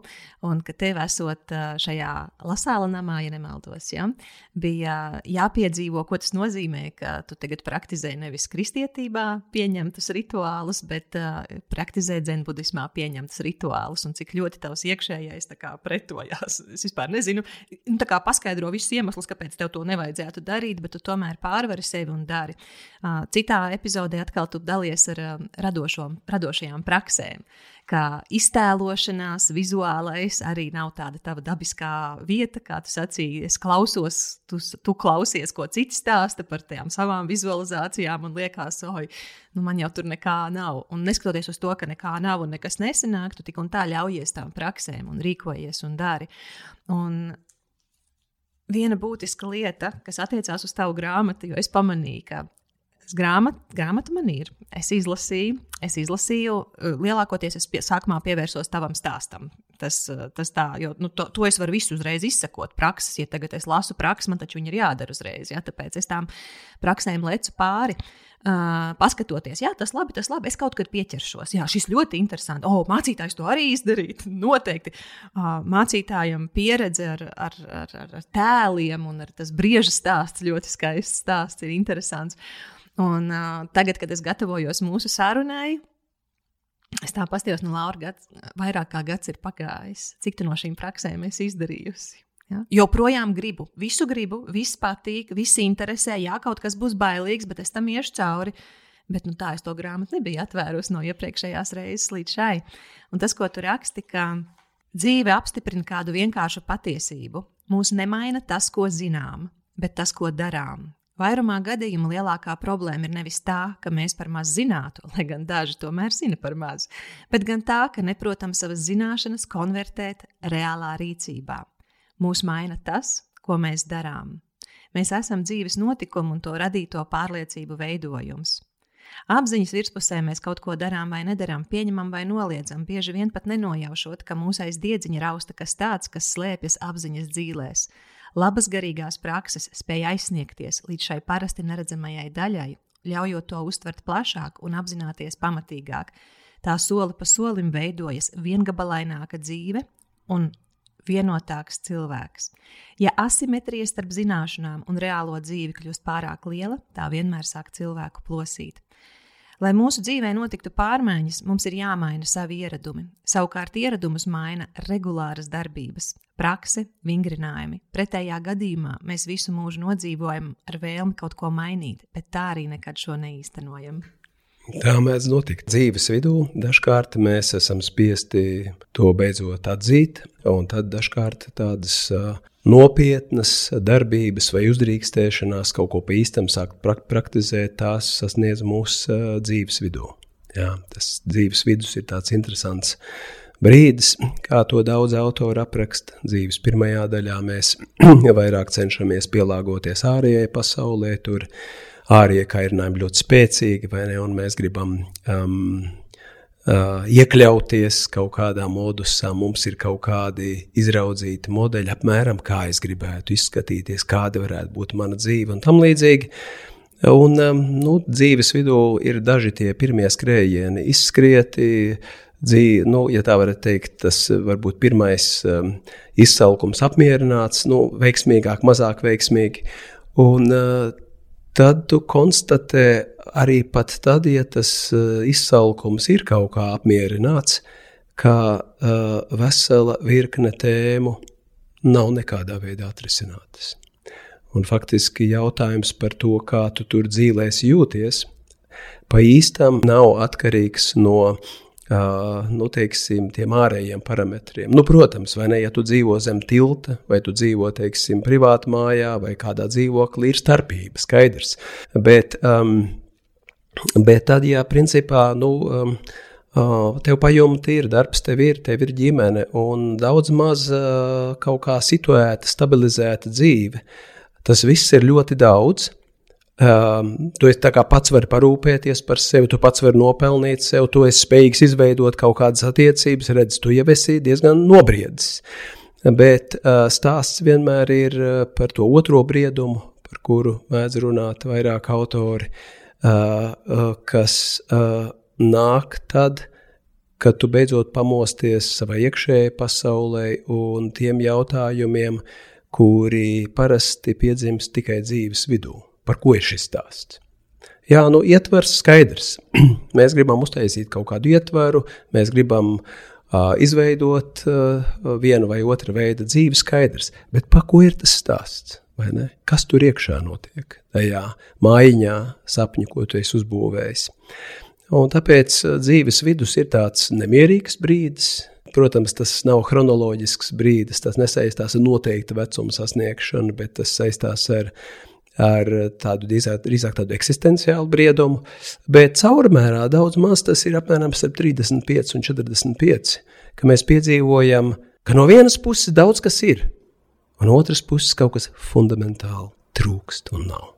un ka tev esot šajā lasāla namā, ja nemaldos, ja, bija jāpiedzīvo, ko tas nozīmē, ka tu tagad praktizē nevis kristietībā pieņemtus rituālus, bet uh, praktizē dzēnbudismā pieņemtus rituālus, un cik ļoti tavs iekšējais kā, pretojās. Es vispār nezinu, nu, tā kā paskaidro visus iemeslus, kāpēc tev to nevajadzētu darīt, bet tu tomēr pārvari sevi un dari. Uh, Citā epizodē atkal tu dalies ar radošo, radošajām praksēm, kā iztēlošanās, vizuālais arī nav tāda tava dabiskā vieta, kā tu sacīji. Es klausos, tu, tu klausies, ko cits stāsta par tām savām vizualizācijām, un liekas, oi, nu man jau tur nekā nav. Un neskatoties uz to, ka nekā nav un nekas nesanāk, tu tik un tā ļaujies tām praksēm un rīkojies un dari. Un viena būtiska lieta, kas attiecās uz tavu grāmatu, jo es pamanīju, ka Grāmat, grāmata man ir. Es izlasīju, es izlasīju, eh, lielākoties es pie, sākumā pievērsos tavam stāstam. Tas, eh, tas tā, jo nu, to, to es varu visu uzreiz izsekot. Prakses, ja tagad es lasu praksi, man taču viņi ir jādara uzreiz. Ja? Tāpēc es tām praksēm lecu pāri. Uh, paskatoties, jā, tas labi, tas labi, es kaut kad pieķeršos. Jā, šis ļoti interesants. O, oh, mācītājs to arī izdarīt. Noteikti. Uh, mācītājam pieredze ar, ar, ar, ar tēliem un ar tas brieža stāsts, ļoti skaists stāsts, ir interesants. Uh, Un uh, tagad, kad es gatavojos mūsu sarunai, es tā pastījos, no nu, Laura, gads, vairāk kā gads ir pagājis. Cik no šīm praksēm es izdarījusi? Ja? Joprojām gribu, visu gribu, viss patīk, viss interesē. Jā, kaut kas būs bailīgs, bet es tam iešu cauri. Bet nu, tā es to grāmatu nebiju atvērusi no iepriekšējās reizes līdz šai. Un tas, ko tu raksti, ka dzīve apstiprina kādu vienkāršu patiesību. Mūs nemaina tas, ko zinām, bet tas, ko darām. Vairumā gadījumu lielākā problēma ir nevis tā, ka mēs par maz zinātu, lai gan daži tomēr zina par maz, bet gan tā, ka neprotam savas zināšanas konvertēt reālā rīcībā. Mūs maina tas, ko mēs darām. Mēs esam dzīves notikumu un to radīto pārliecību veidojums. Apziņas virspusē mēs kaut ko darām vai nedarām, pieņemam vai noliedzam, bieži vien pat nenojaušot, ka mūsu aiz diedziņa rausta kas tāds, kas slēpjas apziņas dzīvēs. Labas garīgās prakses spēj aizsniegties līdz šai parasti neredzamajai daļai, ļaujot to uztvert plašāk un apzināties pamatīgāk. Tā soli pa solim veidojas viengabalaināka dzīve un vienotāks cilvēks. Ja asimetrija starp zināšanām un reālo dzīvi kļūst pārāk liela, tā vienmēr sāk cilvēku plosīt. Lai mūsu dzīvē notiktu pārmaiņas, mums ir jāmaina savi ieradumi. Savukārt ieradumus maina regulāras darbības, prakse, vingrinājumi. Pretējā gadījumā mēs visu mūžu nodzīvojam ar vēlmi kaut ko mainīt, bet tā arī nekad šo neīstenojam. Tā mēdz notikt dzīves vidū. Dažkārt mēs esam spiesti to beidzot atzīt, un tad dažkārt tādas nopietnas darbības vai uzdrīkstēšanās kaut ko pa īstam sākt praktizēt, tās sasniedz mūsu dzīves vidū. Jā, tas dzīves vidus ir tāds interesants brīdis, kā to daudz autori apraksta. Dzīves pirmajā daļā mēs vairāk cenšamies pielāgoties ārējai pasaulē, tur ārējie kairinājumi ļoti spēcīgi, vai ne, un mēs gribam um, Uh, iekļauties kaut kādā modusā, mums ir kaut kādi izraudzīti modeļi, apmēram kā es gribētu izskatīties, kāda varētu būt mana dzīve un tam līdzīgi. Un, um, nu, dzīves vidū ir daži tie pirmie skrējieni, izskrieti, dzīve, nu, ja tā varētu teikt, tas varbūt pirmais um, izsalkums apmierināts, nu, veiksmīgāk, mazāk veiksmīgi. Un, uh, tad tu konstatē arī pat tad, ja tas uh, izsalkums ir kaut kā apmierināts, ka uh, vesela virkne tēmu nav nekādā veidā atrisinātas. Un faktiski jautājums par to, kā tu tur dzīvēs jūties, pa īstam nav atkarīgs no uh, nu, teiksim, tiem ārējiem parametriem. Nu, protams, vai ne, ja tu dzīvo zem tilta, vai tu dzīvo, teiksim, privātā mājā vai kādā dzīvoklī, ir starpība, skaidrs. Bet, um, bet tad, ja principā, nu, um, Tev pajumti ir, darbs tev ir, tev ir ģimene un daudz maz kaut kā situēta, stabilizēta dzīve. Tas viss ir ļoti daudz, Um, tu pats vari parūpēties par sevi, tu pats vari nopelnīt sev, tu esi spējīgs izveidot kaut kādas attiecības, redz, tu jau esi diezgan nobriedzis. Bet uh, stāsts vienmēr ir uh, par to otro briedumu, par kuru mēdz runāt vairāk autori, uh, uh, kas uh, nāk tad, kad tu beidzot pamosties savai iekšējai pasaulē un tiem jautājumiem, kuri parasti piedzimst tikai dzīves vidū. Par ko ir šis stāsts? Jā, nu, ietvers skaidrs. mēs gribam uztaisīt kaut kādu ietvaru, mēs gribam uh, izveidot uh, vienu vai otru veidu dzīvi, skaidrs. Bet par ko ir tas stāsts? Kas tur iekšā notiek? Tajā mājiņā, sapņu, ko tu esi uzbūvējis. Un tāpēc dzīves vidus ir tāds nemierīgs brīdis. Protams, tas nav chronoloģisks brīdis, tas nesaistās ar noteiktu vecumu sasniegšanu, bet tas saistās ar ar tādu drīzāk, tādu eksistenciālu briedumu, bet caurmērā daudz maz tas ir apmēram starp 35 un 45, ka mēs piedzīvojam, ka no vienas puses daudz kas ir, un otras puses kaut kas fundamentāli trūkst un nav.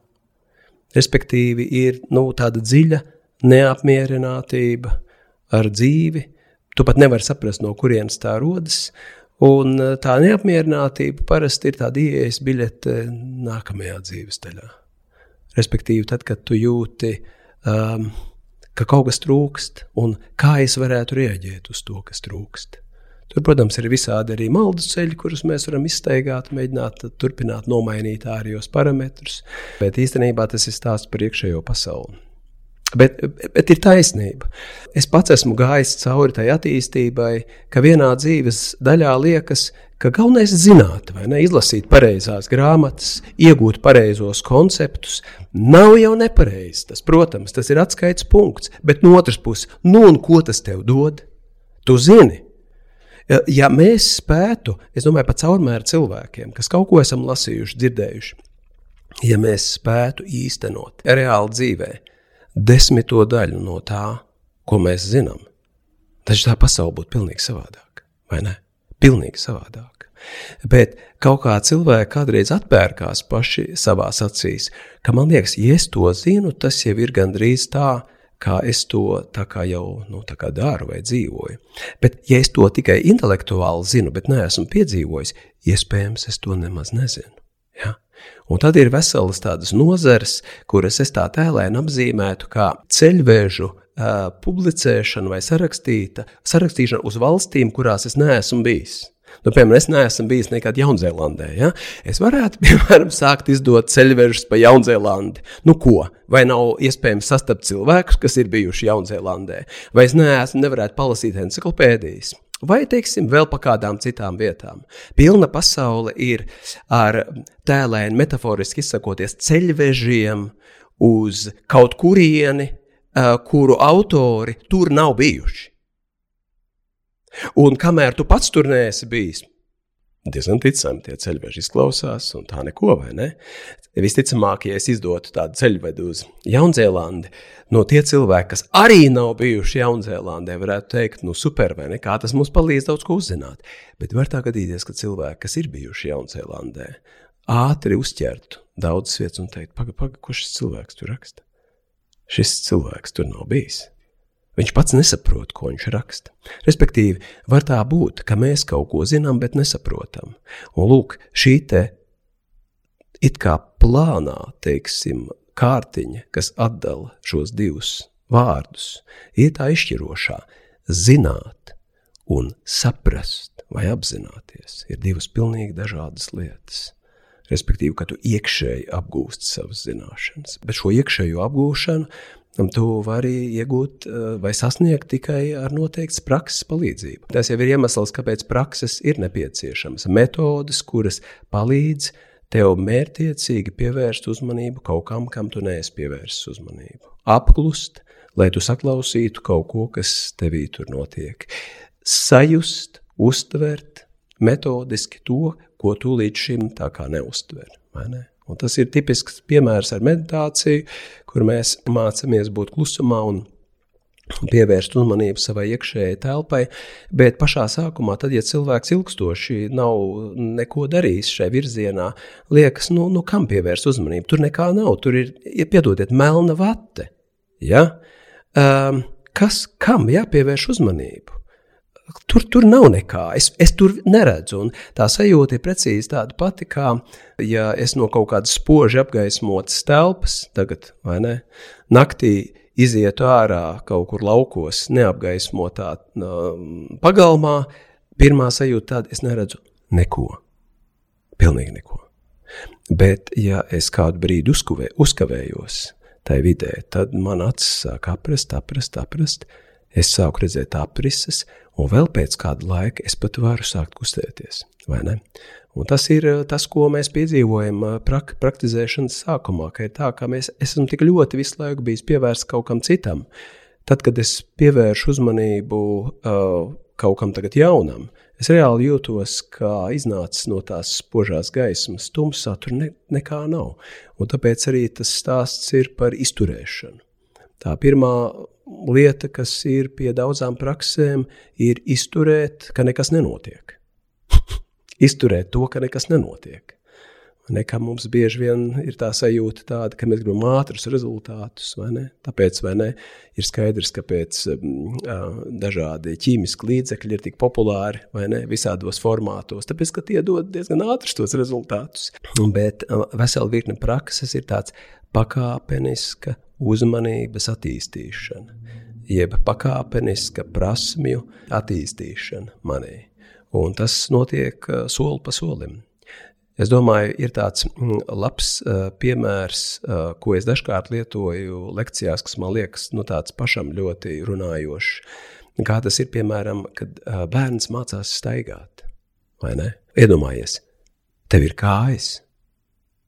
Respektīvi, ir nu, tāda dziļa neapmierinātība ar dzīvi. Tu pat nevari saprast, no kurienes tā rodas, Un eh, tā neapmierinātība parasti ir tāda ieejas biļete nākamajā dzīves daļā. Respektīvi, tad, kad tu jūti, um, ka kaut kas trūkst, un kā es varētu reaģēt uz to, kas trūkst. Tur, protams, ir visādi arī maldas ceļi, kurus mēs varam iztaigāt, mēģināt turpināt nomainīt ārējos parametrus, bet īstenībā tas ir stāsts par iekšējo pasauli. Bet, bet ir taisnība. Es pats esmu gājis cauri tai attīstībai, ka vienā dzīves daļā liekas, ka galvenais ir zināt, vai ne, izlasīt pareizās grāmatas, iegūt pareizos konceptus. Nav jau nepareizi. Tas, protams, tas ir atskaites punkts, bet no otras puses, nu un ko tas tev dod? Tu zini. Ja, mēs spētu, es domāju par caurmēru cilvēkiem, kas kaut ko esam lasījuši, dzirdējuši, ja mēs spētu īstenot reāli dzīvēm, desmito daļu no tā, ko mēs zinām, taču tā pasaule būtu pilnīgi savādāka, vai ne? Pilnīgi savādāka. Bet kaut kā cilvēki kādreiz atpērkās paši savā acīs, ka man liekas, ja es to zinu, tas jau ir gandrīz tā, kā es to kā jau nu, kā daru vai dzīvoju. Bet, ja es to tikai intelektuāli zinu, bet neesmu piedzīvojis, iespējams, es to nemaz nezinu. Ja? Un tad ir veselas tādas nozares, kuras es tā tēlēni apzīmētu kā ceļvežu uh, publicēšanu vai sarakstīšanu uz valstīm, kurās es neesmu bijis. Nu, piemēram, es neesmu bijis nekad Jaunzēlandē. Ja? Es varētu, piemēram, sākt izdot ceļvežus pa Jaunzēlandi. Nu, ko? Vai nav iespējams sastapt cilvēkus, kas ir bijuši Jaunzēlandē? Vai es neesmu, nevarētu palasīt encyklopēdijas? Vai, teiksim, vēl pa kādām citām vietām. Pilna pasaule ir ar tēlēni, metaforiski izsakoties, ceļvežiem uz kaut kurieni, kuru autori tur nav bijuši. Un kamēr tu pats tur neesi bijis, diezgan ticami tie ceļveži izklausās, un tā neko, vai ne? Visticamāk, ja es izdotu tādu ceļvedu uz Jaunzēlandi, no tie cilvēki, kas arī nav bijuši Jaunzēlandē, varētu teikt, nu super, vai ne? Kā tas mums palīdz daudz ko uzzināt. Bet var tā gadīties, ka cilvēki, kas ir bijuši Jaunzēlandē, ātri uzķertu daudzas vietas un teikt, pagaidi, paga, ko šis cilvēks tur raksta? Šis cilvēks tur nav bijis. Viņš pats nesaprot, ko viņš raksta. Respektīvi, var tā būt, ka mēs kaut ko zinām, bet nesaprotam. Un lūk, šī te it kā plānā, teiksim, kārtiņa, kas atdala šos divus vārdus, ir tā izšķirošā. Zināt un saprast vai apzināties ir divas pilnīgi dažādas lietas. Respektīvi, ka tu iekšēji apgūsti savas zināšanas, bet šo iekšējo apgūšanu tu vari iegūt eh, vai sasniegt tikai ar noteiktas prakses palīdzību. Tas jau ir iemesls, kāpēc prakses ir nepieciešamas. Metodes, kuras palīdz tev mērķiecīgi pievērst uzmanību kaut kam, kam tu neesi pievērsis uzmanību. Apklust, lai tu saklausītu kaut ko, kas tevī tur notiek. Sajust, uztvert metodiski to, ko tu līdz šim tā kā neuztver. Ne? Un tas ir tipisks piemērs ar meditāciju, kur mēs mācāmies būt klusumā un pievērst uzmanību savai iekšējai telpai, bet pašā sākumā, tad, ja cilvēks ilgstoši nav neko darījis šajā virzienā, liekas, nu, nu kam pievērst uzmanību? Tur nekā nav, tur ir, ja piedodiet, melna vate. Ja? Um, kas, kam jāpievērš uzmanību? Tur, tur nav nekā. Es, es tur neredzu. Un tā sajūta ir precīzi tāda pati, kā ja es no kaut kādas spoži apgaismotas telpas, tagad, vai ne, naktī izietu ārā kaut kur laukos, neapgaismotā um, pagalmā. Pirmā sajūta tāda, es neredzu neko. Pilnīgi neko. Bet, ja es kādu brīdi uzkavē, uzkavējos tajā vidē, tad man acis sāk aprast, aprast, aprast. Es sāku redzēt aprises, un vēl pēc kāda laika es pat varu sākt kustēties. Tas ir eh, tas, ko mēs piedzīvojam eh, prak praktizēšanas sākumā, ka ir tā, ka mēs esam tik ļoti visu laiku bijis pievērsts kaut kam citam. Tad, kad es pievēršu uzmanību uh, kaut kam tagad jaunam, es reāli jūtos, kā iznācis no tās spožās gaismas, tumsā tur ne, nekā nav. Un tāpēc arī tas stāsts ir par izturēšanu. Tā pirmā lieta, kas ir pie daudzām praksēm, ir izturēt, ka nekas nenotiek. izturēt to, ka nekas nenotiek. Nekā mums bieži vien ir tā sajūta, tāda, ka mēs gribam ātrus rezultātus. Vai ne? Tāpēc vai ne, ir skaidrs, kāpēc um, dažādi ķīmiski līdzekļi ir tik populāri ne, visādos formātos. Tāpēc, ka tie dod diezgan ātrus tos rezultātus. Bet uh, vesela virkne prakses ir tāds pakāpeniska uzmanības attīstīšana, jeb pakāpeniska prasmju attīstīšana manī. Un tas notiek uh, soli pa solim. Es domāju, ir tāds mm, labs uh, piemērs, uh, ko es dažkārt lietoju lekcijās, kas man liekas nu, pašam ļoti runājošs. Kā tas ir, piemēram, kad bērns mācās staigāt, vai ne? Iedomājies, tev ir kājas,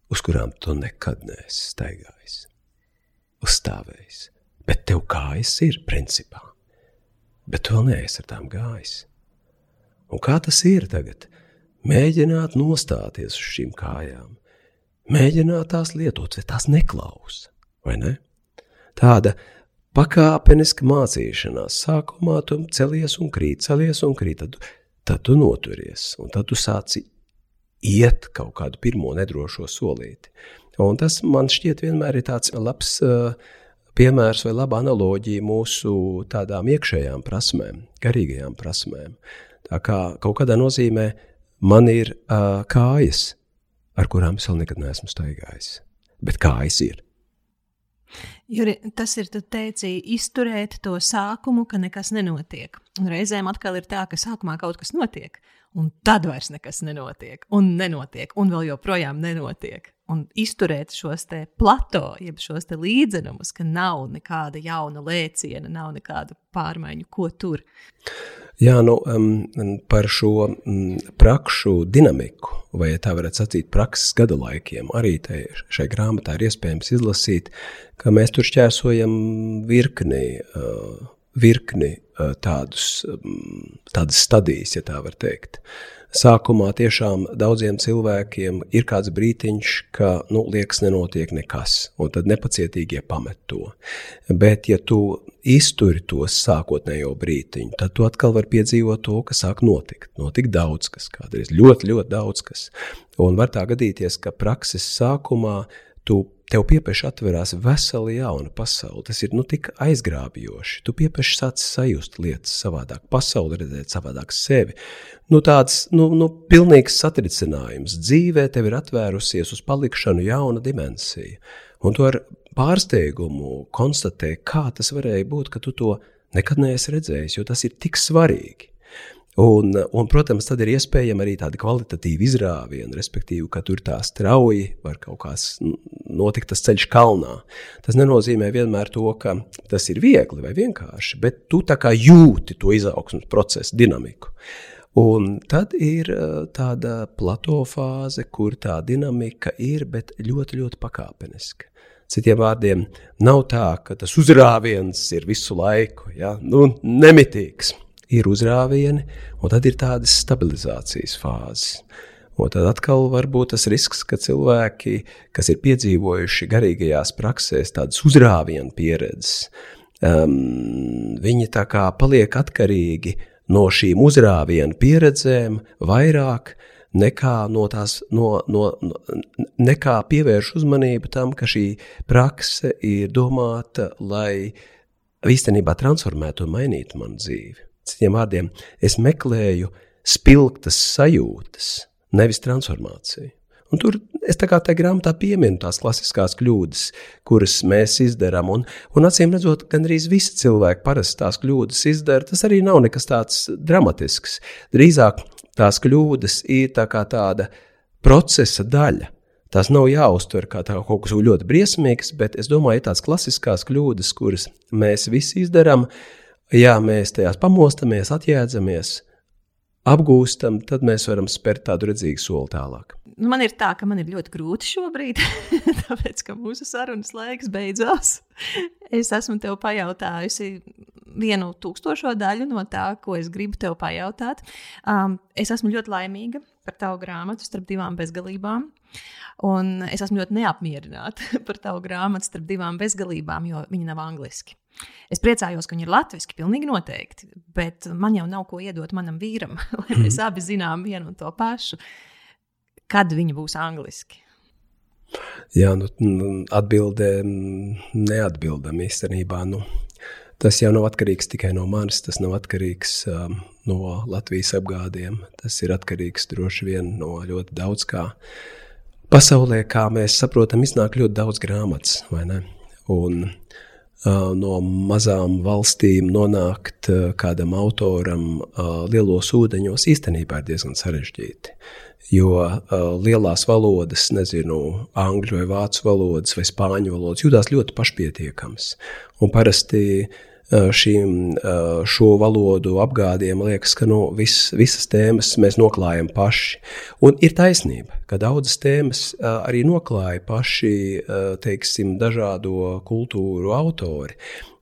uz kurām tu nekad neesi staigājis uzstāvējis. Bet tev kājas ir principā. Bet tu vēl neesi ar tām gājis. Un kā tas ir tagad? Mēģināt nostāties uz šīm kājām, mēģināt tās lietot, vai tās neklausa, vai ne? Tāda pakāpeniska mācīšanās. Sākumā tu celies un krīt, celies un krīt, tad, tad tu noturies, un tad tu sāci iet kaut kādu pirmo nedrošo solīti. Un tas man šķiet vienmēr ir tāds labs uh, piemērs vai laba analoģija mūsu tādām iekšējām prasmēm, garīgajām prasmēm. Tā kā kaut kādā nozīmē man ir uh, kājas, ar kurām es vēl nekad neesmu staigājis, bet kājas ir. Juri, tas ir, tu teici, izturēt to sākumu, ka nekas nenotiek. Un reizēm atkal ir tā, ka sākumā kaut kas notiek, un tad vairs nekas nenotiek, un nenotiek, un vēl joprojām nenotiek un izturēt šos plato, jeb šos līdzenumus, ka nav nekāda jauna lēciena, nav nekādu pārmaiņu, ko tur. Jā, nu, um, par šo um, prakšu dinamiku, vai tā varētu sacīt, prakses gada laikiem, arī tai, šai grāmatā ir iespējams izlasīt, ka mēs tur šķērsojam virkni, uh, virkni uh, tādus, um, tādas stadijas, ja tā var teikt. Uh, sākumā tiešām daudziem cilvēkiem ir kāds brītiņš, ka, nu, liekas, nenotiek nekas, un tad nepacietīgi pamet to. Bet, ja tu izturi to sākotnējo brītiņu, tad tu atkal vari piedzīvot to, kas sāk notikt. Notikt daudz kas, kādreiz ļoti, ļoti daudz kas. Un var tā gadīties, ka prakses sākumā tu tev piepieši atverās vesela jauna pasaule. Tas ir nu, tik aizgrābjoši. Tu piepieši sāc sajust lietas savādāk, pasauli redzēt savādāk sevi. Nu, tāds nu, nu, pilnīgs satricinājums. Dzīvē tev ir atvērusies uz palikšanu jauna dimensija. Un tu ar pārsteigumu konstatē, kā tas varēja būt, ka tu to nekad neesi redzējis, jo tas ir tik svarīgi. Un, un, protams, tad ir iespējama arī tāda kvalitatīva izrāviena, respektīvi, ka tur tā strauji var kaut kāds notikt tas ceļš kalnā. Tas nenozīmē vienmēr to, ka tas ir viegli vai vienkārši, bet tu tā kā jūti to izaugsmas procesu, dinamiku. Un tad ir tāda plato fāze, kur tā dinamika ir, bet ļoti, ļoti pakāpeniska. Citiem vārdiem, nav tā, ka tas uzrāviens ir visu laiku, ja? nu, nemitīgs ir uzrāvieni, un tad ir tādas stabilizācijas fāzes. Un tad atkal var būt tas risks, ka cilvēki, kas ir piedzīvojuši garīgajās praksēs tādas uzrāvienu pieredzes, um, viņi tā kā paliek atkarīgi no šīm uzrāvienu pieredzēm vairāk nekā, no tās, no, no, nekā pievērš uzmanību tam, ka šī prakse ir domāta, lai īstenībā transformētu un mainītu manu dzīvi. Citiem vārdiem, es meklēju spilgtas sajūtas, nevis transformāciju. Un tur es tā kā tajā grāmatā pieminu tās klasiskās kļūdas, kuras mēs izdarām. Un, un acīm redzot, gandrīz visi cilvēki parasti tās kļūdas izdara. Tas arī nav nekas tāds dramatisks. Drīzāk tās kļūdas ir tā kā tāda procesa daļa. Tās nav jāuztver kā kaut kas ļoti briesmīgs, bet es domāju, ka tās klasiskās kļūdas, kuras mēs visi izdarām, ja mēs tajās pamostamies, atjēdzamies, apgūstam, tad mēs varam spērt tādu redzīgu soli tālāk. Man ir tā, ka man ir ļoti grūti šobrīd, tāpēc ka mūsu sarunas laiks beidzās. Es esmu tev pajautājusi vienu tūkstošo daļu no tā, ko es gribu tev pajautāt. Um, es esmu ļoti laimīga par tavu grāmatu starp divām bezgalībām. Un es esmu ļoti neapmierināta par tavu grāmatu starp divām bezgalībām, jo viņi nav angliski. Es priecājos, ka viņi ir latviešu, pilnīgi noteikti, bet man jau nav ko iedot manam vīram, lai mēs mm. abi zinām vienu un to pašu. Kad viņi būs angliski? Jā, nu, atbildē neatbildam īstenībā. Nu, tas jau nav atkarīgs tikai no manis, tas nav atkarīgs um, no Latvijas apgādiem. Tas ir atkarīgs droši vien no ļoti daudz kā. Pasaulē, kā mēs saprotam, iznāk ļoti daudz grāmatas, vai ne? Un, no mazām valstīm nonākt kādam autoram lielos ūdeņos īstenībā ir diezgan sarežģīti. Jo lielās valodas, nezinu, angļu vai vācu valodas vai spāņu valodas jūtas ļoti pašpietiekams. Un parasti šīm, šo valodu apgādiem liekas, ka nu, vis, visas tēmas mēs noklājam paši. Un ir taisnība, ka daudzas tēmas arī noklāja paši teiksim, dažādo kultūru autori.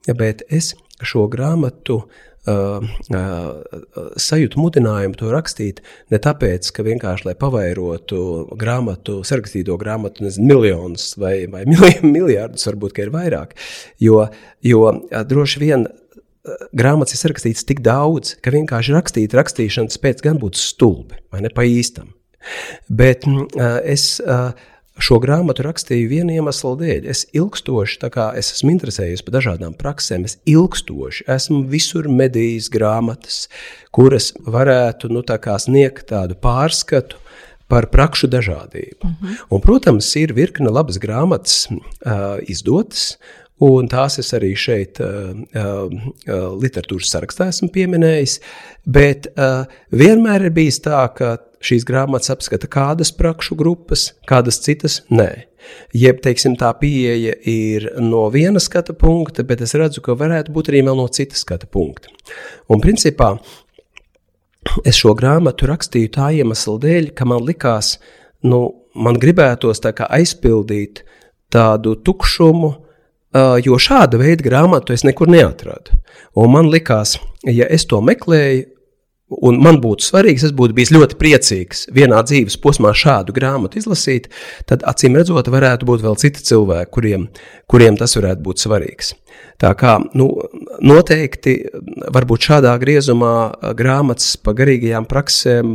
Bet es šo grāmatu Uh, uh, sajūtu mudinājumu to rakstīt ne tāpēc, ka vienkārši lai pavairotu grāmatu, sarakstīto grāmatu, nezinu, miljonus vai, vai miljardus, varbūt, ka ir vairāk. Jo, jo droši vien grāmatas ir sarakstīts tik daudz, ka vienkārši rakstīt rakstīšanas pēc gan būtu stulbi vai ne pa īstam. Bet es Šo grāmatu rakstīju viena iemesla dēļ. Es ilgstoši, tā kā es esmu interesējies par dažādām praksēm, es ilgstoši esmu visur medījis grāmatas, kuras varētu nu, tā sniegt tādu pārskatu par prakšu dažādību. Uh mhm. -huh. Un, protams, ir virkne labas grāmatas uh, izdotas, Un tās es arī šeit, uh, uh, literatūras sarakstā, esmu pieminējis. Bet uh, vienmēr ir bijis tā, ka šīs grāmatas apskata kādas prakšu grupas, kādas citas nē. Jeb, teiksim, tā pieeja ir no viena skata punkta, bet es redzu, ka varētu būt arī no citas skata punkta. Un, principā, es šo grāmatu rakstīju tā iemesla dēļ, ka man likās, nu, man gribētos aizpildīt tādu tukšumu, jo šāda veida grāmatu es nekur neatradu. Un man likās, ja es to meklēju, un man būtu svarīgs, es būtu bijis ļoti priecīgs vienā dzīves posmā šādu grāmatu izlasīt, tad acīm redzot, varētu būt vēl citi cilvēki, kuriem, kuriem tas varētu būt svarīgs. Tā kā nu, noteikti, varbūt šādā griezumā grāmatas par garīgajām praksēm,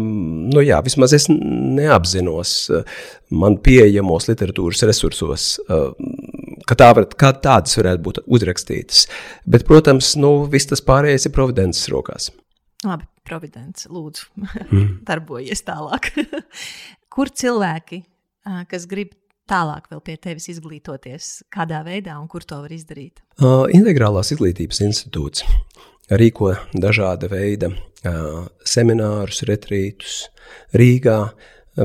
nu jā, vismaz es neapzinos man pieejamos literatūras resursos ka, tā var, ka tādas varētu būt uzrakstītas. Bet, protams, nu, viss tas pārējais ir providences rokās. Labi, providence, lūdzu, mm. darbojies tālāk. Kur cilvēki, kas grib tālāk vēl pie tevis izglītoties, kādā veidā un kur to var izdarīt? Uh, Integrālās izglītības institūts rīko dažāda veida uh, seminārus, retrītus Rīgā,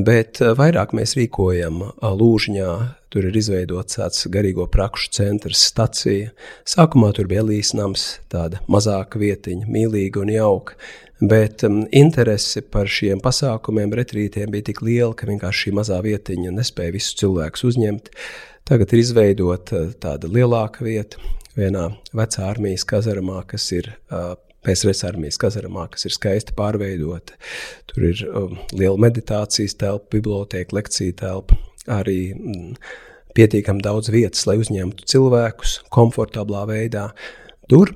bet vairāk mēs rīkojam Lūžņā, Tur ir izveidots tāds garīgo prakšu centrs, stacija. Sākumā tur bija Elīze nams, tāda mazāka vietiņa, mīlīga un jauka. Bet um, interese par šiem pasākumiem, retrītiem bija tik liela, ka vienkārši šī mazā vietiņa nespēja visus cilvēkus uzņemt. Tagad ir izveidota uh, tāda lielāka vieta vienā vecā armijas kazarmā, kas ir uh, PSRS armijas kazarmā, kas ir skaisti pārveidota. Tur ir um, liela meditācijas telpa, biblioteka, lekcija telpa arī mm, pietiekami daudz vietas, lai uzņemtu cilvēkus komfortablā veidā. Tur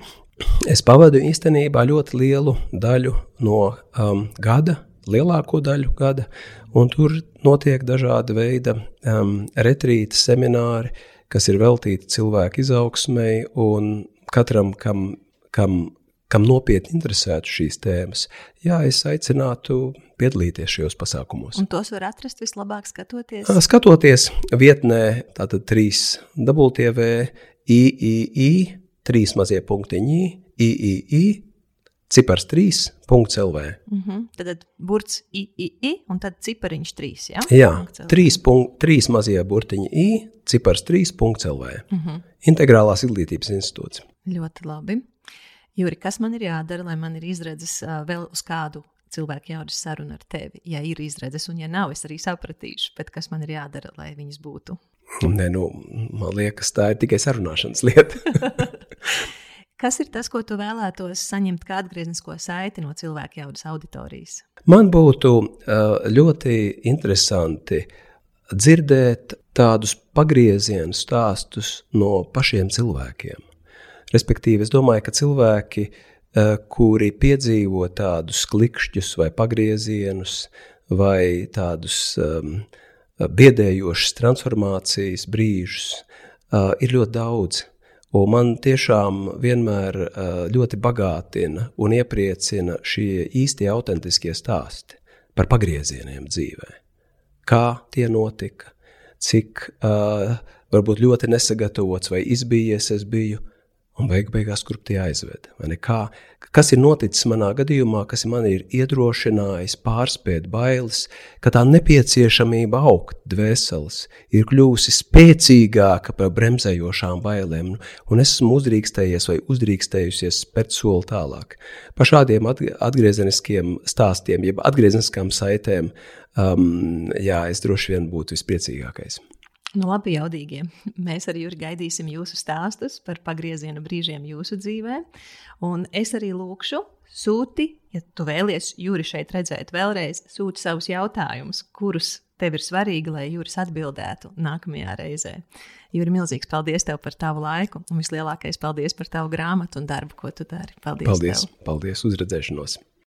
es pavadu īstenībā ļoti lielu daļu no um, gada, lielāko daļu gada, un tur notiek dažāda veida um, retrīti, semināri, kas ir veltīti cilvēku izaugsmai, un katram, kam, kam kam nopietni interesētu šīs tēmas, jā, es aicinātu piedalīties šajos pasākumos. Un tos var atrast vislabāk skatoties? Skatoties vietnē, tātad 3 dubultv, III, 3 mazie punktiņi, III, cipars 3.lv. Mm -hmm. Tad, tad burts III un tad cipariņš 3. Ja? Jā, 3, punkt, 3 mazie burtiņi I, cipars 3.lv. Mm -hmm. Integrālās izglītības institūts. Ļoti labi. Juri, kas man ir jādara, lai man ir izredzes vēl uz kādu cilvēku jaudas sarunu ar tevi? Ja ir izredzes, un ja nav, es arī sapratīšu, bet kas man ir jādara, lai viņas būtu? Nē, nu, man liekas, tā ir tikai sarunāšanas lieta. Kas ir tas, ko tu vēlētos saņemt kā atgrieznisko saiti no cilvēku jaudas auditorijas? Man būtu ļoti interesanti dzirdēt tādus pagriezienu stāstus no pašiem cilvēkiem. Respektīvi, es domāju, ka cilvēki, kuri piedzīvo tādus klikšķus vai pagriezienus vai tādus um, biedējošas transformācijas brīžus uh, ir ļoti daudz. Un man tiešām vienmēr uh, ļoti bagātina un iepriecina šie īstie, autentiskie stāsti par pagriezieniem dzīvē. Kā tie notika, cik uh, varbūt ļoti nesagatavots vai izbījies es biju, un beig beigās, kur tie aizved. Kā, kas ir noticis manā gadījumā, kas man ir iedrošinājis, pārspēt bailes, ka tā nepieciešamība augt dvēseles ir kļuvusi spēcīgāka par bremzējošām bailēm, un esmu uzdrīkstējies vai uzdrīkstējusies spērt soli tālāk. Par šādiem atgriezeniskiem stāstiem, jeb atgriezeniskām saitēm, um, jā, es droši vien būtu vispriecīgākais. Nu, labi, jaudīgie. Mēs arī gaidīsim jūsu stāstus par pagrieziena brīžiem jūsu dzīvē. Un es arī lūkšu, sūti, ja tu vēlies Jūri šeit redzēt vēlreiz, sūti savus jautājumus, kurus tev ir svarīgi, lai Jūris atbildētu nākamajā reizē. Jūri, milzīgs paldies tev par tavu laiku, un vislielākais paldies par tavu grāmatu un darbu, ko tu dari. Paldies! Paldies! Tev. Paldies! Uzredzēšanos!